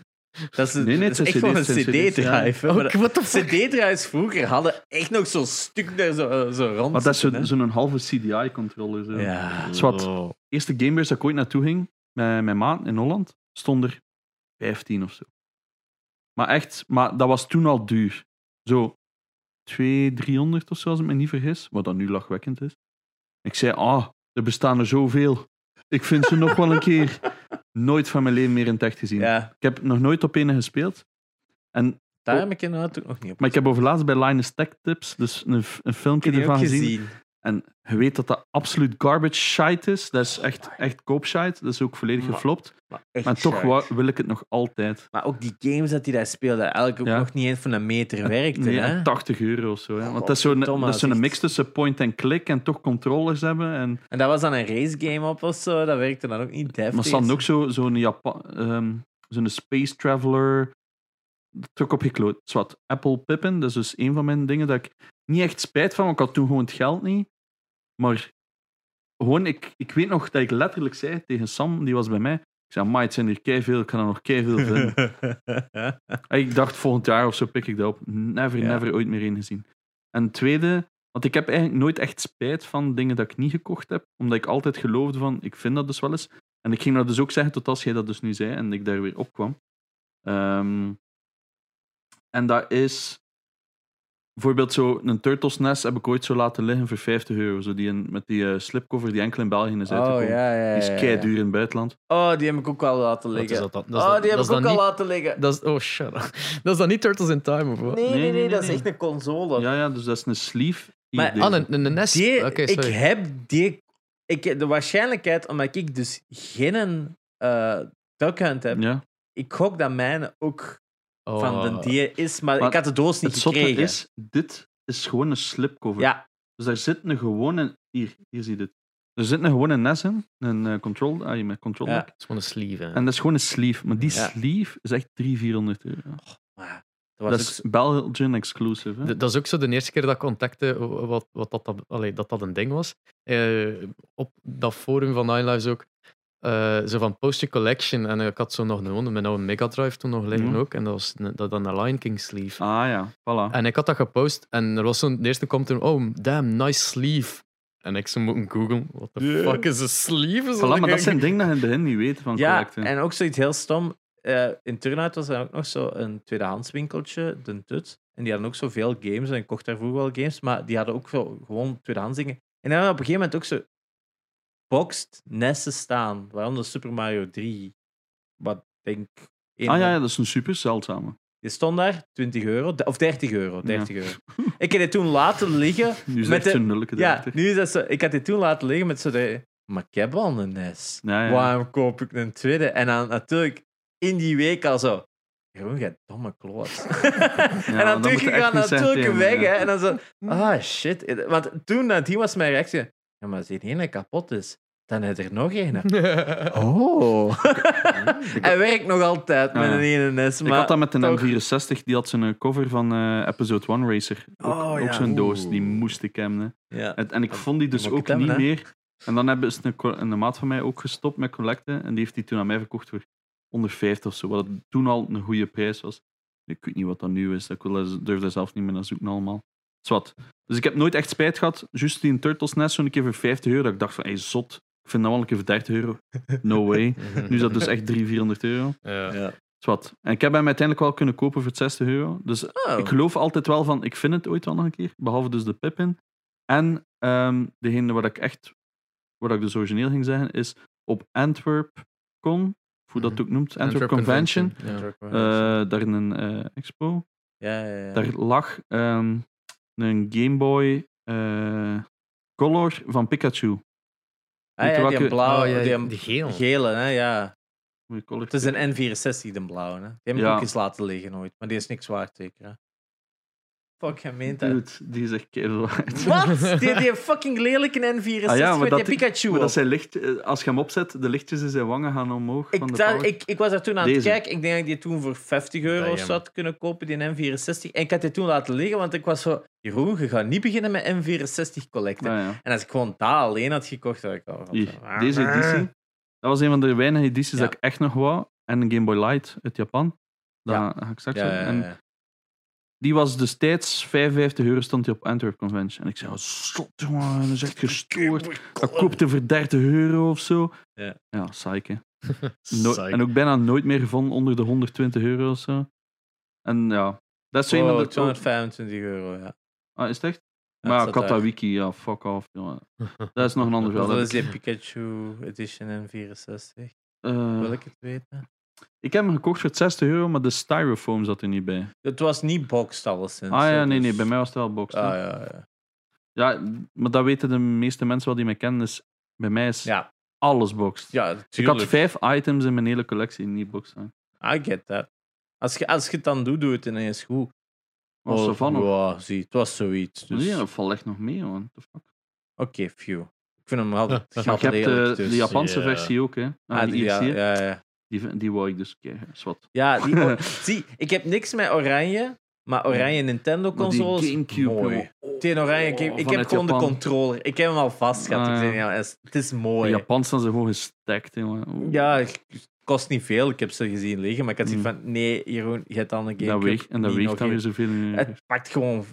Dat is, Nee, nee, dat het is echt een CD-drive. ja. fuck? CD-drives vroeger hadden echt nog zo'n stuk daar zo, zo rond. maar dat is zitten, zo- zo'n halve CDI-controller. Zo. Ja. Zwat. Oh. eerste Gamebeurs dat ik ooit naartoe ging, met mijn maat in Holland, stond er 15 of zo. Maar echt, maar dat was toen al duur. Zo 200, 300 of zo, als ik me niet vergis. Wat dan nu lachwekkend is. Ik zei, ah, er bestaan er zoveel. Ik vind ze nog wel een keer. Nooit van mijn leven meer in het echt gezien. Ja, Ik heb nog nooit op een gespeeld. En, daar heb ik inderdaad ook nog niet op. maar ik heb over laatst bij Linus Tech Tips dus een, een filmpje ervan gezien. En je weet dat dat absoluut garbage shite is. Dat is echt, echt koopshite. Dat is ook volledig Maar- geflopt. Maar, toch wil ik het nog altijd. Maar ook die games dat hij daar speelde, eigenlijk ook Ja. nog niet eens van een meter werkte. Nee, hè? 80 euro of zo. Hè? Want dat is zo'n dat is mix tussen point-and-click en toch controllers hebben. En, En dat was dan een race game op of zo, dat werkte dan ook niet deftig. maar hadden ook zo- zo'n Japan, ehm, zo'n Space Traveler. Terug opgekloot. Zwat, Apple Pippin, dat is dus een van mijn dingen dat ik niet echt spijt van, want ik had toen gewoon het geld niet. Maar gewoon, ik, ik weet nog dat ik letterlijk zei tegen Sam, die was bij mij. Ik zei, maar het zijn er keiveel, ik kan er nog keiveel vinden. En Ik dacht volgend jaar of zo pik ik dat op. Never, Ja. never ooit meer in gezien. En tweede, want ik heb eigenlijk nooit echt spijt van dingen dat ik niet gekocht heb, omdat ik altijd geloofde van, ik vind dat dus wel eens. En ik ging dat dus ook zeggen tot als jij dat dus nu zei en ik daar weer opkwam. Ehm en dat is bijvoorbeeld zo een Turtles Nest heb ik ooit zo laten liggen voor 50 euro. Zo die in- met die eh, slipcover die enkel in België is Oh uitgekomen. ja, ja, ja. Die is kei duur in het buitenland. Oh, die heb ik ook al laten Wat is liggen. dat dan? Dat is oh, dat- die heb dat ik ook al niet- laten liggen. Dat is, oh shut up. Dat is dan niet Turtles in Time of wat? Nee, nee, nee, nee, dat is echt een console. Ja, ja, dus dat is een sleeve. Maar-. Ah, een, een, een NES. Die, Oké, ik sorry. heb die... Ik, de waarschijnlijkheid, omdat ik dus geen uh, Duck Hunt heb, Ja. ik gok dat mijn ook Oh. van de die is, maar, Maar ik had de doos niet Het gekregen. is, dit is gewoon een slipcover. Ja, Dus daar zit een gewone... Hier, hier zie je dit. Er zit een gewone NES in, een uh, control, ah, met control Ja. Het is gewoon een sleeve. hè. En dat is gewoon een sleeve. Maar die Ja. sleeve is echt 300, 400 euro. maar dat Dat was is ook Belgian exclusive. Hè? Dat is ook zo de eerste keer dat ik contacte wat, wat dat, dat, allee, dat dat een ding was. Eh, op dat forum van Nine Lives ook. Eh, zo van Post Your Collection. En ik had zo nog een, mijn oude Mega Drive toen nog liggen Mhm. ook. En dat was een, dat dan een Lion King sleeve. Ah ja, voilà. En ik had dat gepost. En er was zo'n, de eerste komt er, oh damn, nice sleeve. En ik zo moeten googlen, what the fuck is een sleeve? Zo Voilà, maar dat zijn dingen dat je in het begin niet weet van Ja, collecten. en ook zoiets heel stom. Eh, in Turnhout was er ook nog zo een tweedehandswinkeltje, de Tut. En die hadden ook zoveel games. En ik kocht daar vroeger wel games. Maar die hadden ook zo gewoon tweedehands dingen. En dan op een gegeven moment ook zo boxed nesten staan. Waaronder Super Mario 3. Wat denk Ah ja, dat is een super zeldzame. Die stond daar, 20 euro. Of 30 euro. 30 euro. Ik heb die toen laten liggen. Nu is Met de- zo'n nulleke Ja, erachter. nu is dat zo. Ik had die toen laten liggen met zo de... Maar ik heb al een NES. Ja, ja. Waarom koop ik een tweede? En dan natuurlijk in die week al zo. Jeroen, jij domme kloot. en dan moet terug je echt gegaan niet zeggen natuurlijk weg. Hè, en dan zo, ah shit. Want toen, nadien was mijn reactie. Ja, maar zie je, ene kapot is. Dan heb je er nog een. Oh. Hij werkt nog altijd met ja. een ene NES. Ik had dat met toch- M64, die had zijn cover van eh, Episode 1 Racer. Ook, Oh, ook ja. zo'n doos, die moest ik hebben. Ja. En, en ik vond die dus ook niet hè. meer. En dan hebben ze een, een maat van mij ook gestopt met collecten. En die heeft die toen aan mij verkocht voor 150 of zo. Wat toen al een goede prijs was. Ik weet niet wat dat nu is. Ik wil- durf daar zelf niet meer naar zoeken allemaal. Zwat. Dus ik heb nooit echt spijt gehad. Juist die Turtles Nest zo'n keer voor 50 euro. Dat ik dacht van, hey, zot. Ik vind dat wel een keer voor 30 euro. No way. Nu is dat dus echt 300, 400 euro. Ja. Ja. Zwat. En ik heb hem uiteindelijk wel kunnen kopen voor 60 euro. Dus Oh. ik geloof altijd wel van, ik vind het ooit wel nog een keer. Behalve dus de Pippin. En ehm, degene waar ik echt, waar ik dus origineel ging zeggen, is op Antwerp Con, hoe dat Mhm. ook noemt, Antwerp, Convention. Ja. eh, daar in een eh, expo. ja, ja, ja. Daar lag ehm, een Game Boy eh, Color van Pikachu. Ah, ja, die welke- blauw, Oh, ja, die, gele, hè, ja. Het is een N64, de blauwe. Hè. Die heb ik Ja. ook eens laten liggen ooit, maar die is niks waard, zeker. Hè. Fuck, hij meent dat. Dude, die is echt keihard. Wat? Die, die fucking lelijke N64 Ah ja, maar met dat die Pikachu Maar dat zijn licht, eh, als je hem opzet, de lichtjes in zijn wangen gaan omhoog. van Ik, de da- power. ik, ik was daar toen aan het kijken. Ik denk dat ik die toen voor 50 euro of Damn. zo had kunnen kopen, die N64. En ik had die toen laten liggen, want ik was zo... Jeroen, je gaat niet beginnen met N64 collecten. Ah, ja. En als ik gewoon dat alleen had gekocht, had ik al... Hier, deze editie. Dat was een van de weinige edities Ja. dat ik echt nog wou. En een Game Boy Light uit Japan. Dat Ja. ga ik straks Ja, zo- ja, En ja. Die was destijds 55 euro stond die op Antwerp Convention. En ik zei, oh, slot jongen, dat is echt gestoord. Dat koopte voor 30 euro of zo. Ja. Ja. No- en ook bijna nooit meer gevonden onder de 120 euro of zo. En ja, dat is zo Oh, van de... 225 euro, ja. Ah, is het echt? Ja, maar ja. Katawiki, ja, fuck off. jongen. Dat is nog een ander verhaal. Dat is die ik- Pikachu Edition N64? Eh, Wil ik het weten? Ik heb hem gekocht voor 60 euro, maar de styrofoam zat er niet bij. Het was niet boxed alleszins. Ah ja, nee, nee, dus- bij mij was het wel boxed. Ah ja, ja. Ja, maar dat weten de meeste mensen wel die mij kennen. Dus bij mij is Ja, alles boxed. ja ik had vijf items in mijn hele collectie die niet boxed zijn. I get that. Als je, als je het dan doet, doe het ineens goed. Was er van? Ja, zie, het was zoiets. Dus... Nee, dat valt echt nog mee, man. The fuck? Oké, few. Ik vind hem altijd Maar Maar ik heb de, dus... de Japanse ja. versie ook, hè. Ah, Ah, die ja, ja, ja. Die, die wou ik dus krijgen. Zwat. Ja, die, zie, ik heb niks met oranje, maar oranje Nintendo Maar die consoles, Gamecube, Tegen oranje, ik, ik heb gewoon de Japan. controller. Ik heb hem al vast gehad. Ah, ik ja. het is- mooi. Japans zijn ze gewoon gestekt, jongen. Ja, het kost niet veel. Ik heb ze gezien liggen, maar ik had zoiets Mm. van, nee, Jeroen, je hebt dan een dat Gamecube. weegt, en dat weegt dan weer zoveel. in Het pakt gewoon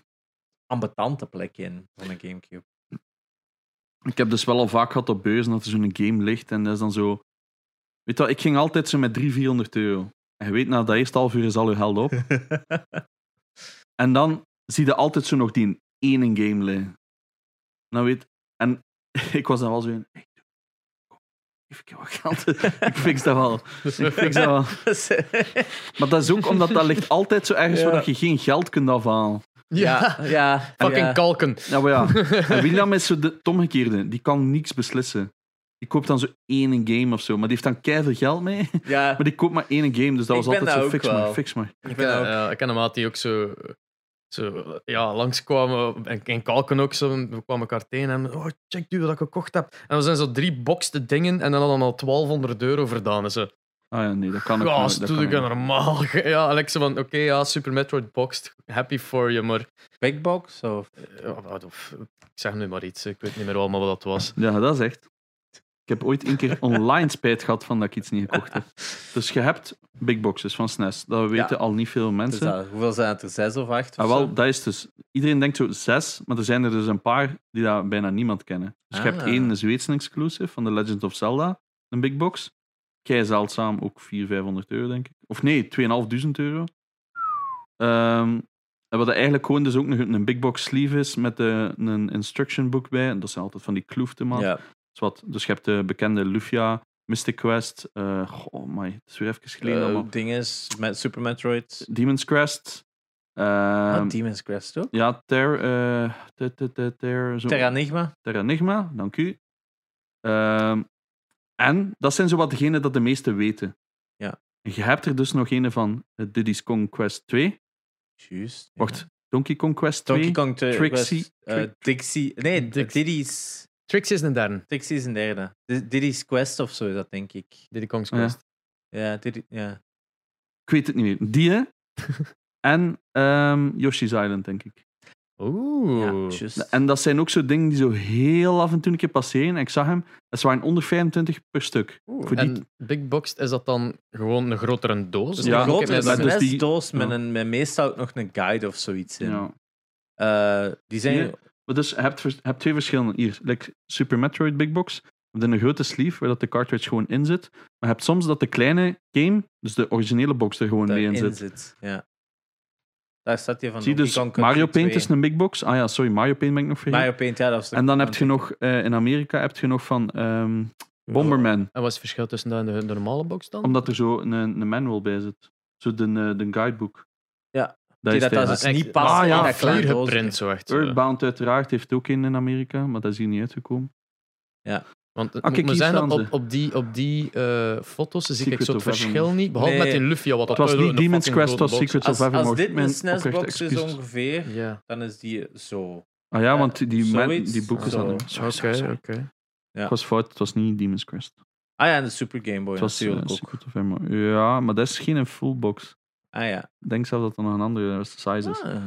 ambetante plek in van een Gamecube. Ik heb dus wel al vaak gehad op beurzen dat er zo'n game ligt en dat is dan zo... Weet je ik ging altijd zo met 300, 400 euro. En je weet, na dat eerste half uur is al je geld op. En dan zie je altijd zo nog die ene game liggen. Nou weet... En ik was dan wel zo in... Hey, je wat geld. ik fix dat wel. Ik fix dat wel. Maar dat is ook omdat dat ligt altijd zo ergens Ja. waar je geen geld kunt afhalen. ja, ja. Fucking ja. kalken. Ja, maar ja. En William is zo de het omgekeerde. Die kan niks beslissen. Die koopt dan zo één game of zo. Maar die heeft dan keihard geld mee. Ja, Maar die koopt maar één game. Dus dat Ik was altijd dat zo ook fix maar, wel. fix maar. Ik ik ken, ben ook... ja, ik ken een maat die ook zo, zo ja, langskwamen. En, en kalken ook zo. We kwamen elkaar tegen en oh, check die wat ik gekocht heb. En we zijn zo drie boxte dingen en dan hadden we al 1200 euro verdaan. Zo, Ah ja, nee, dat kan ik ja, niet. dat Dat doe ik ik normaal. Ja, en ik zo van, oké, ja, Super Metroid boxed. Happy for you, maar... Big box? Of... ja, wat- of- ik zeg nu maar iets, ik weet niet meer allemaal wat dat was. Ja, dat is echt. Ik heb ooit een keer online spijt gehad van dat ik iets niet gekocht heb. Dus je hebt big boxes van SNES. Dat weten al niet veel Dus mensen. dat, hoeveel zijn het er? Zes of acht? Ah, of wel, zo? dat is dus... Iedereen denkt zo zes, maar er zijn er dus een paar die dat bijna niemand kennen. Dus je hebt Ah. één Zweedse exclusive van The Legend of Zelda, een big box. Kei zeldzaam, ook 400, 500 euro, denk ik. Of nee, 2500 euro. Ehm en wat eigenlijk gewoon dus ook nog een big box sleeve is met eh, een instruction book bij. En dat zijn altijd van die kloeften, man. Ja. Dus, wat, dus je hebt de bekende Lufia, Mystic Quest. eh oh my, het is weer even geleden Uh, is, met Super Metroid. Demon's. Ah, ehm, Demon's Quest ook. ja, Ter, eh ter, ter, ter, ter, zo- Terranigma. Terranigma, dank u. Ehm, en dat zijn zo wat degenen dat de meesten weten. Ja. Je hebt er dus nog een van Diddy's Kong Quest 2. Juist. ja. Wacht, Donkey Kong Quest 2. Donkey Kong 2. Trixie- Quest, Dixie. Nee, Dix- Diddy's. Trixie is een derde. Trixie is een derde. Di- Diddy's Quest of zo is dat, denk ik. Diddy Kong's Ja. Quest. Ja, Diddy, ja. Ik weet het niet meer. Die, hè? en ehm, Yoshi's Island, denk ik. Oeh. juist. En dat zijn ook zo dingen die zo heel af en toe een keer passeren. En ik zag hem, dat waren onder 25 per stuk. Oeh. Voor die- En Big Boxed, is dat dan gewoon een grotere doos? Dus Ja, een grotere maar dus die- SNES-doos met, ja. een, met meestal ook nog een guide of zoiets in. Ja. Eh, die zijn... Maar dus je hebt, je hebt twee verschillende. Hier, like Super Metroid Big Box. Je hebt een grote sleeve waar dat de cartridge gewoon in zit. Maar je hebt soms dat de kleine game, dus de originele box, er gewoon mee in zit. zit. Ja. Daar staat hij van. Zie dus, Mario Paint 2. is een big box. Ah ja, sorry, Mario Paint ben ik nog vergeten. Mario Paint, ja, dat was En dan heb je nog, eh, in Amerika heb je nog van ehm, Bomberman. En wat is het verschil tussen dat en de, de normale box dan? Omdat er zo een, een manual bij zit. Zo de, eh, de guidebook. Ja. Dat Die is dat, dat het. dus niet Ah, in ja, dat kleine Vier doosje. geprint, zo echt. zo. Earthbound uiteraard heeft ook een in Amerika, maar dat is hier niet uitgekomen. Want het Ah, moet kijk, zijn dat op, op die, op die eh, foto's zie ik Secret zo het Evermore. verschil niet. Behalve Nee. met die Lufia, wat dat Het was niet een Demon's Quest, het was. Secrets of Als, als Evermore. dit een Mijn SNES-box is ongeveer, Ja. dan is die zo. Ah ja, want die, man, die boeken hadden... Sorry, Oké, oké. Ja. Ik was fout, het was niet Demon's Quest. Ah ja, en de Super Game Boy Het was eh, natuurlijk ook. Secret of Evermore. Ja, maar dat is geen full box. Ah ja. Ik denk zelf dat dat nog een andere size is. Ah.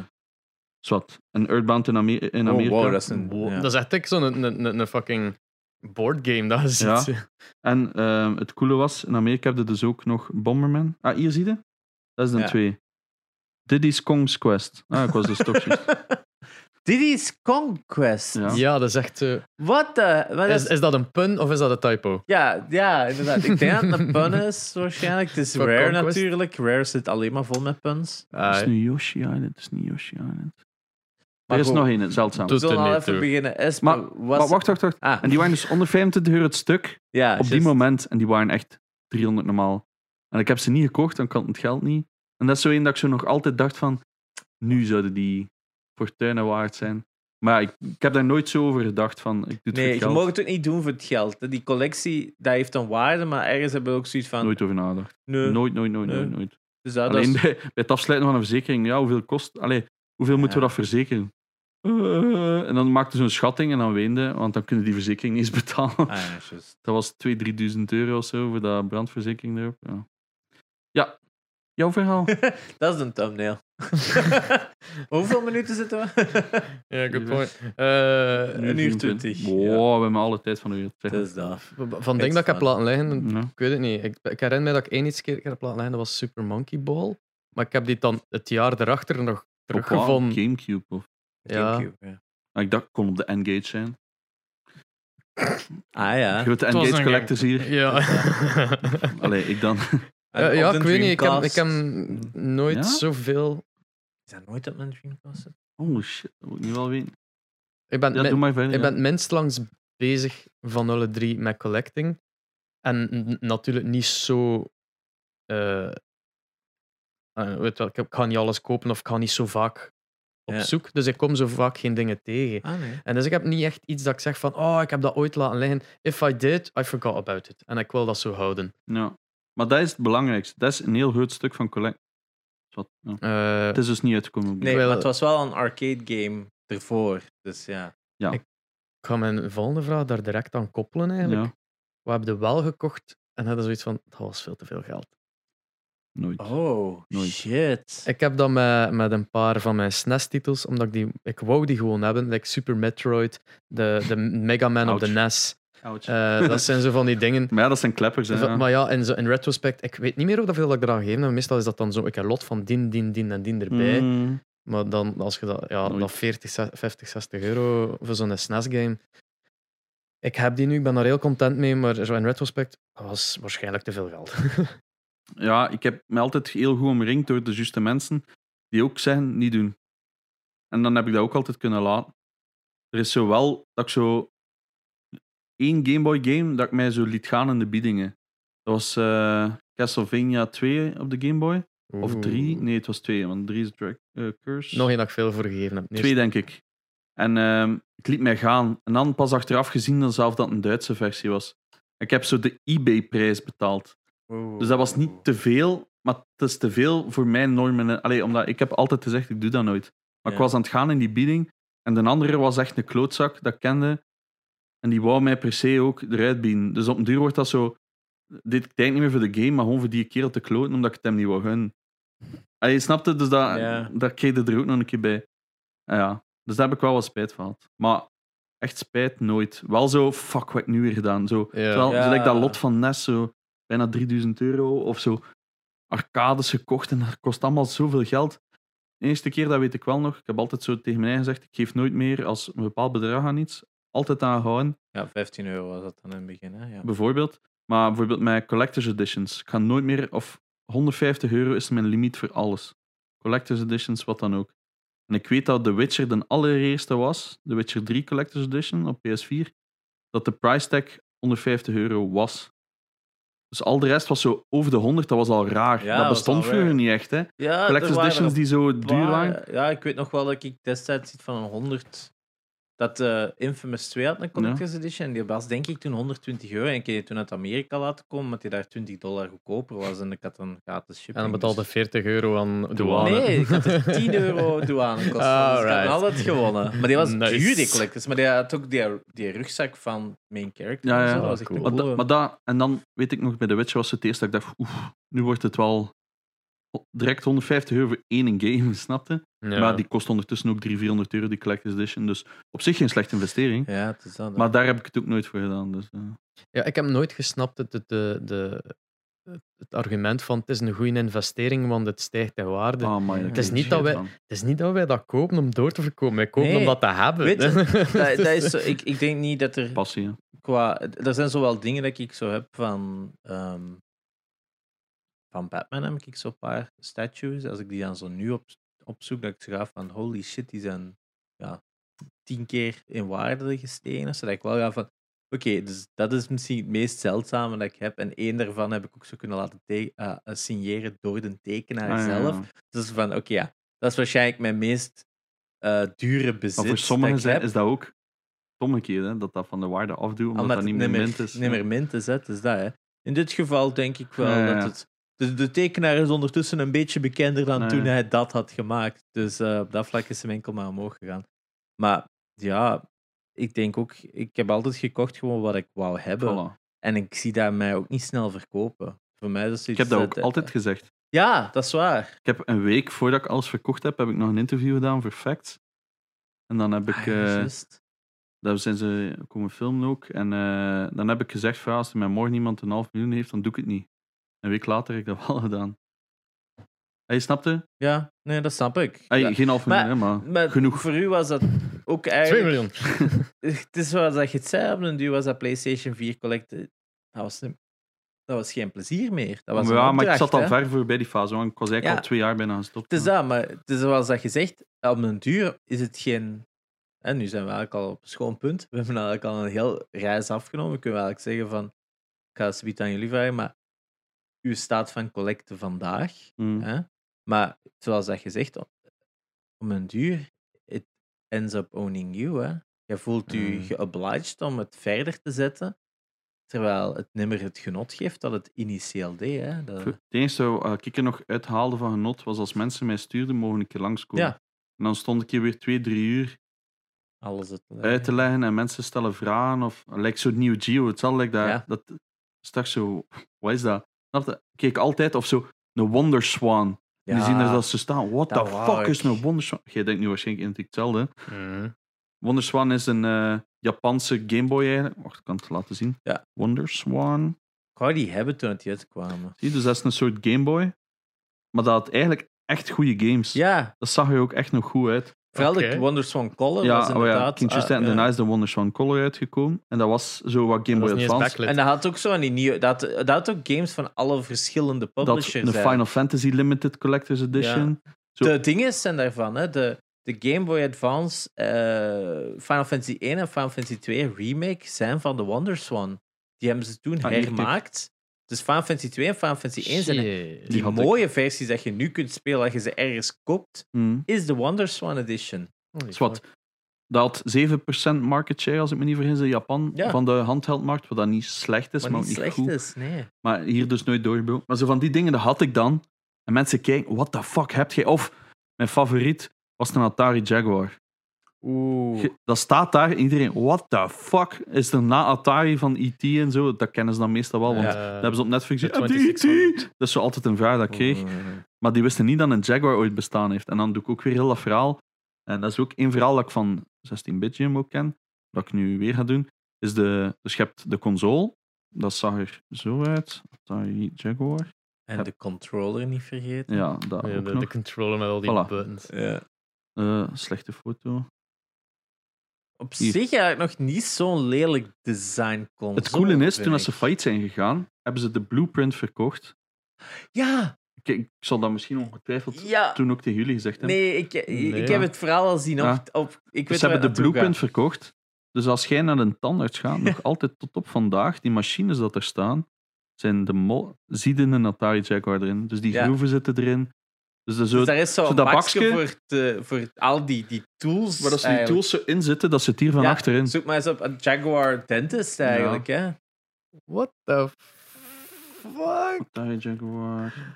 Zwat. En Earthbound in, Amer- in Oh, Amerika. wow, dat is een... Wow, ja. Dat is echt ik zo'n een, een, een, een fucking boardgame dat ziet. Ja. En ehm, het coole was, in Amerika heb je dus ook nog Bomberman. Ah, hier zie je? Dat is een Ja. twee. Diddy's Kong's Quest. Ah, ik was dus toch juist. Diddy's Conquest. Ja. Ja, dat is echt... eh, Wat de... maar dat is, is dat een pun of is dat een typo? Ja, ja, inderdaad. Ik denk dat het een pun is, waarschijnlijk. Het is Voor Rare Conquest? natuurlijk. Rare zit alleen maar vol met puns. Het is Ah, nu Yoshi Island, het is niet Yoshi Island. Maar er is goed, nog één, zeldzaam. We zullen al even toe. beginnen. Is, Maar- was... Maar wacht, wacht, wacht. Ah, En die waren dus onder 25 euro het stuk ja, op die moment. En die waren echt 300 normaal. En ik heb ze niet gekocht, dan kan het geld niet. En dat is zo één dat ik zo nog altijd dacht van... Nu zouden die fortuinen waard zijn. Maar ik, ik heb daar nooit zo over gedacht van... Ik doe het Nee, je het mag het ook niet doen voor het geld. Die collectie, dat heeft een waarde, maar ergens hebben we ook zoiets van... Nooit over nagedacht. Nee. Nooit, nooit, nooit, Nee. nooit, nooit. Dus dat, Alleen is- bij, bij het afsluiten van een verzekering, ja, hoeveel kost... Allee, hoeveel moeten we dat verzekeren? Eh, en dan maakte zo'n schatting en dan weende, want dan kunnen die verzekering niet eens betalen. Ah, ja. Dat was 2.000, 3.000 euro of zo voor dat brandverzekering erop. Ja, ja. jouw verhaal. dat is een thumbnail. Hoeveel minuten zitten we? Ja, good point. Eh, Een uur 20, Wow, ja. we hebben alle tijd van u. Dat is dat. van dingen dat ik heb laten liggen, Ja. ik weet het niet. Ik, ik herinner me dat ik één iets keer heb laten liggen, dat was Super Monkey Ball. Maar ik heb die dan het jaar erachter nog Op teruggevonden. Gamecube. Of... Ja. Gamecube, ja. Ah, ik dacht, het kon op de N-Gage zijn. Ah ja. Grote Het was N-Gage een collectors hier. Ja. Allee, ik dan. Ja, En ja, op de ik weet niet. Ik heb, ik heb nooit Ja? zoveel. Is dat nooit op mijn Dreamcast? Oh shit, dat moet ik nu wel weten. Ik ben, Ja, min- doe maar verder. ik ja. ben het minst langs bezig van alle drie met collecting. En n- natuurlijk niet zo. eh, eh, weet wel, ik ik ga niet alles kopen of ik ga niet zo vaak op Ja. zoek. Dus ik kom zo vaak geen dingen tegen. Ah nee. En dus ik heb niet echt iets dat ik zeg van, oh, ik heb dat ooit laten liggen. If I did, I forgot about it. En ik wil dat zo houden. Ja. Maar dat is het belangrijkste. Dat is een heel groot stuk van collect. Wat, ja. Eh, Het is dus niet uitgekomen. Nee, maar het was wel een arcade game ervoor. Dus ja. ik ga mijn volgende vraag daar direct aan koppelen eigenlijk. Ja, We hebben de wel gekocht en hadden zoiets van, dat was veel te veel geld. nooit. Oh, Nooit. shit. Ik heb dat met, met een paar van mijn SNES-titels, omdat ik die... Ik wou die gewoon hebben, like Super Metroid, de, de Mega Man op de. NES. Eh, dat zijn zo van die dingen. Maar ja, dat zijn kleppers. Hè, ja. Maar ja, in, zo, in retrospect, ik weet niet meer hoeveel ik eraan gegeven heb. Meestal is dat dan zo ik een lot van din, din, din en din erbij. Mm. Maar dan, als je dat, ja, Nooit. dat 40, ze- 50, 60 euro voor zo'n SNES-game. Ik heb die nu, ik ben daar heel content mee, maar zo in retrospect, dat was waarschijnlijk te veel geld. Ja, ik heb me altijd heel goed omringd door de juiste mensen die ook zeggen, niet doen. En dan heb ik dat ook altijd kunnen laten. Er is zo wel dat ik zo één Game Boy game dat ik mij zo liet gaan in de biedingen. Dat was eh, Castlevania 2 op de Game Boy. Of 3. Oeh. Nee, het was 2, want 3 is Drag eh, Curse. Nog één dat ik veel voor gegeven heb. Nee, Twee, denk ik. En ehm, ik liet mij gaan. En dan pas achteraf gezien dan zelf dat het een Duitse versie was. Ik heb zo de eBay-prijs betaald. Dus dat was niet te veel, maar het is te veel voor mijn normen. Allee, omdat ik heb altijd gezegd, ik doe dat nooit. Maar ik was aan het gaan in die bieding. En de andere was echt een klootzak dat kende. En die wou mij per se ook eruit bieden. Dus op een duur wordt dat zo... Dit tijd niet meer voor de game, maar gewoon voor die kerel te kloten, omdat ik het hem niet wou gunnen. Ah, je snapt het, dus dat, Ja. daar kreeg je er ook nog een keer bij. Ah, ja. Dus daar heb ik wel wat spijt van gehad. Maar echt spijt nooit. Wel zo, fuck, wat heb ik nu weer gedaan? Zo, Ja. Terwijl, Ja. like dat lot van NES, zo bijna 3000 euro of zo. Arcades gekocht en dat kost allemaal zoveel geld. De eerste keer, dat weet ik wel nog. Ik heb altijd zo tegen mij gezegd: ik geef nooit meer als een bepaald bedrag aan iets. Altijd aanhouden, Ja, 15 euro was dat dan in het begin. Hè? Ja. bijvoorbeeld. Maar bijvoorbeeld met collector's editions. Ik ga nooit meer, of 150 euro is mijn limiet voor alles. Collector's editions, wat dan ook. En ik weet dat The Witcher de allereerste was, The Witcher 3 Collector's Edition op PS4, dat de price tag 150 euro was. Dus al de rest was zo over de 100, dat was al raar. Ja, dat bestond vroeger niet echt, hè. Ja, Collector's editions die zo duur waren. Ja, ik weet nog wel dat ik destijds iets van een 100. Dat eh, Infamous 2 had een Collector's Edition. En die was denk ik toen 120 euro. En ik heb die toen uit Amerika laten komen, omdat die daar 20 dollar goedkoper was. En ik had dan gratis shipping. En dan betaalde dus- 40 euro aan douane. Nee, ik had er 10 euro douanekosten. Ah, dus ik had right. altijd gewonnen. Maar die was Nice. duur, die collectors. Maar die had ook die, die rugzak van main character. Ja, ja. zo. Dat was echt Cool. Maar, da- maar en dan weet ik nog, bij The Witcher was het eerst dat ik dacht, oeh, nu wordt het wel direct 150 euro voor één game, snapte? Ja. Maar die kost ondertussen ook 300, 400 euro, die Collector's Edition. Dus op zich geen slechte investering. Ja, het is dat. Maar daar heb ik het ook nooit voor gedaan. Dus, eh. Ja, ik heb nooit gesnapt het, het, de, de, het argument van het is een goede investering, want het stijgt in waarde. Ah, man, Het is niet dat wij-. Het is niet dat wij dat kopen om door te verkopen, wij kopen Nee. om dat te hebben. Weet je, dat, dat is zo, ik, ik denk niet dat er Passie, hè. qua. Er zijn zowel dingen dat ik zo heb van. ehm, van Batman heb ik zo'n paar statues. Als ik die dan zo nu op, opzoek, dat ik zo ga van holy shit, die zijn ja, tien keer in waarde gestegen. Zodat ik wel ga van. Oké, dus dat is misschien het meest zeldzame dat ik heb. En één daarvan heb ik ook zo kunnen laten te- eh, signeren door de tekenaar Ah, ja, ja. zelf. Dus van, oké, ja, dat is waarschijnlijk mijn meest eh, dure bezit. Maar voor sommigen zijn, is dat ook stomme keer, hè, dat dat van de waarde afdoet, omdat, Omdat dat niet meer mint is. Niet meer mint is, hè. Het is dat, hè. In dit geval denk ik wel ja. dat het... De, de tekenaar is ondertussen een beetje bekender dan Ja, toen ja. hij dat had gemaakt. Dus eh, op dat vlak is hem enkel maar omhoog gegaan. Maar ja, ik denk ook... Ik heb altijd gekocht gewoon wat ik wou hebben. Voilà. En ik zie dat mij ook niet snel verkopen. Voor mij is dat Ik heb dat ook eh, altijd gezegd. Ja, dat is waar. Ik heb een week voordat ik alles verkocht heb, heb ik nog een interview gedaan voor Facts. En dan heb ik... Ah, ja, eh, juist. Daar zijn ze komen filmen ook. En dan heb ik gezegd: van, ja, als er mij morgen iemand een half miljoen heeft, dan doe ik het niet. Een week later heb ik dat wel gedaan. Hey, je snapte? Ja, nee, dat snap ik. Hey, Ja. Geen half miljoen, Maar- hè, maar, Maar genoeg. voor u was dat ook 2 eigenlijk... miljoen. Het is zoals dat je het zei op een duur, was dat PlayStation 4 collecten. Dat was, een- dat was geen plezier meer. Dat was ja, maar ik zat al hè. ver voorbij die fase, want ik was eigenlijk Ja. al twee jaar bijna gestopt. Het is dat, maar het is zoals dat je zegt, op een duur is het geen... En nu zijn we eigenlijk al op een schoon punt. We hebben eigenlijk al een heel reis afgenomen. We kunnen eigenlijk zeggen van... Ik ga het zoiets aan jullie vragen, maar... Uw staat van collecten vandaag... Mm. Hè? Maar zoals dat je zegt, op op een duur... It ends up owning you, hè. Je voelt je Mm. geobliged om het verder te zetten, terwijl het nimmer het genot geeft dat het initieel deed. Hè. Dat- Het enige wat ik er nog uithaalde van genot was als mensen mij stuurden, mogen een keer langskomen. Ja. En dan stond ik hier weer twee, drie uur alles het, uit te leggen en mensen stellen vragen. Of lijkt zo'n nieuw Geo. Hetzelfde lijkt dat. Ja. dat toch zo. Wat is dat? Ik keek altijd of zo. Een Wonder Swan. En die zien er dat ze staan. What dat the fuck is een Wonder Swan? Jij denkt nu waarschijnlijk identiek hetzelfde. Mhm. Wonder Swan is een eh, Japanse Game Boy eigenlijk. Wacht, ik kan het laten zien. Ja. Wonder Swan. Ik wou die hebben toen het uitkwamen. Zie je, dus dat is een soort Game Boy. Maar dat had eigenlijk echt goede games. Ja, Dat zag er ook echt nog goed uit. Vooral Oké. de Wonders van Color ja, was oh ja, inderdaad... Kindjes ah, en ja. daarna is de Wonder Swan Color uitgekomen. En dat was zo wat Game Boy Advance. En dat had ook zo aan die nieuwe... Dat, dat had ook games van alle verschillende Dat publishers. de. Final Fantasy Limited Collector's Edition. Zo- De dingen zijn daarvan, hè. De, de Game Boy Advance, eh, Final Fantasy 1 en Final Fantasy 2 remake zijn van de Wonder Swan. Die hebben ze toen Ah, hermaakt. Dus Final Fantasy 2 en Final Fantasy 1 zijn Shit. die ik. mooie versies dat je nu kunt spelen als je ze ergens koopt, Mm. is de Wonder Swan Edition. Holy is wat. fuck. Dat had 7% market share, als ik me niet vergis, in Japan. Ja. Van de handheldmarkt, wat dat niet slecht is, Maar maar, niet slecht goed. is, nee. Maar hier dus nooit doorgebroken. Maar zo van die dingen, dat had ik dan. En mensen kijken, what the fuck heb jij? Of, mijn favoriet was een Atari Jaguar. Oeh. Dat staat daar. Iedereen, what the fuck? Is er na Atari van E.T. en zo? Dat kennen ze dan meestal wel, want Ja. dat hebben ze op Netflix de gezien. "Ah, die E.T.!" 2600. Dat is zo altijd een vraag dat ik kreeg. Maar die wisten niet dat een Jaguar ooit bestaan heeft. En dan doe ik ook weer heel dat verhaal. En dat is ook één verhaal dat ik van 16-bit Jim ook ken. Dat ik nu weer ga doen. Is de, dus je hebt de console. Dat zag er zo uit. Atari Jaguar. En de controller niet vergeten. Ja, dat Ja, ook de, nog. de controller met al die Voilà. buttons. Ja. Eh, slechte foto. Op Hier. zich eigenlijk nog niet zo'n lelijk design console. Het coole is, toen als ze failliet zijn gegaan, hebben ze de blueprint verkocht. Ja, Ik, ik zal dat misschien ongetwijfeld ja. toen ook tegen jullie gezegd hebben. Nee, ik, ik Nee, heb ja. het verhaal al zien op... Ja. op ik dus weet ze hebben de naartoe blueprint gaat. verkocht. Dus als jij naar een tandarts gaat, nog altijd tot op vandaag, die machines dat er staan, zijn de mol zieden een Atari Jaguar erin. Dus die Ja. groeven zitten erin. Dus, er zo, Dus daar is zo zo'n dat bakje voor, te- voor al die, die tools. waar dat ze die eigenlijk. tools zo in zitten, dat zit hier van Ja, achterin. Zoek maar eens op een Jaguar Dentist eigenlijk. Hè? What the fuck? Jaguar.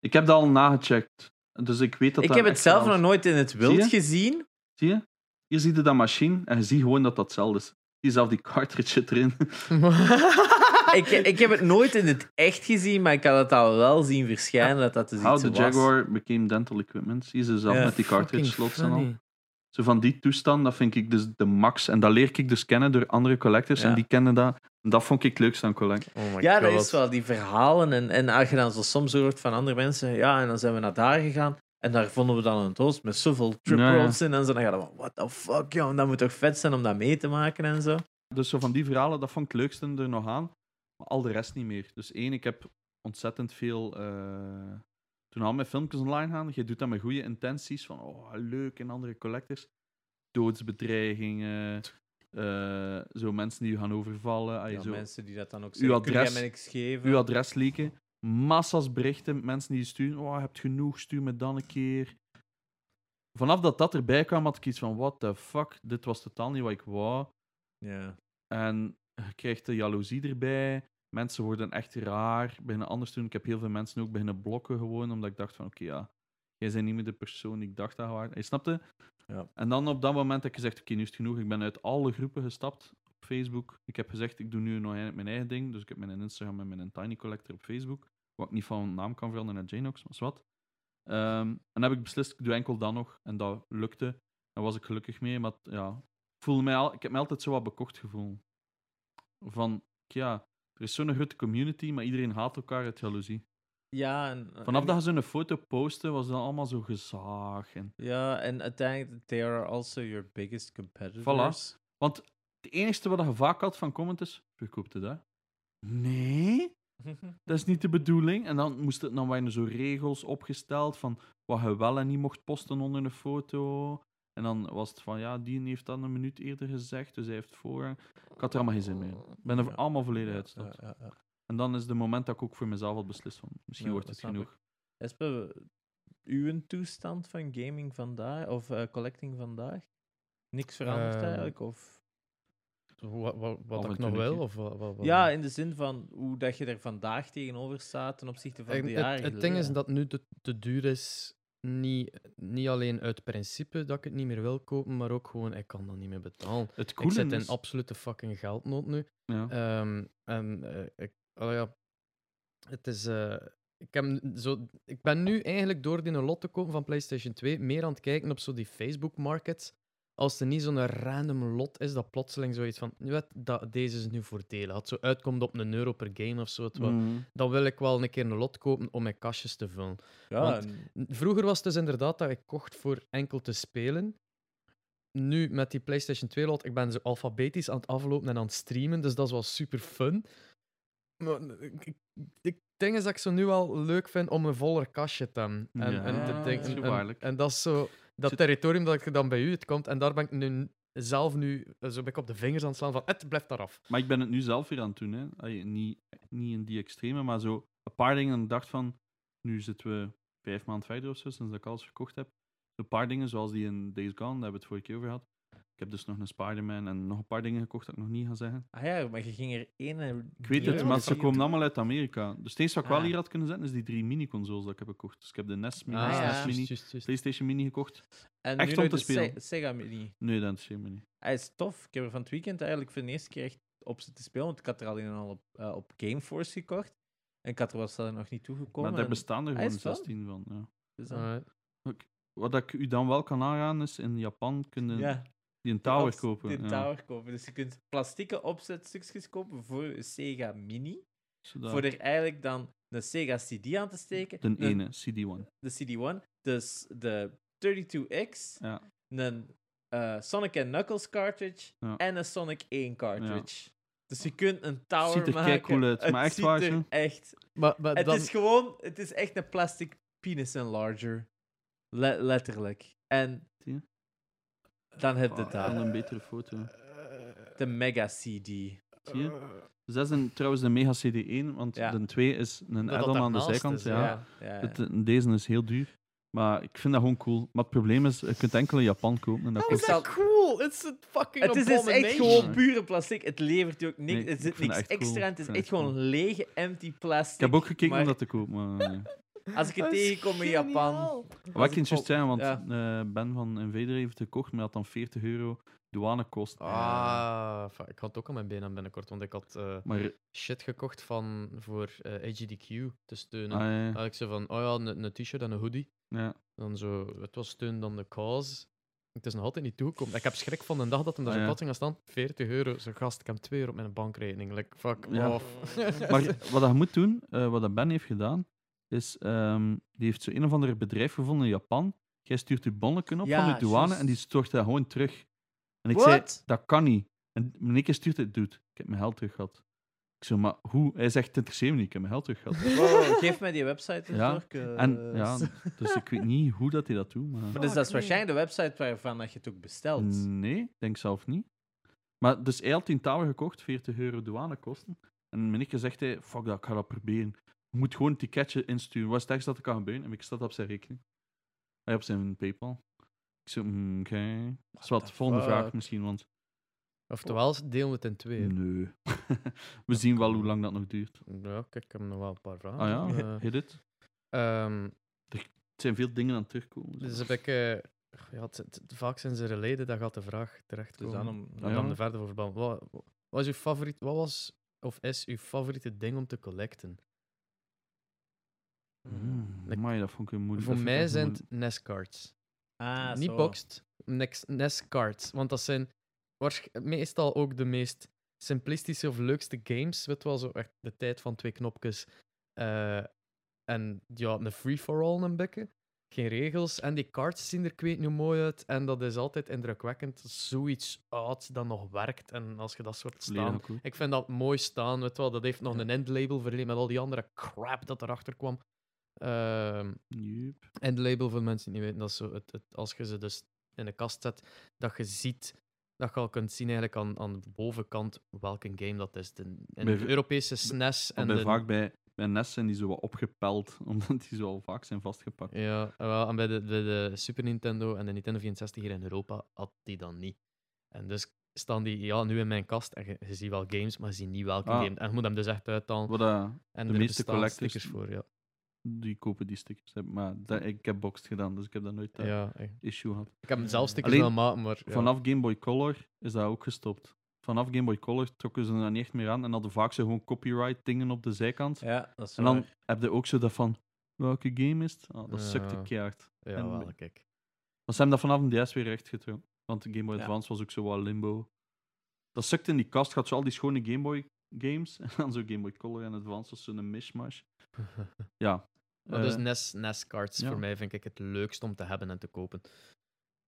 Ik heb dat al nagecheckt. Dus ik weet dat Ik dat heb het zelf nog nooit in het wild gezien. Zie je? Hier zie je dat machine en je ziet gewoon dat dat hetzelfde is. Zie je zelf die cartridge erin. ik, ik heb het nooit in het echt gezien, maar ik had het al wel zien verschijnen dat dat dus How iets the was. Jaguar became dental equipment. Zie je ze zelf Ja. met die cartridge slots en al. Zo van die toestand, dat vind ik dus de max. En dat leer ik dus kennen door andere collectors. Ja. En die kennen dat. En dat vond ik het leukste aan collect. Oh Ja, dat god. is wel die verhalen. En, en als je dan zo soms hoort van andere mensen, ja, en dan zijn we naar daar gegaan. En daar vonden we dan een doos met zoveel trip Ja, ja. rolls in. En zo dan ga je van, what the fuck, joh. Dat moet toch vet zijn om dat mee te maken en zo. Dus zo van die verhalen, dat vond ik het leukste er nog aan. Maar al de rest niet meer. Dus één, ik heb ontzettend veel... eh, toen al mijn filmpjes online gaan, je doet dat met goede intenties. Van, oh, leuk, en andere collectors. Doodsbedreigingen. eh, zo mensen die je gaan overvallen. ah, je Ja, zo, mensen die dat dan ook Uw zeggen, kun jij adres- niks geven? uw adres leaken. Massas berichten, mensen die je sturen. Oh, je hebt genoeg, stuur me dan een keer. Vanaf dat dat erbij kwam, had ik iets van, what the fuck, dit was totaal niet wat ik wou. Ja. En je krijgt de jaloezie erbij. Mensen worden echt raar, beginnen anders doen. Ik heb heel veel mensen ook beginnen blokken gewoon, omdat ik dacht van, oké, ja, jij bent niet meer de persoon die ik dacht dat je was. Je snapte? Ja. En dan op dat moment heb ik gezegd, oké, nu is het genoeg. Ik ben uit alle groepen gestapt op Facebook. Ik heb gezegd, ik doe nu nog mijn eigen ding. Dus ik heb mijn Instagram en mijn Tiny Collector op Facebook. Wat ik niet van naam kan veranderen naar Janox, maar wat. Ehm, en dan heb ik beslist, ik doe enkel dat nog. En dat lukte. Daar was ik gelukkig mee. Maar ja, ik, voelde mij al, ik heb me altijd zo wat bekocht gevoeld. Van, ja, er is zo'n grote community, maar iedereen haat elkaar uit jaloezie. Ja, en, Vanaf en- dat je zo'n foto postte, was dat allemaal zo gezaag. En... Ja, en uiteindelijk, they are also your biggest competitors. Want het enige wat je vaak had van comment is, verkoopt het? Nee, dat is niet de bedoeling. En dan, moest het, dan waren er zo regels opgesteld van wat je wel en niet mocht posten onder een foto. En dan was het van, ja, die heeft dat een minuut eerder gezegd, dus hij heeft voorrang. Ik had er allemaal geen zin meer. in. Ik ben er Ja. allemaal volledig Ja, uitgestapt. ja, ja, ja. En dan is de moment dat ik ook voor mezelf had beslist van, misschien Ja, wordt het genoeg. Espe, uw toestand van gaming vandaag, of eh, collecting vandaag? Niks veranderd Ehm, eigenlijk? Of... Wat, wat, wat ik nog keer. Of wat, wat- wat- Ja, in de zin van hoe dat je er vandaag tegenover staat ten opzichte van de het, jaren het ding is dat nu te, te duur is, niet, niet alleen uit principe dat ik het niet meer wil kopen, maar ook gewoon, ik kan dat niet meer betalen. Het ik zit in is... absolute fucking geldnood nu. ja. Ehm, en eh, ik, oh ja, het is. eh, ik, heb zo, ik ben nu eigenlijk door die lot te kopen van PlayStation 2 meer aan het kijken op zo die Facebook markets. Als er niet zo'n random lot is dat plotseling zoiets van. Weet, dat, deze is nu voordelig. Als het zo uitkomt op een euro per game of zo. het wel- Mhm. Dan wil ik wel een keer een lot kopen om mijn kastjes te vullen. ja, want- en- Vroeger was het dus inderdaad dat ik kocht voor enkel te spelen. Nu met die PlayStation 2 lot, ik ben zo alfabetisch aan het aflopen en aan het streamen, dus dat is wel super fun. Maar ik, ik, ik denk is dat ik zo nu al leuk vind om een voller kastje te hebben. En, Ja, en, te denken- en dat is zo dat territorium dat ik dan bij u het komt. En daar ben ik nu zelf nu eh, zo ben ik op de vingers aan het slaan van het blijft daar af. Maar ik ben het nu zelf weer aan het doen. Hè. Allee, niet, niet in die extreme, maar zo een paar dingen. En dacht van, nu zitten we vijf maanden verder of zo, sinds dat ik alles verkocht heb. Een paar dingen, zoals die in Days Gone, daar hebben we het vorige keer over gehad. Ik heb dus nog een Spider-Man en nog een paar dingen gekocht dat ik nog niet ga zeggen. Ah ja, maar je ging er één... en Ik weet het, maar ze komen allemaal uit Amerika. Dus het enige wat ik wel Ah. hier had kunnen zetten, is die drie mini-consoles dat ik heb gekocht. Dus ik heb de NES Mini, Ah, SNES ja. Mini, Juist, juist, juist. PlayStation Mini gekocht. En Echt nu om te de spelen. Se- Sega Mini. Nee, dat is geen Mini. Hij is tof. Ik heb er van het weekend eigenlijk voor de eerste keer echt op zitten spelen. Want ik had er alleen al op, eh, op Gameforce gekocht. En ik had er wel nog niet toegekomen. Maar daar en- bestaan er hij gewoon is fun. 16 van. Ja. dus dan-. Wat ik u dan wel kan aanraden is, in Japan kunnen ja, die een tower kopen. Die ja. tower kopen. Dus je kunt plastieke opzetstukjes kopen voor een Sega Mini. Zodat- Voor er eigenlijk dan een Sega CD aan te steken. De een- ene, CD1. De CD1. Dus de 32X. Ja. Een eh, Sonic and Knuckles cartridge. Ja. En een Sonic 1 cartridge. Dus je kunt een tower Ziet er maken. keicool uit, Het maar echt ziet er echt Maar, maar Het dan, is gewoon, het is echt een plastic penis enlarger. Le- letterlijk. En Zie je? Dan heb je Ah, het daar. een betere foto. De Mega CD. Zie je? Dus dat is een, trouwens de Mega CD1, want Ja. de 2 is een Dat dat add-on aan de zijkant. is, ja. Ja, ja, ja. Het, deze is heel duur. Maar ik vind dat gewoon cool. Maar het probleem is, je kunt enkel in Japan kopen. En dat kost is cool? It's a fucking Het is dus echt gewoon pure plastic. Het levert je ook niks. Nee, er zit niks dat echt cool. extra in. Het is echt dat gewoon lege, empty plastic. Ik heb ook gekeken maar om dat te kopen. Maar. Als ik het tegenkom in Japan. geniaal. Wat ik juist op- zeggen, want ja. eh, Ben van Invader heeft het gekocht, maar had dan 40 euro douanekost. Ah, fuck, ik had ook aan mijn benen binnenkort, want ik had eh, Maar, shit gekocht van, voor eh AGDQ te steunen. ah, ja, Dan had ik zo van, oh ja, een, t-shirt en een hoodie. ja. Dan zo, het was steun dan de cause. Het is nog altijd niet toegekomen. Ik heb schrik van de dag dat hem daar Ah, zo ja. plots in gaat staan. 40 euro. Zo gast, ik heb 2 euro op mijn bankrekening. Like, fuck Ja. off. Maar wat je moet doen, eh, wat dat Ben heeft gedaan, is ehm, die heeft zo een of ander bedrijf gevonden in Japan. Jij stuurt je bonneken op Ja, van de douane en die stort dat gewoon terug. En ik zei, dat kan niet. En meneer stuurt het, doet. Ik heb mijn geld terug gehad. Ik zo, maar hoe? Hij zegt, het interesseert me niet, ik heb mijn geld terug gehad. Wow, geef mij die website Ja, terug. eh, En ja, dus ik weet niet hoe dat hij dat doet. Maar... Maar dus dat is waarschijnlijk de website waarvan dat je het ook bestelt. Nee, ik denk zelf niet. Maar dus hij had die tower gekocht, 40 euro douanekosten. En meneer zegt hij, fuck dat, ik ga dat proberen. Je moet gewoon een ticketje insturen. Wat is het ergste dat er kan gebeuren? En ik staat op zijn rekening. Hij op zijn Paypal. Ik zo, mm, oké. Dat is wat, volgende vraag misschien, want Oftewel, we het in twee. nee. We zien wel hoe lang dat nog duurt. Ja, kijk, ik heb nog wel een paar vragen. Ah ja, Eh, hit it. ehm, Het zijn veel dingen aan het terugkomen. dus heb ik... eh, ja, het- het- vaak zijn ze releden, dat gaat de vraag terecht Dus komen. dan om... En Ja. dan verder over babbelen. Wat, wat was uw favoriet... Wat was of is uw favoriete ding om te collecten? Mm, amai, dat vond ik een moeilijk. Voor mij zijn moeilijk. het NES-cards. Ah, Niet zo. boxed, nex- NES-cards. Want dat zijn meestal ook de meest simplistische of leukste games. Weet wel, zo echt de tijd van twee knopjes. eh, en ja, een free-for-all een beetje. Geen regels. En die cards zien er ik weet niet hoe mooi uit. En dat is altijd indrukwekkend. Zoiets oud dat nog werkt. En als je dat soort staan... Ik vind dat mooi staan. Weet wel, dat heeft nog een endlabel vergeleken met al die andere crap dat erachter kwam. Ehm Jup. endlabel voor de mensen die niet weten, dat is zo het, het, als je ze dus in de kast zet, dat je ziet, dat je al kunt zien eigenlijk aan, aan de bovenkant welke game dat is. De, in Bij- de Europese SNES en En bij, de... vaak bij, bij NES zijn die zo wat opgepeld, omdat die zo al vaak zijn vastgepakt. Ja, wel, en bij de, bij de Super Nintendo en de Nintendo 64 hier in Europa had die dan niet. En dus staan die ja, nu in mijn kast en je, je ziet wel games, maar je ziet niet welke Ah. game. En je moet hem dus echt uithalen. Wat, eh, En de er meeste collectors- stickers voor, ja. Die kopen die stickers. Maar dat, ik heb boxed gedaan, dus ik heb dat nooit dat ja echt. issue gehad. Ik heb zelf stickers Alleen wel maken, maar... ja. Vanaf Game Boy Color is dat ook gestopt. Vanaf Game Boy Color trokken ze er niet echt meer aan en hadden vaak zo gewoon copyright dingen op de zijkant. Ja, dat is en dan waar. heb je ook zo dat van, welke game is het? Ah, dat Ja. sukte keihard. Ja, en- wel, kijk. Maar ze hebben dat vanaf een DS weer recht getrokken. Want de Game Boy. Advance was ook zo wat limbo. Dat sukte in die kast, gaat zo al die schone Game Boy games. En dan zo Game Boy Color en Advance was zo'n mishmash. Ja. Maar dus Eh, NES, NES cards ja. voor mij vind ik het leukst om te hebben en te kopen.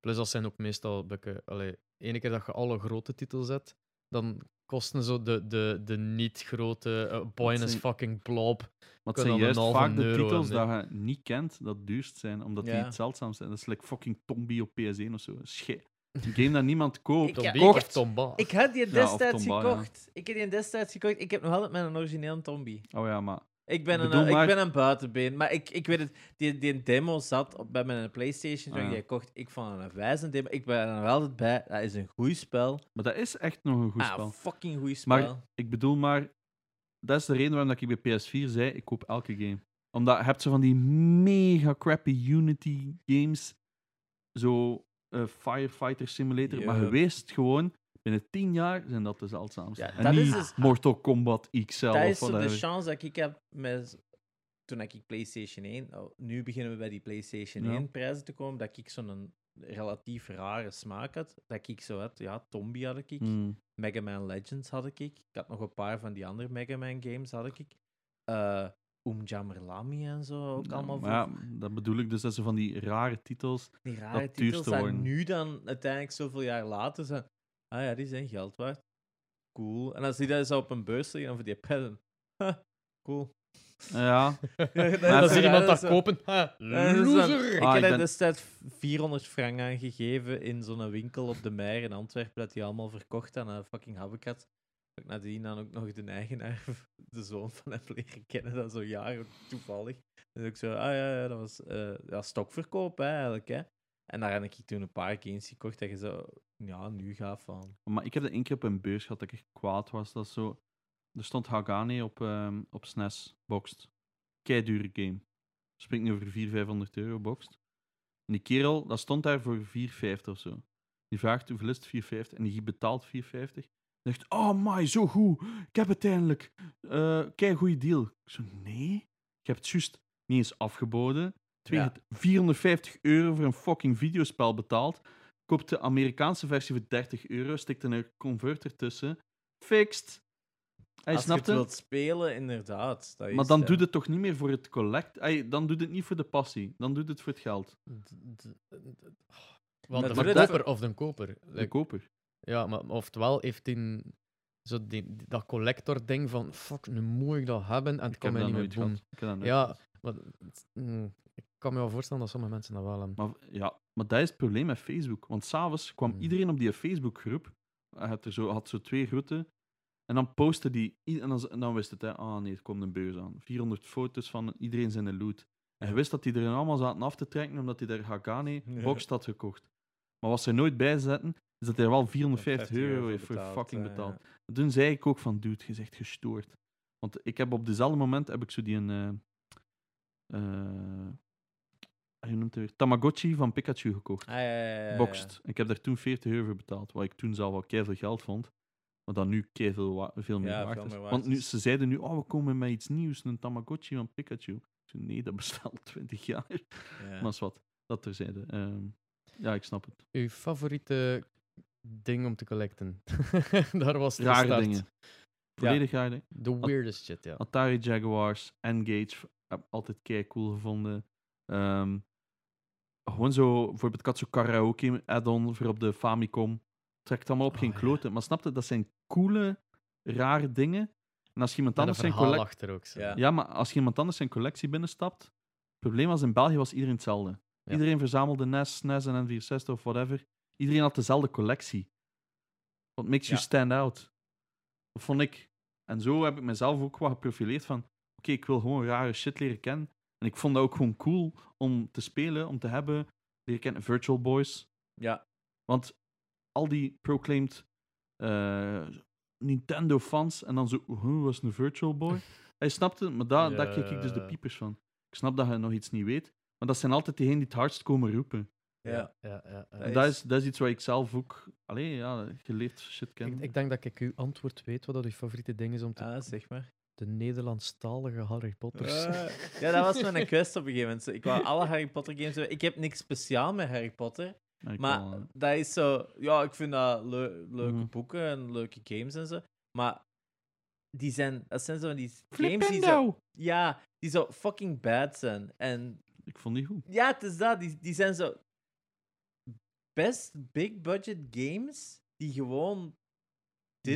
Plus dat zijn ook meestal allee, ene keer dat je alle grote titels hebt, dan kosten zo de, de, de niet grote uh, Boyness zijn- fucking blob. Maar het zijn juist vaak de titels dat je niet kent, dat duurst zijn, omdat die het zeldzaam zijn. Dat is like fucking Tombi op PS1 of zo. Sche- Een game dat niemand koopt. Ik- Tom ja, Beek ik- had die Ja, destijds Tomba, ja. gekocht. Ik heb die destijds gekocht. Ik heb nog altijd mijn origineel Tombi. Oh ja, maar Ik ben, bedoel een, maar- ik ben een buitenbeen, maar ik, ik weet het, die, die demo zat op, bij mijn PlayStation toen Ah, ik die kocht. Ik vond het een wijze demo. Ik ben er altijd bij. Dat is een goed spel. Maar dat is echt nog een goed ah, spel. fucking goed Maar- spel. Ik bedoel maar, dat is de reden waarom dat ik bij PS4 zei, ik koop elke game. Omdat je hebt zo van die mega crappy Unity games, zo eh, Firefighter Simulator, maar je gewoon, binnen 10 jaar zijn dat de zeldzaamste. Ja, en dat niet is dus- Mortal Kombat XL dat is zo de chance dat ik heb met, toen ik PlayStation 1. oh, nu beginnen we bij die PlayStation Ja. 1 prijzen te komen. Dat ik zo'n relatief rare smaak had. Dat ik zo had. Ja, Tombi had ik. Hmm. Mega Man Legends had ik. Ik had nog een paar van die andere Mega Man games had ik. Eh Umjammerlami en zo ook Ja, allemaal. maar ja, dat bedoel ik dus, dat ze van die rare titels. die rare titels worden. nu dan uiteindelijk zoveel jaar later zijn. Ah ja, die zijn geld waard. Cool. En als die dat zo op een beurs liggen, dan voor die petten. cool. Ja, Ja, Maar zie iemand dat zo- kopen. Ha, loser! Ik Ah, heb ben- destijds 400 frank aan gegeven in zo'n winkel op de Meijer in Antwerpen, dat die allemaal verkocht aan een fucking Habitat. Dat ik nadien dan ook nog de eigenaar, de zoon van hem leren kennen, dat zo jaren toevallig. Dus ik zo, ah ja, ja dat was eh, ja, stokverkoop hè, eigenlijk. Hè. En daar heb ik toen een paar games gekocht dat je zo, ja, nu gaat van. maar ik heb dat één keer op een beurs gehad dat ik echt kwaad was. Dat zo, er stond Hagane op, ehm op SNES, boxed. Keidure game. Spreek nu over 400, 500 euro boxed. En die kerel, dat stond daar voor 4,50 of zo. Die vraagt hoeveel is het, 4,50. En die betaalt 4,50. Zegt, oh my, zo goed. Ik heb het eindelijk. Eh kei goede deal. Ik zo, nee. Ik heb het juist niet eens afgeboden. Twee, Ja. 450 euro voor een fucking videospel betaald. Koopt de Amerikaanse versie voor 30 euro. Stikt er een converter tussen. Fixed. Hij Als je het snapte. wilt spelen, inderdaad. Dat Maar dan ja. doet het toch niet meer voor het collect. Ey, dan doet het niet voor de passie. Dan doet het voor het geld. Want de verkoper of de koper. De koper. ja, maar oftewel heeft hij zo die, dat collector-ding van fuck, nu moet ik dat hebben en het Ik kan mij niet meer doen. Ja, maar mm, ik kan me wel voorstellen dat sommige mensen dat wel hebben. Maar, ja, maar dat is het probleem met Facebook. Want s'avonds kwam Hmm. iedereen op die Facebookgroep. Hij had, er zo, had zo twee groepen. En dan postte die... En dan, en dan wist het, hè. Ah nee, er komt een beurs aan. 400 foto's van iedereen zijn loot. En je wist dat die er allemaal zaten af te trekken, omdat hij daar Hagane Ja. box had gekocht. Maar wat ze nooit bij zetten, is dat hij er wel 450 50 euro heeft voor betaald, fucking eh, betaald. En Toen zei ik ook van, dude, je zegt gestoord. Want ik heb op dezelfde moment heb ik zo die een... eh eh, hoe noemt het weer? Tamagotchi van Pikachu gekocht. Ah, ja, ja, ja, ja, ja. Boxed. Ik heb daar toen 40 euro voor betaald, wat ik toen zelf al keiveel geld vond. Maar dat nu wa- veel meer Ja, waard veel is. Want nu, ze zeiden nu, oh, we komen met iets nieuws, een Tamagotchi van Pikachu. Zei, nee, dat bestaat al 20 jaar. Ja. Maar is wat, dat terzijde. Ehm ja, ik snap het. Uw favoriete ding om te collecten? Daar was de Rare start. dingen. Volledig rare dingen. De weirdest shit, ja. Atari Jaguars, N-Gage, heb ik altijd kei cool gevonden. Ehm, gewoon zo, bijvoorbeeld, ik had zo'n karaoke add-on voor op de Famicom. Trekt allemaal op Oh, geen ja. kloten. Maar snap je, dat zijn coole, rare dingen. En als iemand anders zijn collectie... achter ook. Zo. Ja. Ja, maar als iemand anders zijn collectie binnenstapt... Het probleem was, in België was iedereen hetzelfde. Ja. Iedereen verzamelde NES, SNES en N64 of whatever. Iedereen had dezelfde collectie. What makes you stand out? Dat vond ik. En zo heb ik mezelf ook wat geprofileerd van... Oké, ik wil gewoon rare shit leren kennen. En ik vond dat ook gewoon cool om te spelen, om te hebben. Leren kennen Virtual Boys. Ja. Want al die proclaimed eh, Nintendo-fans en dan zo, hoe was een Virtual Boy? Hij snapte, maar daar, daar kijk ik dus de piepers van. Ik snap dat je nog iets niet weet, maar dat zijn altijd diegenen die het hardst komen roepen. Ja. ja, ja, ja. En dat is, dat is iets wat ik zelf ook, allee, ja, geleerd shit ken. Ik, ik denk dat ik uw antwoord weet wat dat uw favoriete ding is om te... Ah, zeg maar. De Nederlandstalige Harry Potters. Eh, ja, dat was mijn quest op een gegeven moment. Ik wou alle Harry Potter games hebben. Ik heb niks speciaal met Harry Potter. Ik Maar wel, dat is zo... Ja, ik vind dat leu- leuke Mhm. boeken en leuke games en zo. Maar die zijn... Dat zijn zo van die games die zo... Ja, die zo fucking bad zijn. En Ik vond die goed. ja, het is dat. Die, die zijn zo... Best big budget games die gewoon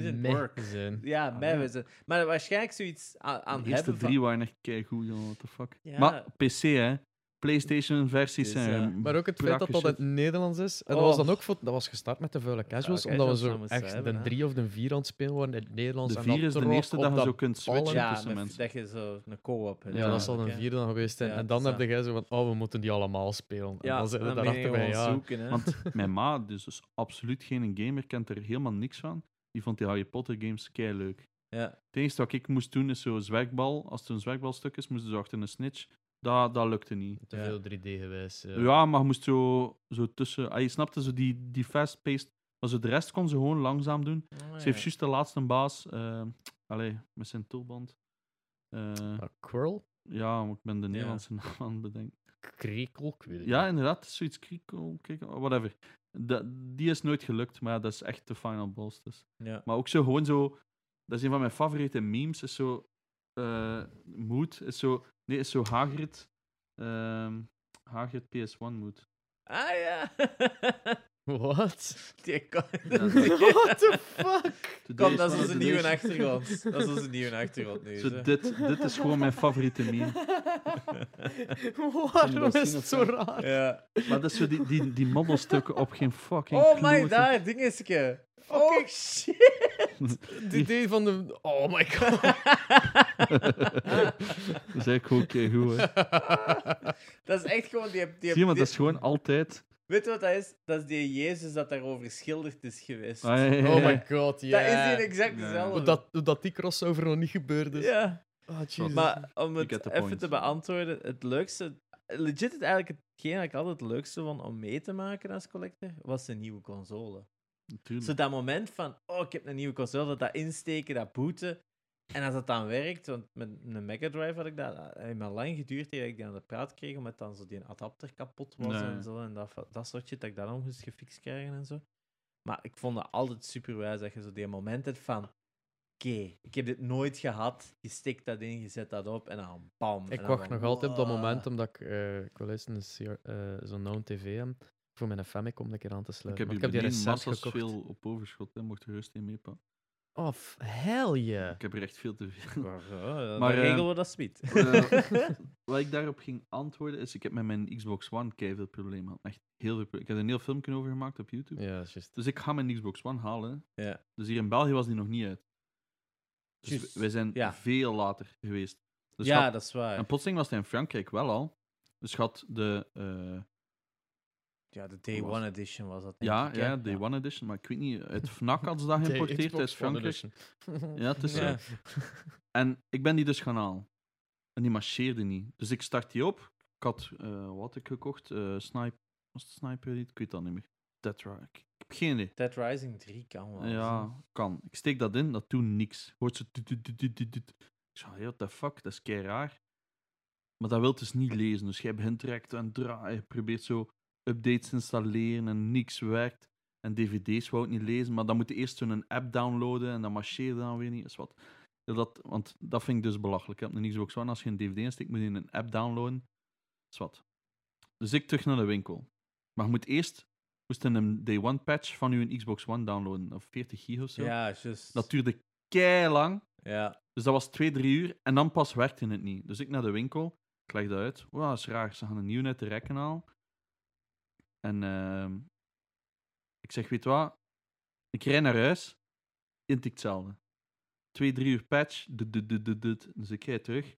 didn't Meh work. zijn. Ja, Ah, was het. Maar waarschijnlijk zoiets aan, aan de eerste hebben van- drie waren echt keigoed, joh, what the fuck. Ja. Maar PC, hè. PlayStation-versies Dus, zijn. ja. Maar ook het feit dat dat in het Nederlands is. En dat was dan Oh. ook voor, dat was gestart met de vuile casuals, omdat we zo echt hebben, de hè. drie of de vier aan het spelen waren in het Nederlands. De en dat vier is de eerste op dat je zo kunt switchen. Ja, tussen met- mensen. dat je zo een co-op hebt. Ja, dat zal een vierde dan geweest zijn. Ja, en dan dat heb jij zo van, oh, we moeten die allemaal spelen. En Ja, dan zijn we je daarachter bij, gewoon ja. zoeken. Hè. Want mijn ma, dus, dus absoluut geen gamer, kent er helemaal niks van. Die vond die Harry Potter games kei leuk. ja. Het enige wat ik moest doen is zo'n zwerkbal. Als het een zwerkbalstuk is, moesten ze achter een snitch. Dat, dat lukte niet. Te Ja. veel 3D geweest. Ja. Ja, maar je moest zo, zo tussen. Ah, je snapte zo die, die fast-paced. Maar zo de rest kon ze gewoon langzaam doen. Oh, Ze heeft juist de laatste baas. eh allee, met zijn tulband. Eh, Ah, Quirrell? ja, ik ben de Nederlandse naam aan het bedenken. Krekel? Ik weet het Ja, inderdaad, zoiets kriekel, whatever. Da- die is nooit gelukt, maar dat is echt de final boss. Dus. Ja. Maar ook zo gewoon zo. Dat is een van mijn favoriete memes. Is zo. eh mood. Is zo. Nee, is zo Hagrid. ehm Hagrid PS1 mood. Ah ja. Wat? Die kan... What the fuck? Kom, dat is onze nieuwe achtergrond. Dat is onze nieuwe achtergrond nu. Zo, dit, dit is gewoon mijn favoriete meme. Waarom is het zo raar? Ja. Maar dat is zo die, die, die moddelstukken op geen fucking Oh my, daar, dingetje. Oh shit. Het idee van de... Oh my god. Dat is goed, hè. dat is echt gewoon die... die, Zie je, maar die- dat is gewoon altijd... Weet je wat dat is? Dat is die Jezus dat daarover geschilderd is geweest. Ah, ja, ja, ja. Oh my god, ja. Dat is die exact dezelfde. Hoe dat, hoe dat die crossover nog niet gebeurd is. Ja. Jesus. Maar om het even point. te beantwoorden, het leukste... Legit, het eigenlijk hetgeen dat ik altijd het leukste vond om mee te maken als collector, was de nieuwe console. Natuurlijk. Zo dat moment van, oh, ik heb een nieuwe console, dat dat insteken, dat booten. En als dat dan werkt, want met een Mega Drive had ik dat, heeft me lang geduurd dat ik die aan de praat kreeg, omdat dan zo die adapter kapot was Nee. en zo. En dat, dat soort shit, dat ik dat dan moest gefixt krijgen en zo. Maar ik vond het altijd super wijs dat je zo die moment hebt van, oké, ik heb dit nooit gehad. Je stikt dat in, je zet dat op en dan bam. Ik wacht nog altijd op dat moment, omdat ik, eh ik wil eens een eh, zo'n known TV heb, voor mijn Famicom een keer aan te Ik sluiten. heb, Want hier ik heb die gekocht. veel op overschot. Hè. Mocht er gerust in meepakken. Oh, f- hell yeah. Ik heb er echt veel te veel. Maar, dan Maar, eh, regelen we dat speed. Eh, wat ik daarop ging antwoorden is, ik heb met mijn Xbox One veel problemen gehad. Echt heel veel problemen. Ik heb er een heel filmpje over gemaakt op YouTube. Ja, dat is juist. Dus ik ga mijn Xbox One halen. Ja. Dus hier in België was die nog niet uit. Dus wij zijn ja. veel later geweest. Dus ja, had- dat is waar. En plotseling was hij in Frankrijk wel al. Dus had de... Ja, de Day One Edition was dat. denk ja, ik, ja, Day One Edition. Maar ik weet niet, uit FNAC hadden ze dat geïmporteerd uit Frankrijk. Ja, het is zo. Ja. En ik ben die dus gaan halen. En die marcheerde niet. Dus ik start die op. Ik had, eh, wat had ik gekocht? Eh Snipe, was het Sniper Elite? Ik weet dat niet meer. Dead. Ik heb geen idee. Dead Rising 3 kan wel. Ja, kan. Ik steek dat in, dat doet niks. Hoort tut. Ik zeg, hey, what the fuck, dat is kei raar. Maar dat wil dus niet lezen. Dus jij begint direct aan het draaien. Je probeert zo updates te installeren en niks werkt. En dvd's wou het niet lezen, maar dan moet je eerst zo'n app downloaden en dan marcheert dan weer niet. Is wat. Dat, want dat vind ik dus belachelijk. hè. Op een Xbox One, als je een dvd insteekt, moet je een app downloaden. Is wat. Dus ik terug naar de winkel. Maar je moet eerst moest een day one patch van je Xbox One downloaden. Of 40 gig of zo. Ja, juist. Dat duurde kei lang. Ja. Dus dat was twee, drie uur. En dan pas werkte het niet. Dus ik naar de winkel. Ik leg dat uit. Wow, dat is raar. Ze gaan een nieuw uit de rekken halen. En ehm, ik zeg, weet wat? Ik rij naar huis. Intikt hetzelfde. Twee, drie uur patch. Dus ik rijd terug.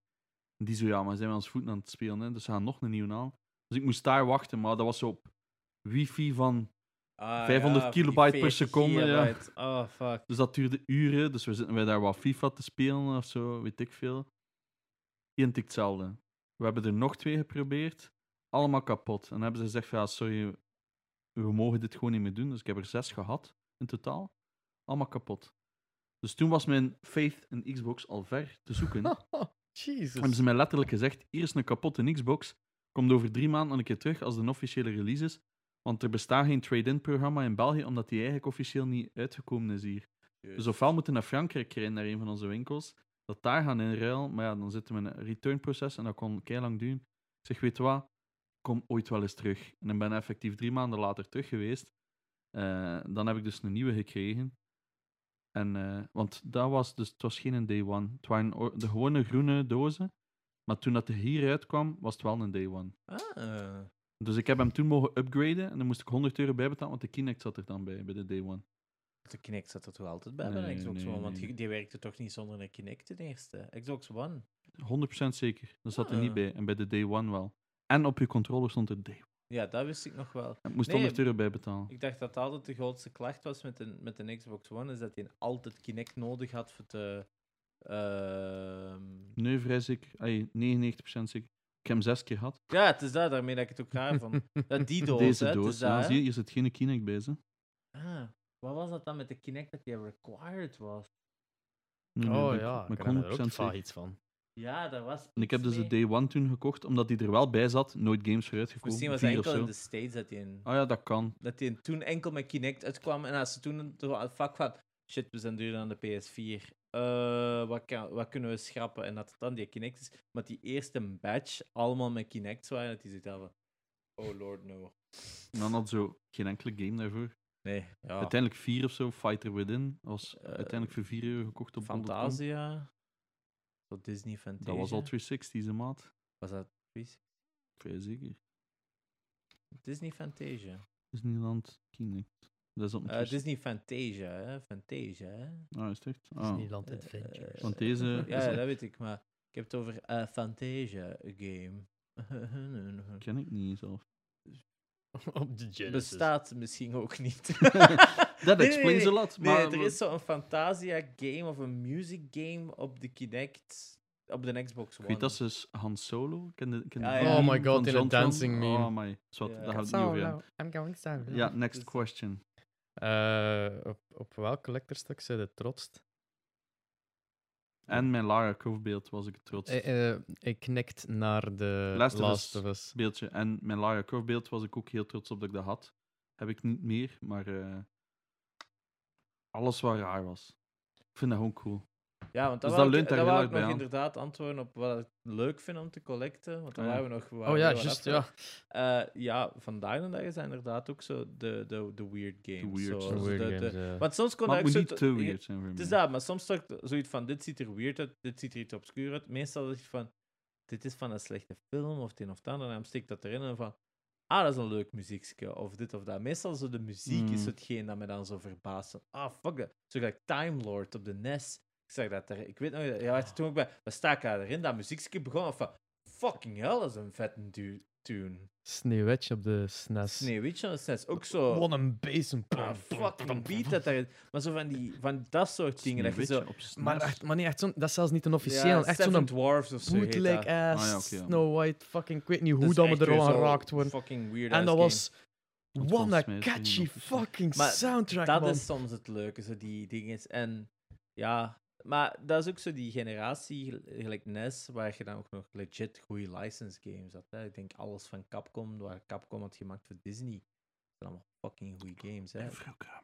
En die zo, ja, maar zijn we ons voeten aan het spelen. Hè? Dus ze gaan nog een nieuw halen. Dus ik moest daar wachten. Maar dat was op wifi van... Ah, 500 ja, kilobyte per 40 seconde, ja. Oh, fuck. Dus dat duurde uren. Dus we zitten wij daar wat FIFA te spelen of zo, weet ik veel. Identiek hetzelfde. We hebben er nog twee geprobeerd. Allemaal kapot. En dan hebben ze gezegd: van, ja, sorry, we mogen dit gewoon niet meer doen. Dus ik heb er zes gehad in totaal. Allemaal kapot. Dus toen was mijn faith in Xbox al ver te zoeken. Jesus. hebben ze mij letterlijk gezegd: hier is een kapotte Xbox. Komt over drie maanden een keer terug als de officiële release is. Want er bestaat geen trade-in programma in België, omdat die eigenlijk officieel niet uitgekomen is hier. Dus ofwel moeten we naar Frankrijk rijden, naar een van onze winkels, dat daar gaan inruilen, maar ja, dan zitten we in een returnproces en dat kon kei lang duren. Ik zeg, weet je wat, kom ooit wel eens terug. En dan ben ik effectief drie maanden later terug geweest. Eh, dan heb ik dus een nieuwe gekregen. En, eh, want dat was dus, het was geen day one. Het waren de gewone groene dozen. Maar toen dat hij hier uitkwam, was het wel een day one. Ah. Dus ik heb hem toen mogen upgraden en dan moest ik 100 euro bijbetalen, want de Kinect zat er dan bij, bij de day one. De Kinect zat er toch altijd bij bij Nee, Xbox nee, One? Want nee. die, die werkte toch niet zonder een Kinect ten eerste? Xbox One. 100% zeker. Dat zat er niet Ah. bij. En bij de day one wel. En op je controller stond er day one. Ja, dat wist ik nog wel. Ik moest Nee, 100 euro bijbetalen. Ik dacht dat altijd de grootste klacht was met de, met de Xbox One, is dat hij altijd Kinect nodig had voor te... ehm, Nee, vrij zeker. Ay, 99% zeker. Ik heb hem zes keer gehad. Ja, het is dat, daarmee dat ik het ook raar vond. Dat die doos, Deze hè, het doos. is dat, ja, hè. zie je, hier zit geen Kinect bij. Ze. Ah, wat was dat dan met de Kinect dat die required was? Nee, nee, Oh ik- ja, ik ik me er 100% ook vaag zeker. iets van. Ja, daar was En ik heb dus de day one toen gekocht, omdat die er wel bij zat. Nooit games voor uitgekomen. Misschien was het enkel in de States dat hij in... Ah ja, dat kan. dat hij toen enkel met Kinect uitkwam. En als ze toen het vak van shit, we zijn duurder aan de PS4. Eh, wat, kan, wat kunnen we schrappen? En dat het dan die Kinect is. Maar die eerste batch allemaal met Kinect waren, dat die hadden van, Oh lord, no. En dan had zo geen enkele game daarvoor. Nee, ja. Uiteindelijk vier of zo. Fighter Within was Eh, uiteindelijk voor 4 euro gekocht op. Fantasia. Zo Disney Fantasia. Dat was al 360 ze maat. Was dat precies? Vrij zeker. Disney Fantasia. Disneyland Kinect. Dat is op 360. Disney Fantasia, hè? Fantasia, hè? Ah, is het echt? Ah. Disneyland Eh, Adventures. Want deze Ja, dat weet ik, maar ik heb het over eh Fantasia game. ken ik niet zelf. Op de Genesis. Bestaat misschien ook niet. Dat Nee, explains nee, a lot. Nee, Maar er is zo'n Fantasia game of een music game op de Kinect, op de Xbox Ik One. weet dat ze is Han Solo. Ken de, ken de Ah, ja. Oh my god, in een dancing meme. Oh my. Zwat, Ja. daar gaat het niet over. I'm going solo. Ja, next Dus- question. Eh, op, op welk collectorstuk zijn het trotst? En mijn Lara Croft beeld was ik trots. Eh, eh, ik knikt naar de Last Last, of of Us. Us. Beeldje. En mijn Lara Croft beeld was ik ook heel trots op dat ik dat had. Heb ik niet meer, maar eh, alles wat raar was. Ik vind dat gewoon cool. Ja, want dat, Dus dat ik, leunt daar dat heel wou erg ik bij nog aan. inderdaad antwoorden op wat ik leuk vind om te collecten. Want dan Ah, ja. waren we nog... waren Oh ja, juist, ja. Eh, ja, vandaag de dag is dat inderdaad ook zo de, de, de weird games. weird zo, Weird de- de- games, want soms kon Maar dat zo niet te- weird zijn voor Het is dat, maar soms toch zoiets van, dit ziet er weird uit, dit ziet er iets obscuur uit. Meestal is het van, dit is van een slechte film of een of ander, en dan steek ik dat erin en van, ah, dat is een leuk muziekje, of dit of dat. Meestal zo de muziek is Mm. hetgeen dat me dan zo verbaast. Ah, fuck dat. Zo gelijk Time Lord op de NES. Ik zeg dat er, ik weet nog, ja, er toen ook bij, wat sta ik daar erin, dat muziekje begon van, fucking hell, dat is een vette du- tune. Sneeuwwitje op de SNES. Sneeuwwitje op de SNES, ook zo. Wat een bezem. Ah, fucking beat dat daarin. Maar zo van, die, van dat soort dingen. Dat je zo, op SNES. Maar, echt, maar niet echt zo'n... Dat is zelfs niet een officieel. ja, echt zo'n Dwarfs of zo heet bootleg dat. ass Ah, ja. Snow White. Fucking, ik weet niet hoe dat we er al zo geraakt worden. Fucking weird En dat was... Want What a het catchy fucking Maar soundtrack, dat man. is soms het leuke, zo die dingen. En ja, maar dat is ook zo die generatie, gel- gelijk NES, waar je dan ook nog legit goede license games had. Hè. Ik denk alles van Capcom, waar Capcom had gemaakt voor Disney. Dat zijn allemaal fucking goede games. Hè. Vroeger.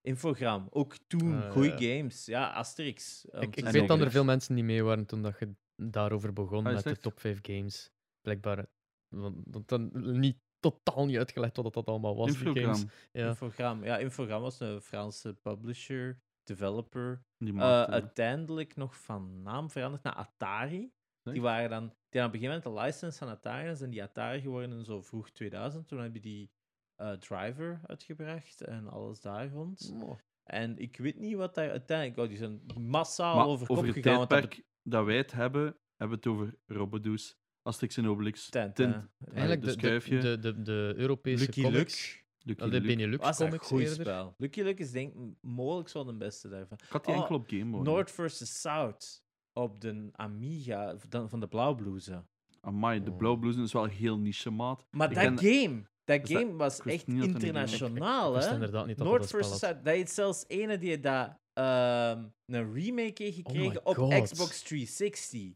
Infogram, ook toen Ah, goede ja. games. Ja, Asterix. Ik, weet dat er veel mensen niet mee waren toen dat je daarover begon Ah, met de top 5 games. Blijkbaar. Want want dan niet totaal niet uitgelegd wat dat allemaal was, die games. Infogram. Ja. Infogram. Ja, Infogram was een Franse publisher, developer. Die Eh, maakte- uiteindelijk nog van naam veranderd naar Atari. Die waren dan, die op een gegeven moment de license van Atari en zijn die Atari geworden in zo vroeg 2000. Toen heb je die eh, driver uitgebracht en alles daar rond. En ik weet niet wat daar uiteindelijk, oh, die zijn massaal Maar over kop over het gegaan. want dat tijdperk dat wij het hebben, hebben we het over Robodoos, Asterix en Obelix, betent, Tint, hè. Eigenlijk de de, de, de, de, de Europese Lucky comics. Luke Lucky de Luke. Benelux was een comics goed eerder. spel. Lucky Luke is denk ik mogelijk wel de beste daarvan. Ik had die Oh, enkel op Game Boy. North vs. South op de Amiga van van de Blauwblouse. Amai, de Oh. Blauw Blues is wel heel niche maat. Maar Ik dat ken- game, dat dat- game was echt internationaal, hè? inderdaad niet North had. South. Dat is zelfs ene die dat, ehm, een remake heeft Oh gekregen op God. Xbox 360.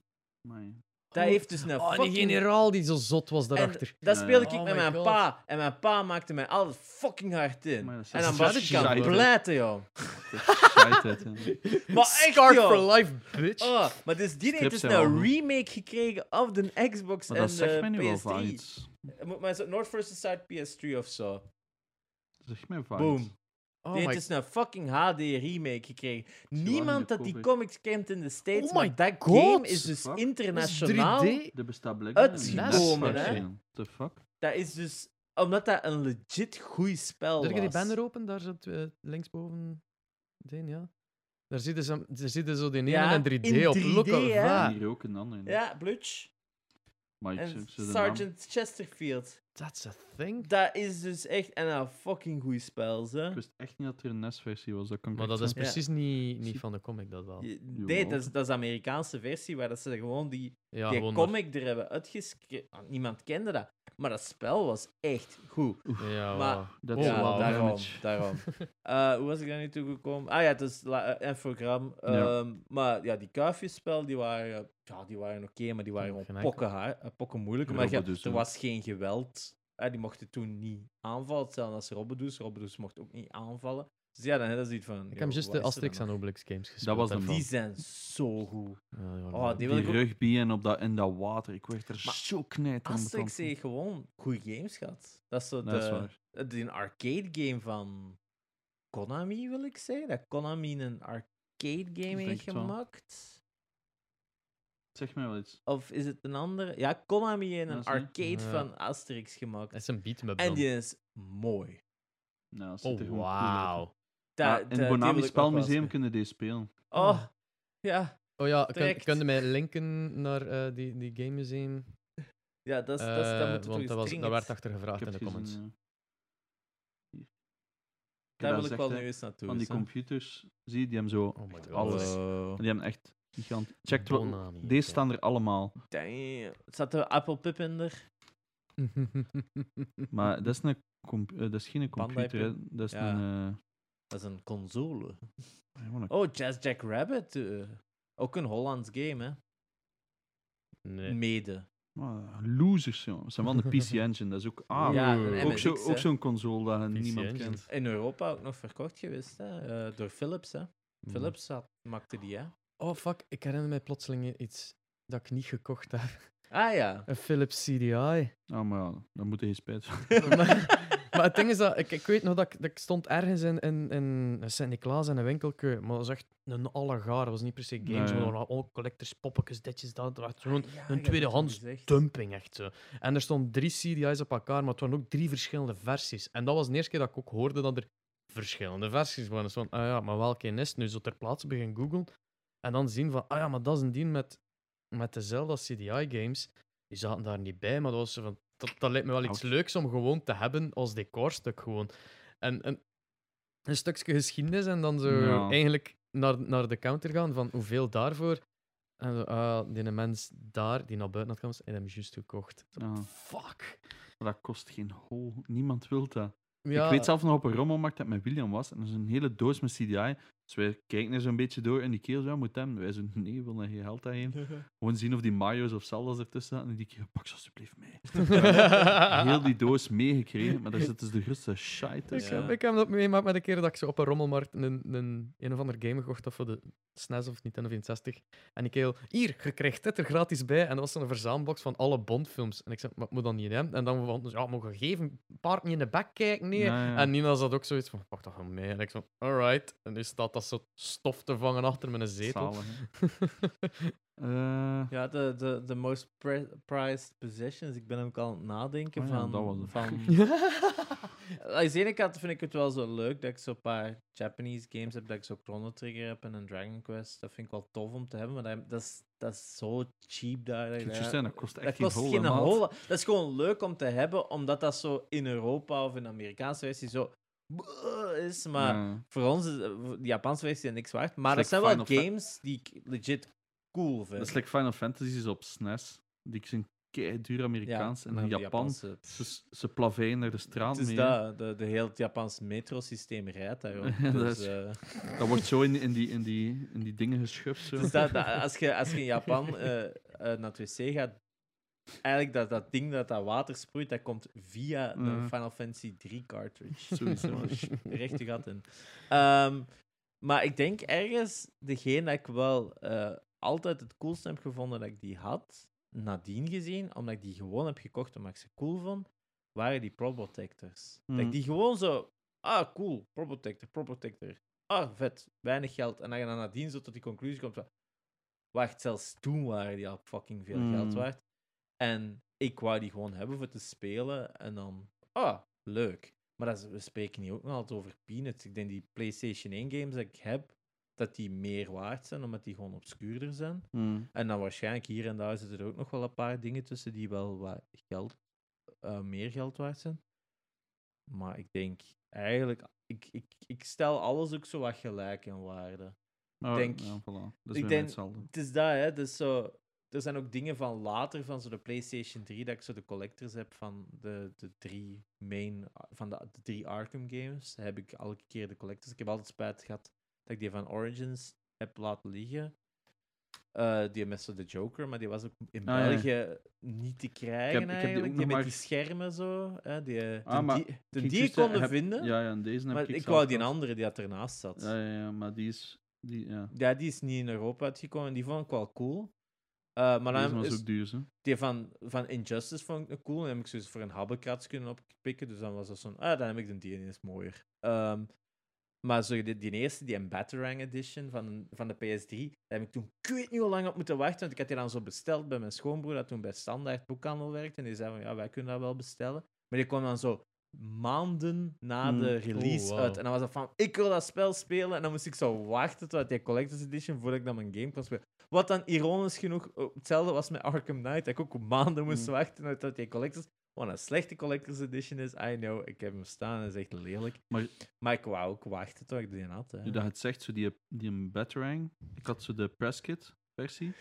Amai. Dat Oh. heeft dus een Oh, die fucking... generaal die zo zot was En daarachter. dat Ja, speelde ja. ik Oh met mijn God. pa. En mijn pa maakte mij altijd fucking hard in. Dat En dan was ik aan pleiten, joh. Maar echt, Scarred joh. for life, bitch. Oh, maar dus die heeft dus een remake gekregen op de Xbox Maar en dat zegt de mij nu wel PS3. van iets. Moet Maar zo North vs. South PS3 of zo. Dat zegt mij van Boom. Oh die heeft my- dus een fucking HD remake gekregen. Niemand dat die comics kent in de States, Oh maar dat game is dus Fuck. Dat is internationaal. 3D? Er bestaat blijkbaar Uitgekomen, hè? The fuck? Dat is dus omdat dat een legit goed spel Zet je die was. banner open? Daar zit uh, linksboven. Den, ja. Daar zitten ze, daar zitten zo die ene Ja, in 3D in op. 3D, Look at hè? that. Hier ook een. Ja, Blutch. En. Sergeant Chesterfield. That's a thing. Dat is dus echt en een fucking goed spel, ze. Ik wist echt niet dat er een NES-versie was. Dat kan ik Maar dat is precies niet, niet van de comic, dat wel. Je-. Nee, dat is, dat is de Amerikaanse versie waar dat ze gewoon die, Ja, die gewoon comic er hebben uitgeschreven. Niemand kende dat. Maar dat spel was echt goed. Ja, Maar- a lot of daarom. daarom. Eh, hoe was ik daar nu toe gekomen? Ah ja, het is eh, infogram. Ja. Ehm, Maar ja, die kuifjesspel, die waren, ja, die waren oké, maar die waren gewoon pokken, haar- eh, pokken moeilijk. Maar er was geen geweld. Eh, die mochten toen niet aanvallen. Hetzelfde als Robbedoes. Robbedoes mocht ook niet aanvallen. Dus ja, dan hebben ze iets van... Ik heb juist de er Asterix en? Obelix games gespeeld. was de daarvan. Die zijn zo goed. Ja, Oh, die Die ook... rugby en op dat, in dat water. Ik werd er Maar zo knijter aan Asterix heeft gewoon goede games gehad. Dat is zo Dat is de, waar. de arcade game van Konami, wil ik zeggen. Dat Konami een arcade game heeft gemaakt. Zeg mij wel iets. Of is het een andere? Ja, Konami heeft een Dat arcade Ja. van Asterix gemaakt. Dat is een beatmap En die is mooi. Nou, dat er. Da- in die het wil Bonami Spelmuseum kunnen deze spelen. Oh, ja. Oh ja, kun, kun je mij linken naar eh, die, die game museum? Ja, dat is... dat is- Eh, dat moet want dat, was, dat werd achter gevraagd in de comments. gezien, ja. Hier. Daar Dat wil ik wel nu eens naartoe. Van die computers, zie je, die hebben zo... Oh. Alles. Die hebben echt gigant... Check wel. Bonami, Deze staan er allemaal. Damn. Zat de Apple Pip in er? Maar dat is, een eh, dat is geen computer, dat is Ja. een... Dat is een console. Oh, Jazz Jack Rabbit. eh, ook een Hollands game, hè? nee. Mede. Ah, losers, joh. Dat zijn wel de PC Engine. Dat is ook... Ah, Ja, een ook zo- ook zo'n console dat PC niemand Engine. kent. In Europa ook nog verkocht geweest, hè? eh, door Philips, hè? Philips had, maakte die, hè? Oh fuck, ik herinner mij plotseling iets dat ik niet gekocht heb. Ah ja. Een Philips CDI. Ah, maar ja, dan moet je spijt van. maar, het ding is dat ik, ik weet nog dat ik, dat ik stond ergens in, in, in Sint-Niklaas in een winkelke, maar dat was echt een allegaar. Dat was niet per se games, Nee, maar al collectors, poppetjes, ditjes, dat. dat was gewoon Ah, ja, een tweedehands dumping, echt zo. En er stonden drie CDI's op elkaar, maar het waren ook drie verschillende versies. En dat was de eerste keer dat ik ook hoorde dat er verschillende versies waren. Dus van, ah ja, maar welke is het? Nu zo ter plaatse begin googlen en dan zien van, ah ja, maar dat is een ding met, met dezelfde CDI-games. Die zaten daar niet bij, maar dat was zo van, dat, dat lijkt me wel iets leuks om gewoon te hebben als decorstuk gewoon. En, en een stukje geschiedenis en dan zo Ja. eigenlijk naar, naar de counter gaan van hoeveel daarvoor. En zo, ah, die mens daar, die naar buiten had en hem juist gekocht. Ja. Fuck. Dat kost geen hol. Niemand wil dat. Ja, Ik weet zelf nog op een rommelmarkt dat met William was. En er is een hele doos met CDI. Dus wij kijken er zo'n beetje door en die kerel zo, ja, moet hem. Wij zo, nee, we willen geen geld daarheen. Gewoon zien of die Mario's of Zelda's ertussen zaten. En die kerel, pak ze alsjeblieft mee. Heel die doos meegekregen, maar daar zit dus de grootste shite Ik, ik heb dat meegemaakt met een keer dat ik zo op een rommelmarkt een, een, een of ander game gekocht had voor de SNES of Nintendo 64. En die kerel, hier, je krijgt dit er gratis bij. En dat was zo'n verzamelbox van alle Bondfilms. En ik zei, maar ik moet dat niet hebben. En dan van, ja, mogen geven, een paar niet in de bek kijken, nee. Ja, ja. En Nina zat ook zoiets van, pak dat gewoon mee. En ik zo, alright. En nu staat dat zo stof te vangen achter mijn zetel. Zalig. Eh, Ja, de, de, de most pri- prized possessions. Ik ben ook al aan het nadenken Oh ja, van... dat was het. van Aan de ene kant vind ik het wel zo leuk dat ik zo'n paar Japanese games heb, dat ik zo Chrono Trigger heb en een Dragon Quest. Dat vind ik wel tof om te hebben, maar dat, dat, is, dat is zo cheap daar. dat- kost echt dat geen hol. Dat is gewoon leuk om te hebben, omdat dat zo in Europa of in de Amerikaanse versie zo is. Maar Ja. voor ons is eh, de Japanse versie niks waard. Maar Dat is zijn wel Final Fa- games die ik legit cool vind. Dat is like Final Fantasies op SNES. Die zijn duur Amerikaans. en in Japan, Japanse- ze, ze plaveren naar de straat Het is mee. dat, de, de hele Japanse metrosysteem rijdt daarop. Ja, dat dus, is- eh, Dat wordt zo in, in, die, in, die, in die dingen geschuft. Zo. dus dat, dat- als, je, als je in Japan eh, naar het wc gaat, eigenlijk dat, dat ding dat dat water sproeit, dat komt via de Ja. Final Fantasy 3 cartridge. Sowieso. Recht je gat in. Ehm, maar ik denk ergens, degene dat ik wel eh, altijd het coolste heb gevonden dat ik die had, nadien gezien, omdat ik die gewoon heb gekocht omdat ik ze cool vond, waren die Probotectors. Dat ik Mm. die gewoon zo ah, cool, Pro Protector, Pro Protector. Ah, vet, weinig geld. En dan je dan nadien zo tot die conclusie komt van, wacht, zelfs toen waren die al fucking veel geld Mm. waard. En ik wou die gewoon hebben voor te spelen. En dan, ah, leuk. Maar dat is- we spreken hier ook nog altijd over peanuts. Ik denk die PlayStation 1 games dat ik heb, dat die meer waard zijn, omdat die gewoon obscuurder zijn. Hmm. En dan waarschijnlijk hier en daar zitten er ook nog wel een paar dingen tussen die wel wat geld, eh, meer geld waard zijn. Maar ik denk eigenlijk, ik, ik, ik stel alles ook zo wat gelijk in waarde. Oh, denk- ja, voilà. Dat is ik denk- hetzelfde. Het is dat, hè. Dus zo, er zijn ook dingen van later, van zo de PlayStation 3, dat ik zo de collectors heb van de, de drie main, van de, de drie Arkham games. Heb ik elke keer de collectors. Ik heb altijd spijt gehad dat ik die van Origins heb laten liggen. Eh, die met zo de Joker, maar die was ook in Ah, ja. België niet te krijgen ik heb die ook eigenlijk. nog die met maar die schermen zo. Hè, die, de Ah, die, de Ik die ging ik juist kon zeggen, heb- vinden, Ja, ja, en deze heb maar ik ik wou die andere die dat ernaast zat. Ja, ja, ja, maar die is... Die, ja. Ja, die is niet in Europa uitgekomen. Die vond ik wel cool. Eh, maar dan is ook duur, die van, van Injustice vond ik cool. En heb ik zoiets voor een habbekrats kunnen oppikken. Dus dan was dat zo'n, ah, dan heb ik de die en die is mooier. Ehm, maar zo die, die eerste, die een Batarang edition van, van de PS3, daar heb ik toen ik weet niet hoe lang op moeten wachten. Want ik had die dan zo besteld bij mijn schoonbroer, dat toen bij Standaard Boekhandel werkte. En die zei van, ja, wij kunnen dat wel bestellen. Maar die kwam dan zo maanden na Hmm. de release Oh, wauw. uit. En dan was dat van, ik wil dat spel spelen. En dan moest ik zo wachten tot die Collector's Edition, voordat ik dan mijn game kon spelen. Wat dan ironisch genoeg hetzelfde was met Arkham Knight. Dat ik ook maanden moest Hmm. wachten tot die Collector's... Wat een slechte Collector's Edition is, I know. Ik heb hem staan, dat is echt lelijk. Maar- Maar ik wou ook wachten tot ik die had. Hè. Nu dat het zegt, zo die, die een Batarang. Ik had zo de presskit versie.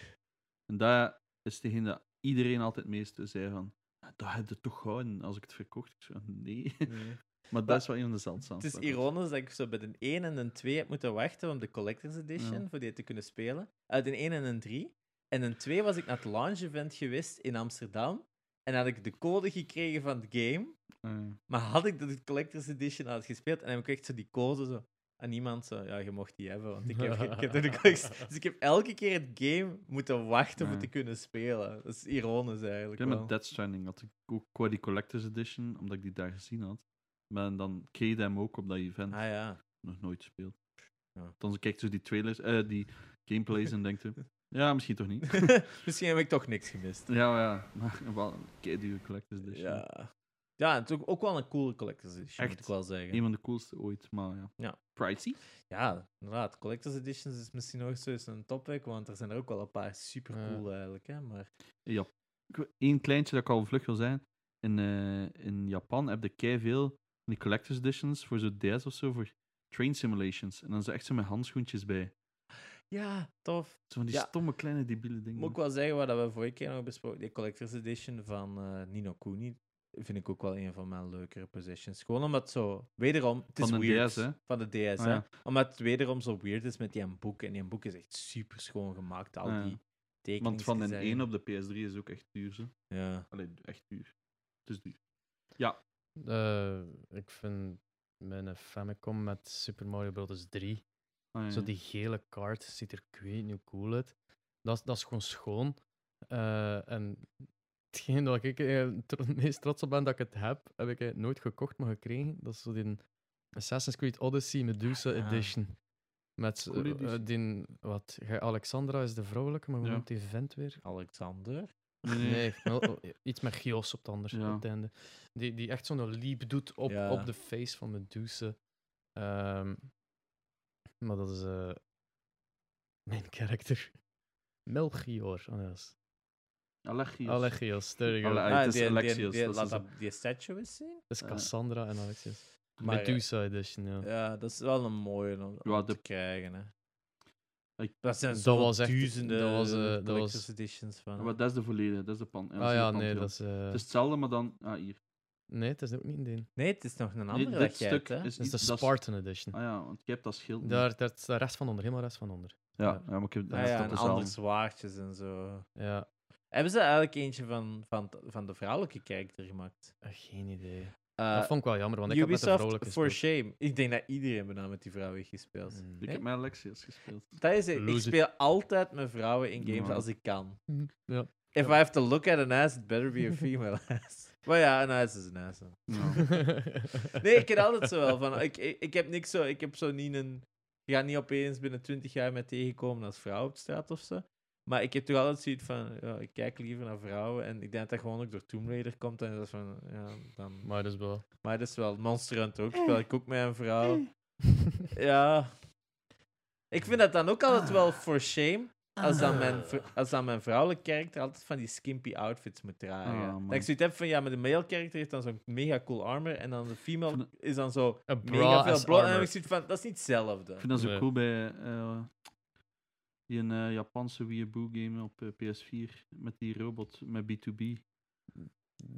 En daar is degene dat iedereen altijd meeste zei van... "Ah, Dat heb je toch gehouden als ik het verkocht. Ik zo, nee. Nee. Maar dat is wel een zeldzaamste. Het is ironisch dat ik zo bij de 1 en de 2 heb moeten wachten om de Collector's Edition, Ja. voor die te kunnen spelen. Uit de 1 en de 3. En in 2 was ik naar het launch event geweest in Amsterdam. En had ik de code gekregen van het game. Eh, Maar had ik de Collector's Edition had gespeeld en heb ik echt zo die code zo aan iemand zo, ja, je mocht die hebben, want ik heb, ik heb de Dus ik heb elke keer het game moeten wachten om Ja. te kunnen spelen. Dat is ironisch eigenlijk ik heb wel. met Death Stranding had ik ook qua die Collector's Edition, omdat ik die daar gezien had. Maar dan kreeg je hem ook op dat event. Ah ja. Nog nooit gespeeld. Ja. Dan kijk je zo die trailers, eh, die gameplays en denkt. Ja, misschien toch niet. Misschien heb ik toch niks gemist. ja, ja. Maar wel een keidure Collector's Edition. Ja. Ja, het is ook, ook wel een coole Collector's Edition, moet Echt? ik wel zeggen. Een van de coolste ooit, maar ja. Ja. Pricey? Ja, inderdaad. Collector's Editions is misschien nog zo eens een topic, want er zijn er ook wel een paar super cool eigenlijk. Hè? Maar Ja. Eén kleintje dat ik al vlug wil zijn. In, eh, in Japan heb je kei veel die collector's editions voor zo DS of zo, voor train simulations. En dan er echt zo met handschoentjes bij. ja, tof. Zo van die Ja. stomme kleine debiele dingen. Moet ik wel zeggen, wat we vorige keer nog besproken, die Collector's Edition van eh, Nino Kuni, vind ik ook wel een van mijn leukere possessions. Gewoon omdat zo, wederom, het is Van de weird. DS, hè? Van de DS, Ah, hè. ja. Omdat het wederom zo weird is met die boek. En die boek is echt super schoon gemaakt. Al Ah, ja. die tekeningen. Want van de 1 op de PS3 is ook echt duur. Zo. Ja. Allee, echt duur. Het is duur. Eh, ik vind mijn Famicom met Super Mario Bros. 3, Ah, ja. zo die gele kaart ziet er ik weet niet hoe cool uit. Dat, is- dat is gewoon schoon. Eh, en hetgeen dat ik eh, het meest trots op ben dat ik het heb, heb ik eh, nooit gekocht, maar gekregen. Dat is zo die Assassin's Creed Odyssey Medusa Ah, ja. Edition. Met die, wat, Alexandra is de vrouwelijke, maar hoe Ja. noemt die vent weer? Alexander. Nee, wel, iets met Gios op het, anders, Ja. op het einde. Die, die echt zo'n leap doet op, Ja. op de face van Medusa. Ehm, maar dat is eh, mijn karakter. Melchior. Oh, dat is Allegios. Alexios, there you go. Alle- Dat Ah, het Ah, is die, die, Alexios, die, dat is laat zo. dat- die statue eens zien. is eh, Cassandra en Alexios. Maar, Medusa Edition, ja. Ja, dat is wel een mooie om, om Ja, te krijgen. Hè. Ik- dat zijn zo echt- duizenden dat was, dat was- editions van. Maar dat is de volledige, dat is de pan. ah ja, nee, dat is... eh, Het is hetzelfde, maar dan... Ah, hier. nee, het is ook niet in die. Nee, het is nog een Nee, andere dit dat jij stuk hebt, hè. is Dat is de is- Spartan Edition. Ah ja, want je hebt dat schild. niet. Daar, daar is de rest van onder, helemaal rest van onder. Ja, ja. ja, maar ik heb dat Ah is ja, en andere zwaardjes en zo. Ja, Hebben ze eigenlijk eentje van, van, van de vrouwelijke karakter gemaakt? eh, geen idee. Eh, dat vond ik wel jammer, want ik heb met de Ubisoft, vrouwelijke for gespeeld. shame. Ik denk dat iedereen bijna met die vrouwen heeft gespeeld. Mm. Ik Nee? heb met Alexios gespeeld. Dat is het. Ik speel altijd met vrouwen in games als ik kan. Ja. If I have to look at an ass, it better be a female ass. Maar ja, nice is nice. Ja. Nee, ik heb altijd zo wel van. Ik, ik, ik heb niks zo. Ik heb zo niet een. Je gaat niet opeens binnen 20 jaar met tegenkomen als vrouw op straat of zo. Maar ik heb toch altijd zoiets van. Ja, ik kijk liever naar vrouwen. En ik denk dat dat gewoon ook door Tomb Raider komt. En dat is van. Ja, dan. maar dat is wel. Maar dat is wel Monster Hunter ook. Speel ik ook met een vrouw. Ja. Ik vind dat dan ook altijd wel for shame. Als dan, mijn, vr- als dan mijn vrouwelijke karakter altijd van die skimpy outfits moet dragen. Ah, dat ik zoiets heb van, ja, met de male character heeft dan zo'n mega cool armor. En dan de female is dan zo Een mega bra veel bloed. En dan heb armor. ik zoiets van, dat is niet hetzelfde. Ik vind dat zo Nee. cool bij eh, die een eh, Japanse Weeaboo game op eh, PS4 met die robot met B2B.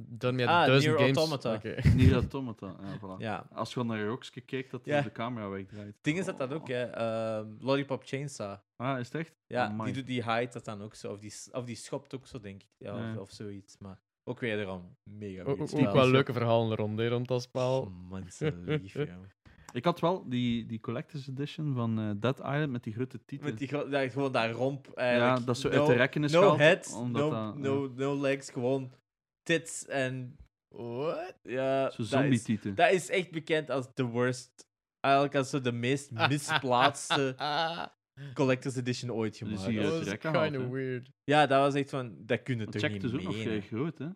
Dan met Ah, duizend Nier games. Automata. Nier Automata. Ja, voilà. Ja. Als je gewoon naar Roxke kijkt, dat Ja. de camera wegdraait. Het ding is dat dat ook, hè. ehm, Lollipop Chainsaw. Ah, is het echt? Ja, Amai. die doet die hide dat dan ook zo. Of die, of die schopt ook zo, denk ik. Ja. Of, of zoiets. Maar ook wederom, mega Ook, wel leuke verhalen rond, hè, rond dat spel. Oh, mensen lief, ja. Ik had wel die, die Collector's Edition van eh Dead Island met die grote titel. Met die dat, gewoon dat romp ja, eigenlijk. dat zo no, uit de rekken is No gehaald, head, omdat no, dat, no, no legs, gewoon tits en... What? Ja, ja, Zo dat zombie is, titel. dat is echt bekend als de worst... Eigenlijk als zo de meest misplaatste Collector's Edition ooit Dus gemaakt. Dat was kind of weird. Ja, dat was echt van... Dat kun je Want toch Check niet is ook nog vrij groot, hè?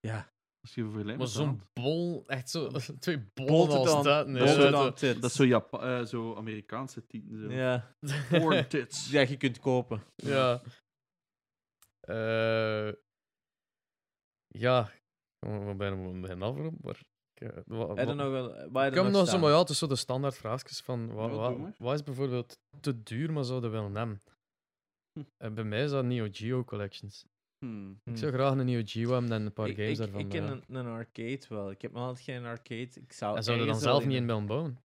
Ja. Vergelijkt Maar zo'n bol, echt zo, twee bollen Bolted als on- dat. Nee, bolted dat- on tits. Dat is zo, Japa eh, zo Amerikaanse titel. Zo. Ja. Porn tits. ja, je kunt kopen. Ja. Eh ja. We bijna beginnen afronden, maar... Ik, eh, wa- Heb nog wel... Waar ik heb nog zo, maar ja, het is zo de standaard vraagjes van wat, wat, wat is bijvoorbeeld te duur, maar zouden we willen hebben? Hm. En bij mij is dat Neo Geo Collections. Hmm. Ik zou graag een Geo hebben en een paar ik, games ik, daarvan. Ik ken een, een arcade wel. Ik heb nog altijd geen arcade. Ik zou En zouden we dan zelf niet in een- willen bouwen?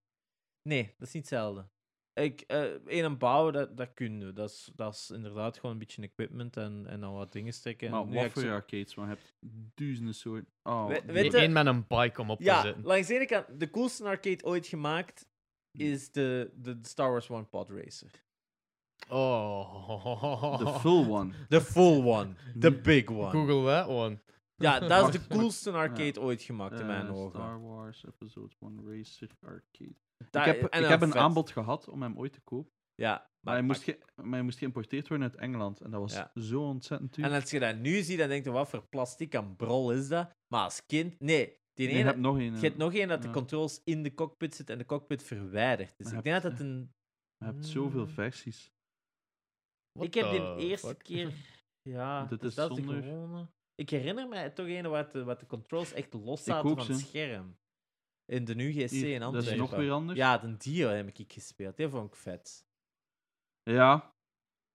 Nee, dat is niet hetzelfde. Ik, eh in een bouwen, dat, dat kun je. Dat is, dat is inderdaad gewoon een beetje equipment en, en dan wat dingen steken. Maar wat voor zo- arcades? Maar je hebt duizenden soorten. Oh, We- weet je- één met een bike om op te zitten. langs de ene kant, de coolste arcade ooit gemaakt is de, de Star Wars One Pod Racer. Oh. de full one. The full one. The big one. Google that one. Ja, dat is de coolste arcade ooit gemaakt in mijn ogen. Star Wars Episode 1 Racer Arcade. Ik heb, en ik heb een vet. aanbod gehad om hem ooit te kopen. Ja, Maar maar, hij, moest maar hij moest geïmporteerd worden uit Engeland. En dat was Ja. zo ontzettend duur. En als je dat nu ziet, dan denk je, wat voor plastic en brol is dat? Maar als kind, nee. Die Nee, je ene, hebt nog een. je hebt nog één dat de controls in de cockpit zit en de cockpit verwijderd. Dus Maar ik denk dat het een... Je hebt zoveel Mm. versies. What ik heb die the eerste fuck? keer... Ja, Dit dus is dat is de zonder- gewone. Ik herinner me toch een wat de, wat de controls echt los zaten van het scherm. In de UGC Hier, in dat Antwerpen. is nog weer anders. Ja, de Dio heb ik gespeeld. Die vond ik vet. Ja,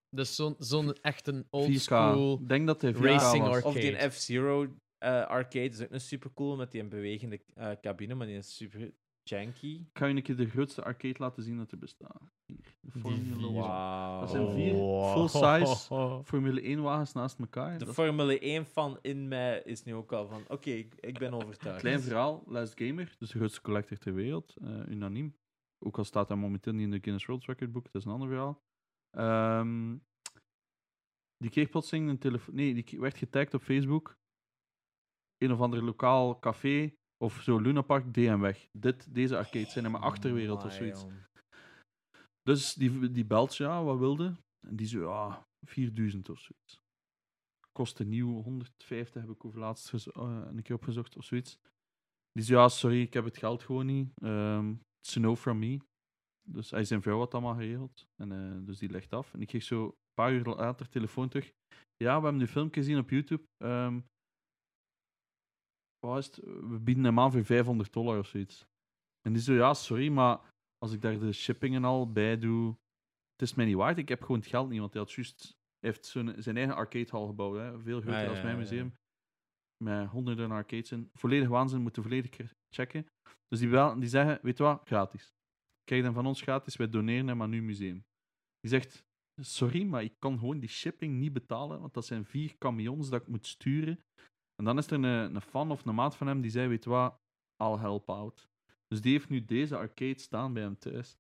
Dus zo'n zo'n echt een old 4K. school. Ik denk dat hij 4K racing was. arcade. Of die F-Zero eh, arcade is ook een super cool met die een bewegende eh, cabine, maar die is super janky. Ik ga je een keer de grootste arcade laten zien dat er bestaat. Hier, de Formule, vier. Wauw. Dat zijn vier Wow. full-size Formule 1 wagens naast elkaar. De Dat Formule 1 fan in mij is nu ook al van, oké, ik, ik ben overtuigd. Klein verhaal, Last Gamer, dus de grootste collector ter wereld, eh, unaniem. Ook al staat hij momenteel niet in de Guinness World Record boek, dat is een ander verhaal. Ehm, die kreeg plotseling een telefoon. Nee, die werd getagd op Facebook. Een of ander lokaal café of zo, Luna Park, DM weg. Dit, deze arcades zijn in mijn achterwereld of zoiets. Dus die, die belt, ja, wat wilde? En die zo, ja, 4000 of zoiets. Kostte nieuw 150, heb ik over laatst eh, een keer opgezocht of zoiets. Die zei, ja, sorry, ik heb het geld gewoon niet. Ehm it's no from me. Dus hij zijn vrouw had allemaal geregeld. En, eh, dus die legt af. En ik kreeg zo een paar uur later telefoon terug. Ja, we hebben de filmpje gezien op YouTube. Ehm het? We bieden hem aan voor 500 dollar of zoiets. En die zo, ja, sorry, maar als ik daar de shipping en al bij doe, het is mij niet waard. Ik heb gewoon het geld niet, want hij had juist, heeft zo'n, zijn eigen arcadehal gebouwd, hè, veel groter ja, dan mijn ja. museum. Met honderden arcades in. Volledig waanzin, moeten volledig ke- checken. Dus die, wel, die zeggen, weet je wat, gratis. Kijk dan van ons gratis, wij doneren hem aan uw museum. Die zegt, sorry, maar ik kan gewoon die shipping niet betalen, want dat zijn vier camions dat ik moet sturen. En dan is er een, een fan of een maat van hem die zei, weet wat, I'll help out. Dus die heeft nu deze arcade staan bij hem thuis.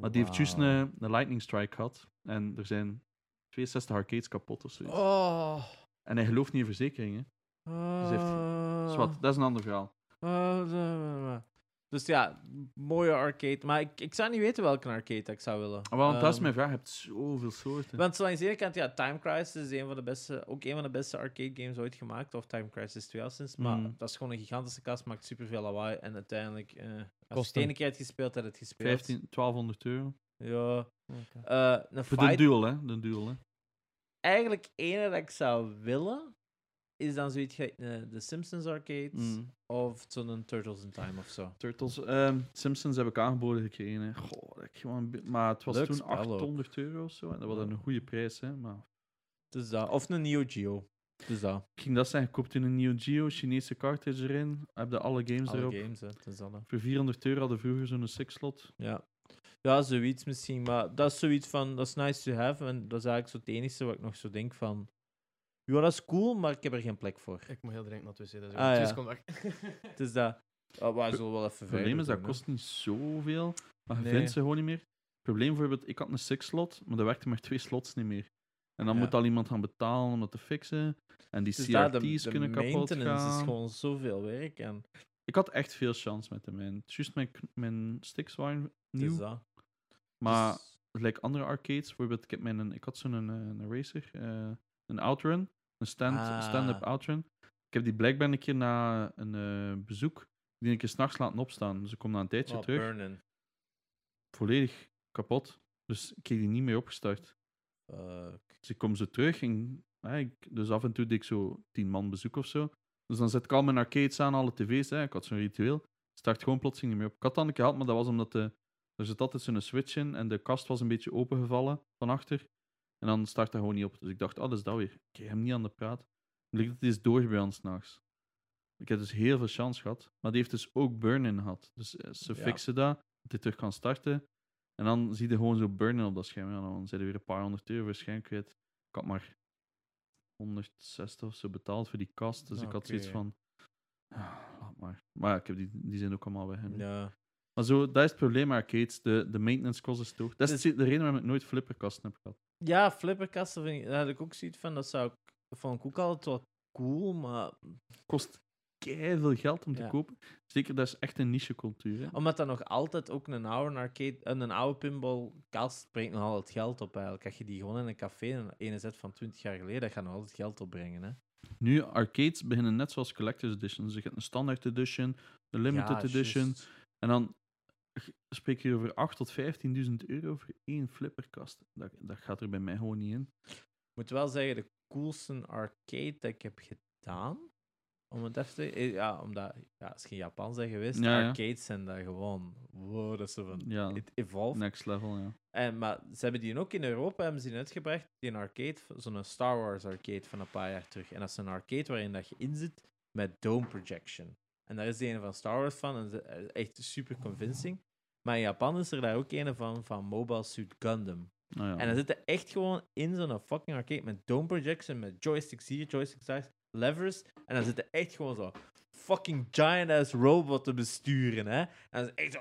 Maar die heeft juist een, een lightning strike gehad. En er zijn 62 arcades kapot of zoiets. Oh. En hij gelooft niet in verzekeringen. heeft-. Zwat, dat is een ander verhaal. Ah. Dus ja, mooie arcade. Maar ik, ik zou niet weten welke arcade ik zou willen. Want dat is Ehm, mijn vraag. Je hebt zoveel soorten. Want zo aan de ene kant, ja, Time Crisis is een van de beste, ook een van de beste arcade games ooit gemaakt. Of Time Crisis 2 al sinds. Maar Mm. dat is gewoon een gigantische kast, maakt superveel lawaai. En uiteindelijk, eh, als je het ene keer hebt gespeeld, heb je het gespeeld. 15, 1200 euro. Ja. Eh, een Voor de duel, hè? De duel, hè? eigenlijk ene dat ik zou willen, is dan zoiets gelijk eh, de Simpsons arcade. Mm. Of zo'n Turtles in Time of zo. Turtles. ehm, Simpsons heb ik aangeboden gekregen. Goh, dat ik gewoon, maar het was Leuk toen spel ook. 800 euro of zo. En dat was een goede prijs, hè? Maar Dus dat. Of een Neo Geo. Dus dat. ik ging dat zeggen, koop toen een Neo Geo, Chinese cartridge erin. Heb je alle games Alle erop. games, hè. Dus dat. hè. Voor 400 euro hadden vroeger zo'n six-slot. Ja. Ja, zoiets misschien. Maar dat is zoiets van, dat is nice to have. En dat is eigenlijk zo het enige wat ik nog zo denk van... Ja, dat is cool, maar ik heb er geen plek voor. Ik moet heel dringend naar het wc, dus Ah, ja. weg. Dus dat... Oh, maar we zullen wel even Het probleem is, dat kost niet zoveel. Maar je Nee. vindt ze gewoon niet meer. Het probleem bijvoorbeeld, ik had een six-slot, maar dat werkte met twee slots niet meer. En dan Ja. moet al iemand gaan betalen om dat te fixen. En die Dus daar, de, CRT's de kunnen kapot maintenance gaan. is gewoon zoveel werk. En Ik had echt veel chance met de mijn. Juist mijn, mijn sticks waren nieuw. dus dat. maar Dus- like andere arcades, bijvoorbeeld, ik, heb mijn, ik had zo'n een, een racer, eh, een outrun, een stand, Ah. stand-up outrun. Ik heb die blijkbaar een keer na een eh, bezoek, die een keer s'nachts laten opstaan. Dus ik kom na een tijdje oh, terug, volledig kapot. Dus ik kreeg die niet meer opgestart. Fuck. Dus ik kom zo terug en hè, ik, dus af en toe deed ik zo tien man bezoek of zo. Dus dan zet ik al mijn arcades aan, alle tv's. Hè. Ik had zo'n ritueel. Start gewoon plotseling niet meer op. Ik had dan een keer gehad, maar dat was omdat de, er zit altijd zo'n switch in en de kast was een beetje opengevallen van achter. En dan start dat gewoon niet op. Dus ik dacht, oh, dat is dat weer. Ik kreeg hem niet aan de praat. Blijkt dat hij is door bij ons s'nachts. Ik heb dus heel veel chance gehad. Maar die heeft dus ook burn-in gehad. Dus eh, ze Ja. fixen dat, dat hij terug kan starten. En dan zie je gewoon zo burn-in op dat scherm. Ja, dan zijn er weer een paar honderd euro waarschijnlijk kwijt. Ik had maar 160 of zo betaald voor die kast. Dus ik had zoiets van... ah, laat maar. Maar ja, ik heb die, die zijn ook allemaal weg. hè. Ja. Maar zo, dat is het probleem arcades. De, de maintenance kost is hoog. Dat is de reden waarom ik nooit flipperkasten heb gehad. Ja, flipperkasten vind ik, daar had ik ook zoiets van. Dat zou ik, vond ik ook altijd wel cool, maar kost veel geld om te Ja. kopen. Zeker, dat is echt een niche cultuur. Hè? Omdat dat nog altijd ook een oude arcade, en een oude pinballkast brengt nog altijd geld op eigenlijk. Als je die gewoon in een café, een ene zet van 20 jaar geleden, dat gaat nog altijd geld opbrengen. Hè? Nu, arcades beginnen net zoals collector's editions. Je hebt een standaard edition, een limited Ja, edition. En dan spreek je over 8.000 tot 15.000 euro voor één flipperkast. Dat, dat gaat er bij mij gewoon niet in. Ik moet wel zeggen, de coolste arcade dat ik heb gedaan, om het even te... eh, Ja, omdat, ja, als je in Japan bent geweest, Ja, ja. arcades zijn daar gewoon... Wow, dat is van... Ja, It evolved. next level, ja. En, maar ze hebben die ook in Europa hebben ze die uitgebracht, die een arcade, zo'n Star Wars arcade van een paar jaar terug. En dat is een arcade waarin dat je in zit met dome projection. En daar is die ene van Star Wars van, en eh, echt super convincing. Maar in Japan is er daar ook een van, van Mobile Suit Gundam. Nou ja. En dan zitten echt gewoon in zo'n fucking arcade met dome projection, met joysticks hier, joysticks daar, levers. En dan zitten echt gewoon zo fucking giant-ass robot te besturen, hè. En dat is echt zo...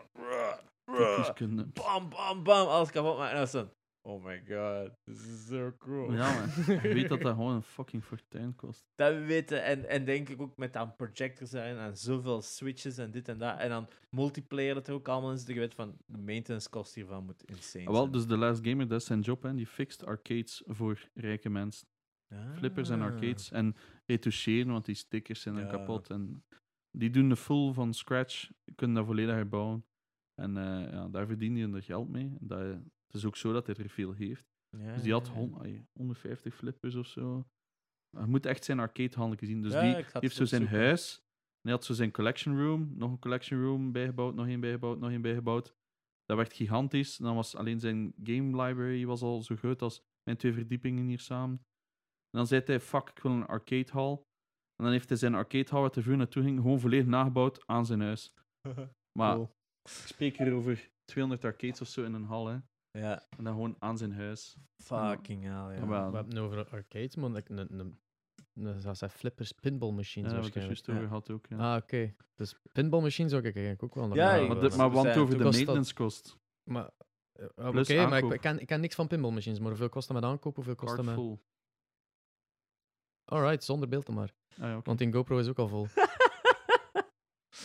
Bam, bam, bam, alles kapot maken. En dan is dan... Oh my god, this is so cool. Ja, man. Je weet dat dat gewoon een fucking fortuin kost. Dat we weten. En, en denk ik ook met dan projectors zijn en zoveel switches en dit en dat. En dan multiplayer dat er ook allemaal zit. Je weet van, de maintenance kost hiervan moet insane Ah, wel, zijn. dus de Last Gamer, dat is zijn job, hè. Die fixt arcades voor rijke mensen. Flippers en Ah. arcades. En retoucheren, want die stickers zijn dan Ja. kapot. En die doen de full van scratch, kunnen dat volledig herbouwen. En eh, ja, daar verdient hij er geld mee. En Dat, het is ook zo dat hij er veel heeft. Ja, Dus die had ja, hon- ai, 150 flippers of zo. Je moet echt zijn arcadehandel zien. Dus Ja, die heeft zo zijn huis. En hij had zo zijn collection room. Nog een collection room bijgebouwd, nog één bijgebouwd, nog één bijgebouwd. Dat werd gigantisch. En dan was alleen zijn game library was al zo groot als mijn twee verdiepingen hier samen. En dan zei hij, fuck, ik wil een arcade hall. En dan heeft hij zijn arcade hall, waar hij vroeger naartoe ging, gewoon volledig nagebouwd aan zijn huis. Maar Cool. ik spreek hier over 200 arcades of zo in een hal, hè. Ja, En dan gewoon aan zijn huis. fucking hell, ja. Wel. We hebben het over arcades, man. Like een, een, een, zoals hij flippers, pinball machines Ja, waarschijnlijk. juist over Ja. had ook, ja. Ah, oké. Dus pinball machines zou ik eigenlijk ook wel nog Ja, maar, de, maar want over de dat- maintenance kost. Maar, eh, Oké, Plus maar ik, aankoop. ik, ken, ik ken niks van pinball machines, maar hoeveel kost dat met aankoop? Hoeveel kost dat met... full. Alright, zonder beeld dan maar. Ah, ja, oké. Want die GoPro is ook al vol.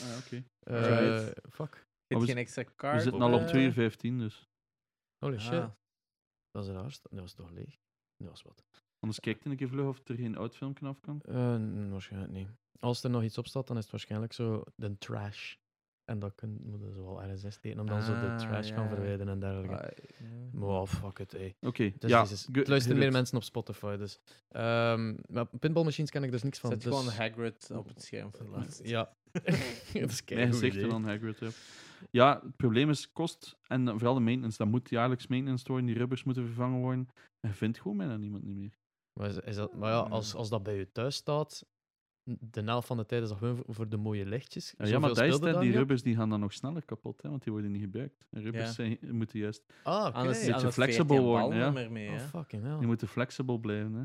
Ah, oké. Eh, Right. fuck. Hebt we geen extra We zitten al op eh, 2 uur 15, dus Holy shit. ah. Dat is raar. Dat was toch leeg? Dat was wat. anders kijk een keer vlug of er geen oud filmpje af kan. Eh, n- waarschijnlijk niet. Als er nog iets op staat, dan is het waarschijnlijk zo de trash. En dat kun, moet je zo wel RSS steken om dan zo de Ah, trash ja, kan verwijderen en dergelijke. Ah, ja. Maar oh, fuck it, ey. Oké, Dus ja. Het luisteren meer mensen op Spotify, dus. Ehm maar pinballmachines ken ik dus niks van. Zet dus- gewoon Hagrid op het scherm voor de laatste. Ja. dat is idee. dan Hagrid. Ja. ja, het probleem is kost en vooral de maintenance. Dat moet jaarlijks maintenance worden, die rubbers moeten vervangen worden. En vindt gewoon bijna niemand niet meer. Maar, is, is dat, maar ja, als, als dat bij je thuis staat, de helft van de tijd is dat gewoon voor, de mooie lichtjes. Ja, ja maar het, dan die niet op? rubbers die gaan dan nog sneller kapot, hè, want die worden niet gebruikt. En rubbers Ja. zijn, moeten juist Ah, oké. Anders, beetje anders flexibel die worden, ja. niet meer mee, Oh, hè. fucking hell. die moeten flexibel blijven. Hè.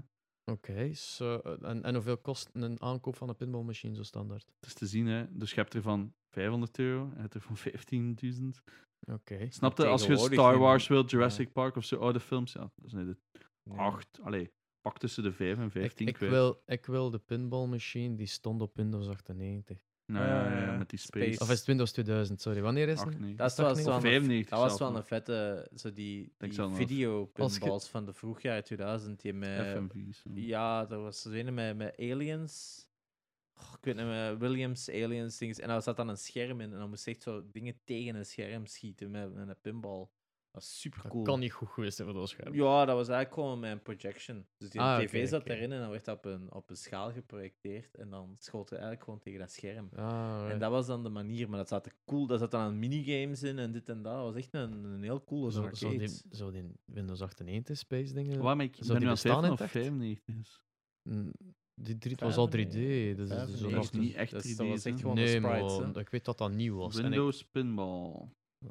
Oké, so, eh, en, en hoeveel kost een aankoop van een pinballmachine zo standaard? Het is te zien, hè. dus je hebt er van 500 euro, je hebt er van 15.000. Oké. Snap je? Als je Star Wars wilt, Jurassic Park of zo oude films, ja, dat is net de Nee. 8. Allee, pak tussen de 5 en Ik, 15 ik, kwijt. wil, ik wil de pinballmachine die stond op Windows 98. Nou ja, ja, Ja, ja, ja. met die Space. space. Of is het Windows 2000, sorry. Wanneer is het? 8, nee. Dat was niet- wel Of een, 95 dat was wel een vette, zo die, die zelf nog. video Als je- pinballs van de vroegjaar 2000. Die met, FMV's. ja. ja, dat was een met, met aliens. Oh, ik weet niet meer, Williams, aliens, dingen. En daar zat dan een scherm in en dan moest je echt zo dingen tegen een scherm schieten met, met een pinball. Dat was super Dat cool. kan niet goed geweest zijn voor dat scherm. Ja, dat was eigenlijk gewoon mijn projection. Dus die Ah, tv zat erin en dan werd dat op een, op een schaal geprojecteerd. En dan schoot het eigenlijk gewoon tegen dat scherm. Ah, En dat was dan de manier, maar dat zat er cool. Daar zat dan aan minigames in en dit en dat. Dat was echt een, een heel coole zo, arcade. zo, die, zo die Windows 98 space dingen. Waarom ik Zou ben die nu aan bestaan in 15 of het echt? 95 is. Mm, Die 3 was al 3D. Dus dat is zo 95. nog is niet echt Dus 3D, dat was echt gewoon Nee, de sprites. ik weet dat dat nieuw was. En ik- Windows Pinball. eh.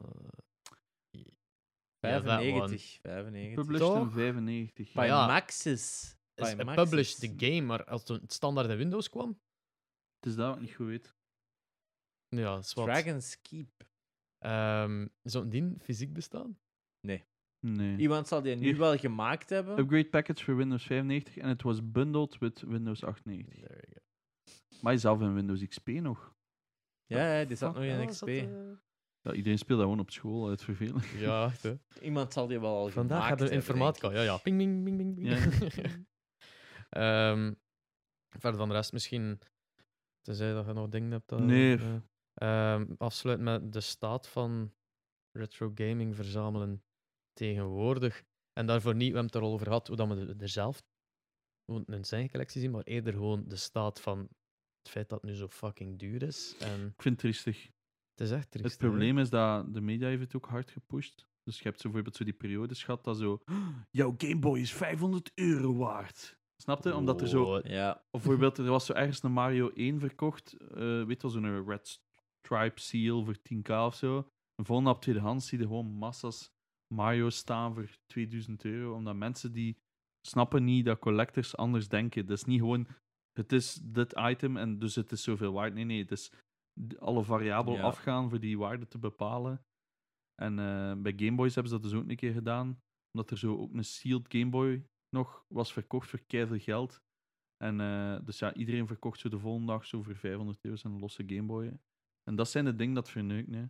95. 95. Published in Toch? 95. By ja, Maxis. is By published the game, maar als het standaard in Windows kwam, Het is dat wat ik niet goed weet. ja, is wat. Dragon's Keep. Ehm, zou die fysiek bestaan? Nee. Iemand zal die nu Hier. wel gemaakt hebben. Upgrade package voor Windows 95 en het was bundled with Windows 98. There we go. Maar je zelf in Windows XP nog. Ja, ja, die zat nog in Ja, XP. dat, Ja, iedereen speelt dat gewoon op school uit verveling. Ja, echt, hè. Iemand zal die wel al Vandaag gemaakt hebben we informatica. Ja, ja. Ping, ping, ping, ping. ping. Ja. Ehm, verder van de rest misschien, tenzij dat je nog dingen hebt. dat- Nee. eh, ehm, afsluit met de staat van retro gaming verzamelen tegenwoordig. En daarvoor niet, we hebben het er al over gehad, hoe dat we er zelf gewoon een zijn collectie zien, maar eerder gewoon de staat van het feit dat het nu zo fucking duur is. En Ik vind het triestig. Het is echt triest. Het probleem is dat de media heeft het ook hard gepusht. Dus je hebt zo bijvoorbeeld zo die periodes gehad dat zo... Jouw Game Boy is 500 euro waard. Snap je? Omdat er zo... Ja, Of bijvoorbeeld, er was zo ergens een Mario 1 verkocht. eh weet je wel, zo'n Red Stripe Seal voor 10k of zo. En volgende op tweedehands zie je gewoon massa's Mario staan voor 2000 euro. Omdat mensen die snappen niet dat collectors anders denken. Dat is niet gewoon, het is dit item en dus het is zoveel waard. Nee, nee, het is alle variabelen Ja. afgaan voor die waarde te bepalen. En eh, bij Game Boys hebben ze dat dus ook een keer gedaan. Omdat er zo ook een sealed Game Boy nog was verkocht voor keiveel geld. En eh, dus ja, iedereen verkocht zo de volgende dag zo voor 500 euro zijn losse Game Boy. En dat zijn de dingen dat verneukt. Nee.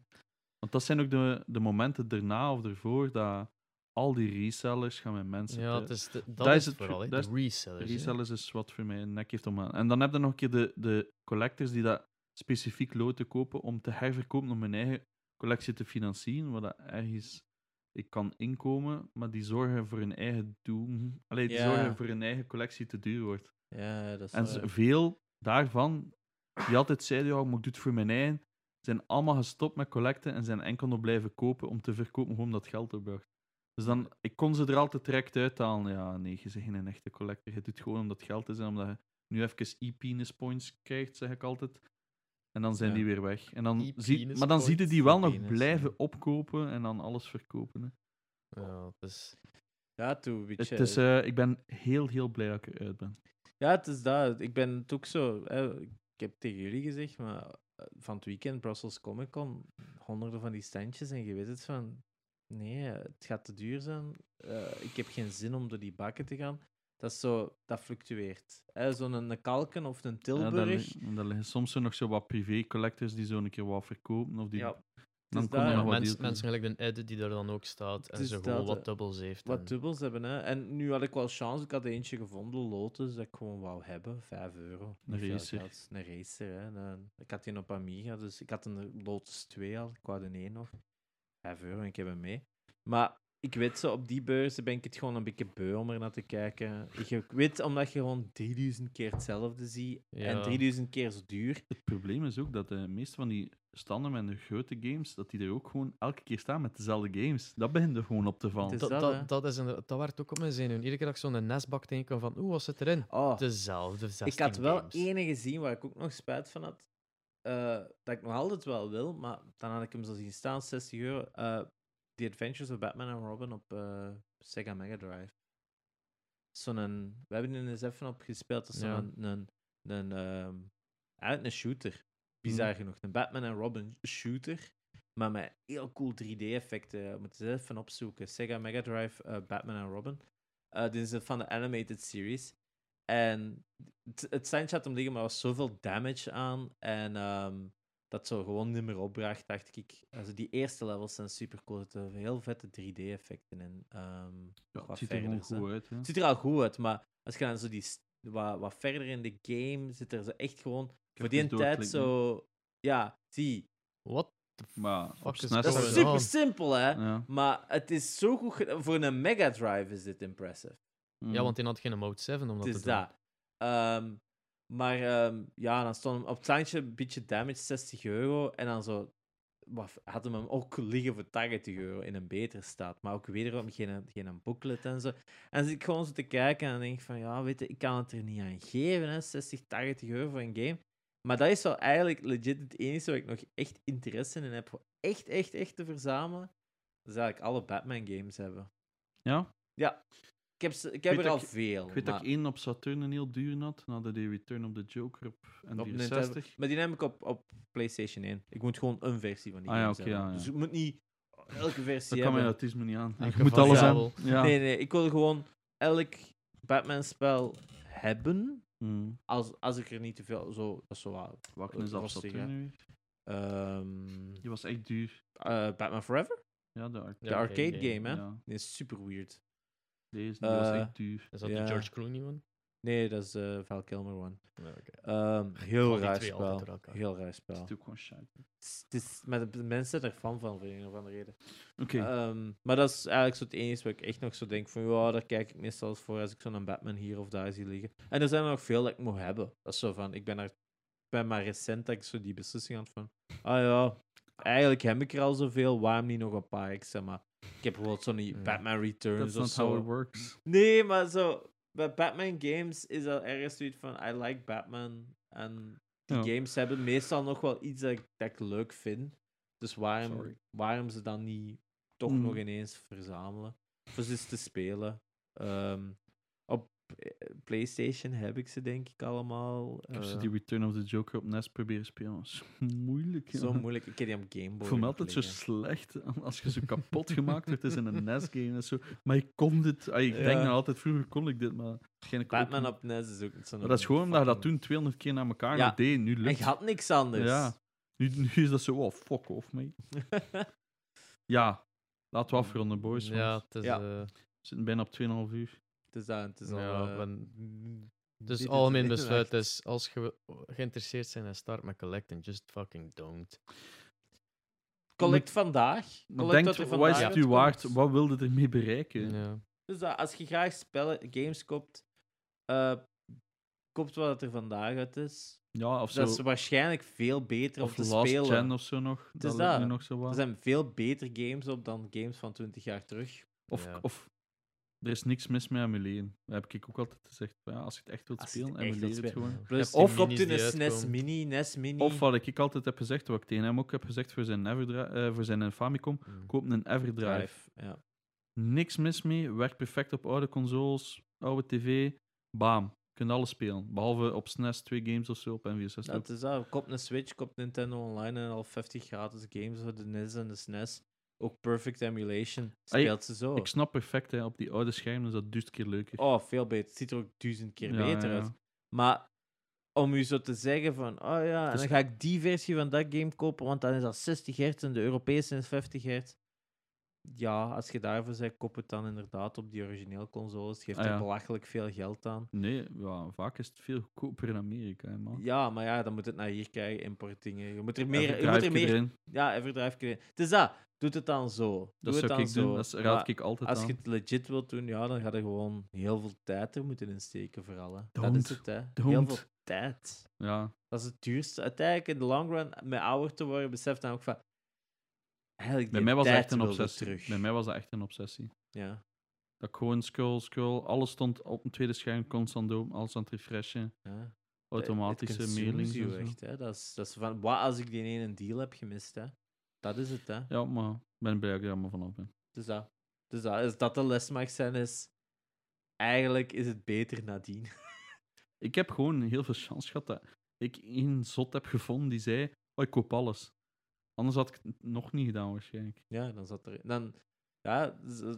Want dat zijn ook de, de momenten daarna of ervoor dat al die resellers gaan met mensen. Ja, het is de- dat, dat is het vooral, hè, dat de resellers. hè. Resellers is wat voor mij een nek heeft om aan. En dan heb je nog een keer de, de collectors die dat specifiek loten kopen om te herverkopen om hun eigen collectie te financieren, dat ergens ik kan inkomen, maar die zorgen voor hun eigen doel. Allee, die Ja. zorgen voor hun eigen collectie te duur wordt. ja, dat is En waar. veel daarvan, die altijd zeiden, ja, ik doe het voor mijn eigen, zijn allemaal gestopt met collecten en zijn enkel nog blijven kopen om te verkopen, gewoon omdat geld opbracht. Dus dan, ik kon ze er altijd direct uithalen. Ja, nee, je bent geen echte collector. Je doet het gewoon omdat het geld is en omdat je nu even e-penis points krijgt, zeg ik altijd. En dan zijn Ja. die weer weg. En dan zie, maar dan zie je die wel nog blijven ja. opkopen en dan alles verkopen. Hè. Ja, het is... Ja, toe, weet Het is, eh, ik ben heel, heel blij dat ik eruit ben. Ja, het is dat. Ik ben het ook zo. Hè, ik heb tegen jullie gezegd, maar eh, van het weekend Brussels Comic Con, honderden van die standjes en je weet het van. Nee, het gaat te duur zijn. Eh, ik heb geen zin om door die bakken te gaan. Dat, is zo, dat fluctueert. hè. Zo'n een Kalken of een Ja, Tilburg. daar, li- daar liggen soms nog zo wat privé-collectors die zo een keer wat verkopen. Of die, ja, dan daar, er ja. wat Mensen, mensen gelijk de Ed die er dan ook staat en dat, gewoon wat dubbels heeft. wat en- dubbels hebben. Hè. En nu had ik wel chance. Ik had eentje gevonden, Lotus, dat ik gewoon wou hebben. 5 euro. Veel racer. Een racer. Hè. Een- ik had die op Amiga, dus ik had een Lotus 2 al. Ik wou de 1 nog. 5 euro en ik heb hem mee. Maar ik weet zo, op die beurzen ben ik het gewoon een beetje beu om er naar te kijken. Ik weet, omdat je gewoon 3000 keer hetzelfde ziet. En Ja. 3000 keer zo duur. Het probleem is ook dat de meeste van die standen met de grote games, dat die er ook gewoon elke keer staan met dezelfde games. Dat begint er gewoon op te vallen. Is dat, dat, dat, dat, is een, dat werd ook op mijn zenuwen. Iedere keer dat ik zo'n NES-bak tegenkwam van, oeh, wat zit erin? Oh, Dezelfde 16 ik had wel games. ene gezien waar ik ook nog spijt van had. eh, dat ik nog altijd wel wil, maar dan had ik hem zo zien staan, 60 euro. eh, The Adventures of Batman and Robin op eh, Sega Mega Drive. Zo'n, we hebben er eens even op gespeeld. Dat is Ja. een, een, uit een shooter. Bizar genoeg. Een Batman and Robin shooter. Maar met heel cool 3D-effecten. We moeten ze even opzoeken. Sega Mega Drive, eh, Batman and Robin. Eh dit is van de Animated Series. En het, het had hem liggen, maar er was zoveel damage aan. En ehm, dat zo gewoon niet meer opbracht, dacht ik. Also, die eerste levels zijn super cool. Er zitten heel vette 3D-effecten in. ehm, Ja, het ziet er hè. goed uit. Hè. Het ziet er al goed uit, maar als je dan zo die, wat, wat verder in de game zit er zo echt gewoon voor die tijd zo. Ja, zie. What? Maar dat is het- super on? simpel, hè? Ja. Maar het is zo goed. Voor een Mega Drive is dit impressive. Mm. Ja, want die had geen Mode 7 om dat Het te is doen. dat. Ehm, maar ehm, ja, dan stond hem op het een beetje damage, 60 euro. En dan zo. Wat, hadden we hem ook liggen voor 80 euro in een betere staat. Maar ook wederom geen, geen booklet en zo. En dan zit ik gewoon zo te kijken en dan denk ik van ja, weet je, ik kan het er niet aan geven, hè, 60, 80 euro voor een game. Maar dat is wel eigenlijk legit het enige waar ik nog echt interesse in heb. Voor echt, echt, echt te verzamelen. Dat is eigenlijk alle Batman games hebben. Ja? Ja, ik heb, ze- ik heb er al veel. Ik weet maar... dat ik één op Saturn een heel duur had. Dan hadden die Return of the Joker op Op N64. Nintendo. Maar die neem ik op, op PlayStation 1. Ik moet gewoon een versie van die Ah ja, hebben. ja, ja. Dus ik moet niet elke versie Dat kan mij hebben. autisme niet aan. Je moet alles hebben. Ja. Nee, nee, ik wil gewoon elk Batman-spel hebben. Mm. Als, als ik er niet te veel. Zo, dat is zo wat. Welke is dat Saturn hè? nu weer? ehm, Die was echt duur. eh, Batman Forever? Ja, de arcade. De arcade game, game, hè? Ja. Die is super weird. Deze die was Eh, echt duur. Is dat Ja. de George Clooney one? Nee, dat is de Val Kilmer one. Ja, oké. Ehm, heel raar spel. Heel raar Het spel. is ook gewoon shit. Het is, maar de mensen zijn er fan van, voor een of andere reden. Oké. Ehm, maar dat is eigenlijk zo het enige waar ik echt nog zo denk van, ja, daar kijk ik meestal eens voor als ik zo'n Batman hier of daar zie liggen. En er zijn er nog veel dat ik moet hebben. Dat is zo van, ik ben er ik ben maar recent dat ik zo die beslissing had van, ah ja, eigenlijk heb ik er al zoveel, waarom niet nog een paar extra, maar ik heb bijvoorbeeld zo'n Ja. Batman Returns That's of zo. how it works. Nee, maar zo, bij Batman games is dat ergens zoiets van, I like Batman. En die Ja. games hebben meestal nog wel iets dat ik, dat ik leuk vind. Dus waarom, Sorry. waarom ze dan niet toch Mm. nog ineens verzamelen? Of ze te spelen. Ehm, eh, PlayStation heb ik ze denk ik allemaal. Ik heb eh, ze die Return of the Joker op NES proberen spelen. Dat is moeilijk. zo moeilijk. Ik heb die op Game Boy. Ik voel me altijd zo slecht als je zo kapot gemaakt wordt is in een NES-game. en zo. Maar ik kon dit. ah, ik Ja. denk nou altijd, vroeger kon ik dit, maar ook Batman op NES is ook niet zo'n. Maar dat is gewoon omdat je dat toen 200 keer naar elkaar Ja. deed. Nu En lukt je had niks anders. Ja. Nu, nu is dat zo, oh, fuck off, mate. Ja, laten we afronden, boys. Ja, het is... Ja. eh, We zitten bijna op 2,5 uur. Is dat, het is al... Ja, ben- Dus algemeen besluit is, als je geïnteresseerd bent in start met collecting, just fucking don't. Collect vandaag. Collect denk, wat er wat is het u waard? Wat wilde ermee bereiken? Ja. Dus dat, als je graag spellen, games koopt, eh koopt wat er vandaag uit is. Ja, of zo. Dat is waarschijnlijk veel beter om Of te Last spelen. Gen of zo nog. is Dat dat. nog zo Er wat. zijn veel beter games op dan games van 20 jaar terug. Of, Ja. of er is niks mis met emuleren. Dat heb ik ook altijd gezegd. Ja, als je het echt wilt Als het spelen, emuleer het spelen. gewoon. Plus, of je een SNES. Mini, NES Mini. Of wat ik altijd heb gezegd, wat ik tegen hem ook heb gezegd voor zijn, Everdri- eh, voor zijn Famicom, Mm. koop een Everdrive. Drive. Ja. Niks mis mee, werkt perfect op oude consoles, oude tv, bam. Je kunt alles spelen. Behalve op SNES twee games of zo op N64. Dat is dat. Koop een Switch, koop Nintendo Online en al 50 gratis games voor de NES en de SNES. Ook Perfect Emulation speelt ze zo. Ik snap perfect, hè, op die oude schermen is dat duizend keer leuker. Oh, veel beter. Het ziet er ook duizend keer Ja, beter ja, uit. Maar om u zo te zeggen van, oh ja, en Dus- dan ga ik die versie van dat game kopen, want dan is dat 60 hertz en de Europese is 50 hertz. Ja, als je daarvoor zegt, koop het dan inderdaad op die origineel consoles. Geeft Ah, er belachelijk veel geld aan. Nee, ja, vaak is het veel goedkoper in Amerika, hè, man. Ja, maar ja, dan moet het naar hier krijgen, importdingen. Je moet er meer... Je moet er meer erin. ja, everdrive krijgen. Het is dat. Doe het dan zo. Doe Dat het zou dan ik zo. doen. Dat Maar raad ik altijd Als aan. je het legit wilt doen, ja, dan ga je gewoon heel veel tijd er moeten insteken vooral. Hè. Dat is het, hè. Heel veel tijd. Ja, Dat is het duurste. Uiteindelijk, in de long run, met ouder te worden, beseft dan ook van... Eigenlijk, bij mij was echt een obsessie. Terug. Bij mij was dat echt een obsessie. Ja. Dat ik gewoon scroll, scroll, alles stond op een tweede scherm constant open, alles aan het refreshen, ja. automatische mailings echt, hè. Dat is, dat is van, wat als ik die ene deal heb gemist, hè. Dat is het, hè. Ja, maar ik ben blij dat ik er allemaal vanaf ben. Dus dat. Dus dat. Als dat de les mag zijn, is... Eigenlijk is het beter nadien. Ik heb gewoon heel veel chance gehad dat ik één zot heb gevonden die zei, oh, ik koop alles. Anders had ik het nog niet gedaan waarschijnlijk. Ja, dan zat er. Dan, ja,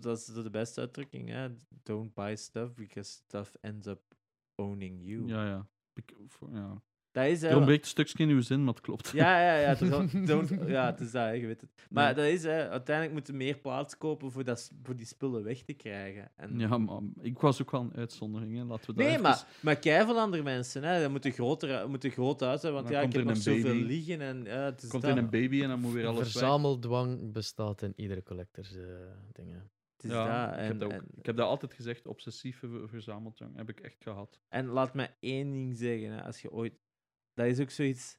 dat is de beste uitdrukking. Hè? Don't buy stuff because stuff ends up owning you. Ja, ja. Ik, ja. Dat is Er hè, ontbreekt een stukje in uw zin, maar het klopt. Ja, ja, ja. het is ja, het is dat, je weet het. Maar Ja. dat is, hè, uiteindelijk moeten we meer plaats kopen voor, dat, voor die spullen weg te krijgen. En, Ja, maar ik was ook wel een uitzondering, hè. laten we dat Nee, even- maar, maar keiveel andere mensen, hè. Dat moeten groter, moeten groot uit zijn, want Dan ja, ik heb er nog een zoveel baby. liggen. En, ja, het is komt dat. in een baby en dan moet weer alles weg. Verzameldwang bestaat in iedere collectors eh, dingen. Het is Ja, dat. ik, En, heb dat ook. en, ik heb dat altijd gezegd, obsessieve ver- verzameldwang heb ik echt gehad. En laat me één ding zeggen, hè, als je ooit... Dat is ook zoiets...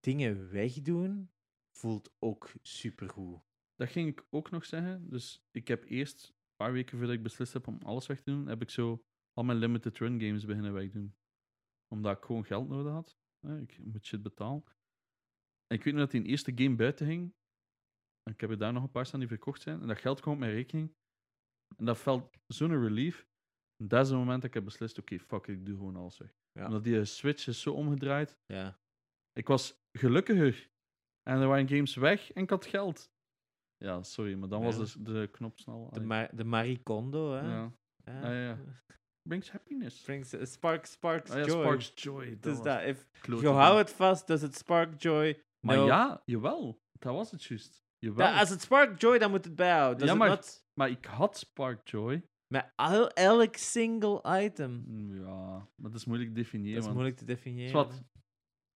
Dingen wegdoen voelt ook supergoed. Dat ging ik ook nog zeggen. Dus ik heb eerst, een paar weken voordat ik beslist heb om alles weg te doen, heb ik zo al mijn limited run games beginnen wegdoen. Omdat ik gewoon geld nodig had. Ik moet shit betalen. En ik weet nog dat die eerste game buiten ging. En ik heb er daar nog een paar staan die verkocht zijn. En dat geld kwam op mijn rekening. En dat felt zo'n relief. En dat is het moment dat ik heb beslist, oké, fuck it, ik doe gewoon alles weg. Ja. Omdat die switch is zo omgedraaid. Ja. Ik was gelukkiger. En er waren games weg en ik had geld. Ja, sorry, maar dan was dus de knop snel. De, Ma de Marie Kondo, hè. ja. Ja. Ah, ja. Brings happiness. Brings, uh, spark, sparks Ah, ja, joy. Sparks Joy. Het dat is was dat. If je houdt het vast, does it spark joy? Maar No. ja, jawel. Dat was het juist. Jawel. Als het spark joy, dan moet het bijhouden. Ja, maar- not? Maar ik had Spark Joy. Met al, elk single item. Mm, Ja, maar dat is moeilijk te definiëren. Dat is want- moeilijk te definiëren. Zwat.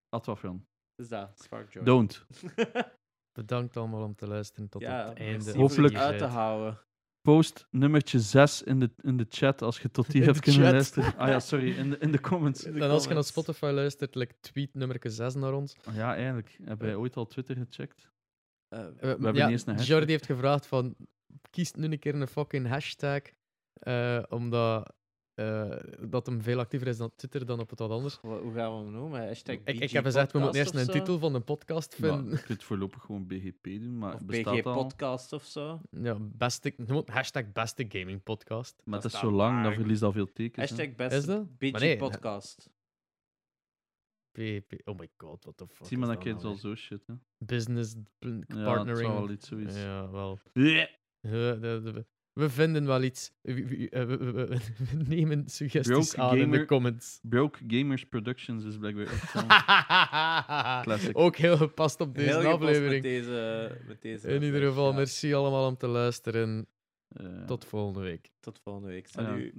Laat wel van. Dus dat, spark joy. Don't. Bedankt allemaal om te luisteren tot ja, het einde. Hopelijk- het die uit te houden. Post nummertje 6 in de, in de chat als je tot In hebt kunnen chat. luisteren. Ah ja, sorry, in de, in de comments. In de En als je naar. Spotify luistert, like, tweet nummer 6 naar ons. Ah Ja, eigenlijk. Heb jij ooit al Twitter gecheckt? Eh, Eh, hebben ja, niet eens een hashtag. Jordi heeft gevraagd van, kies nu een keer een fucking hashtag, eh, omdat eh, dat hem veel actiever is op Twitter dan op het wat anders. Hoe gaan we hem noemen? Hashtag Ik, heb gezegd, we moeten eerst een titel van een podcast Maar vinden. je kunt voorlopig gewoon BGP doen, maar Of bestaat BG al. podcast of zo. Ja, beste, hashtag beste gaming podcast. Maar Dat het is zo lang, dat verliest al veel tekens. hè. Hashtag Is beste dat? BG nee, podcast. Oh my god, what the fuck. Zie maar is dat nou al weer? zo shit. Hè. Business pl- Ja, het zou partnering. wel iets zoiets. Ja, wel. Bleh. De- de- we vinden wel iets. We, we- we- we- we- we nemen suggesties Broke aan in de comments. Broke Gamers Productions is blijkbaar echt. Ook heel gepast op deze Heel aflevering. Met deze, met deze In ieder geval, ja. merci allemaal om te luisteren. Eh, Tot volgende week. Tot volgende week. ah ja. Salut.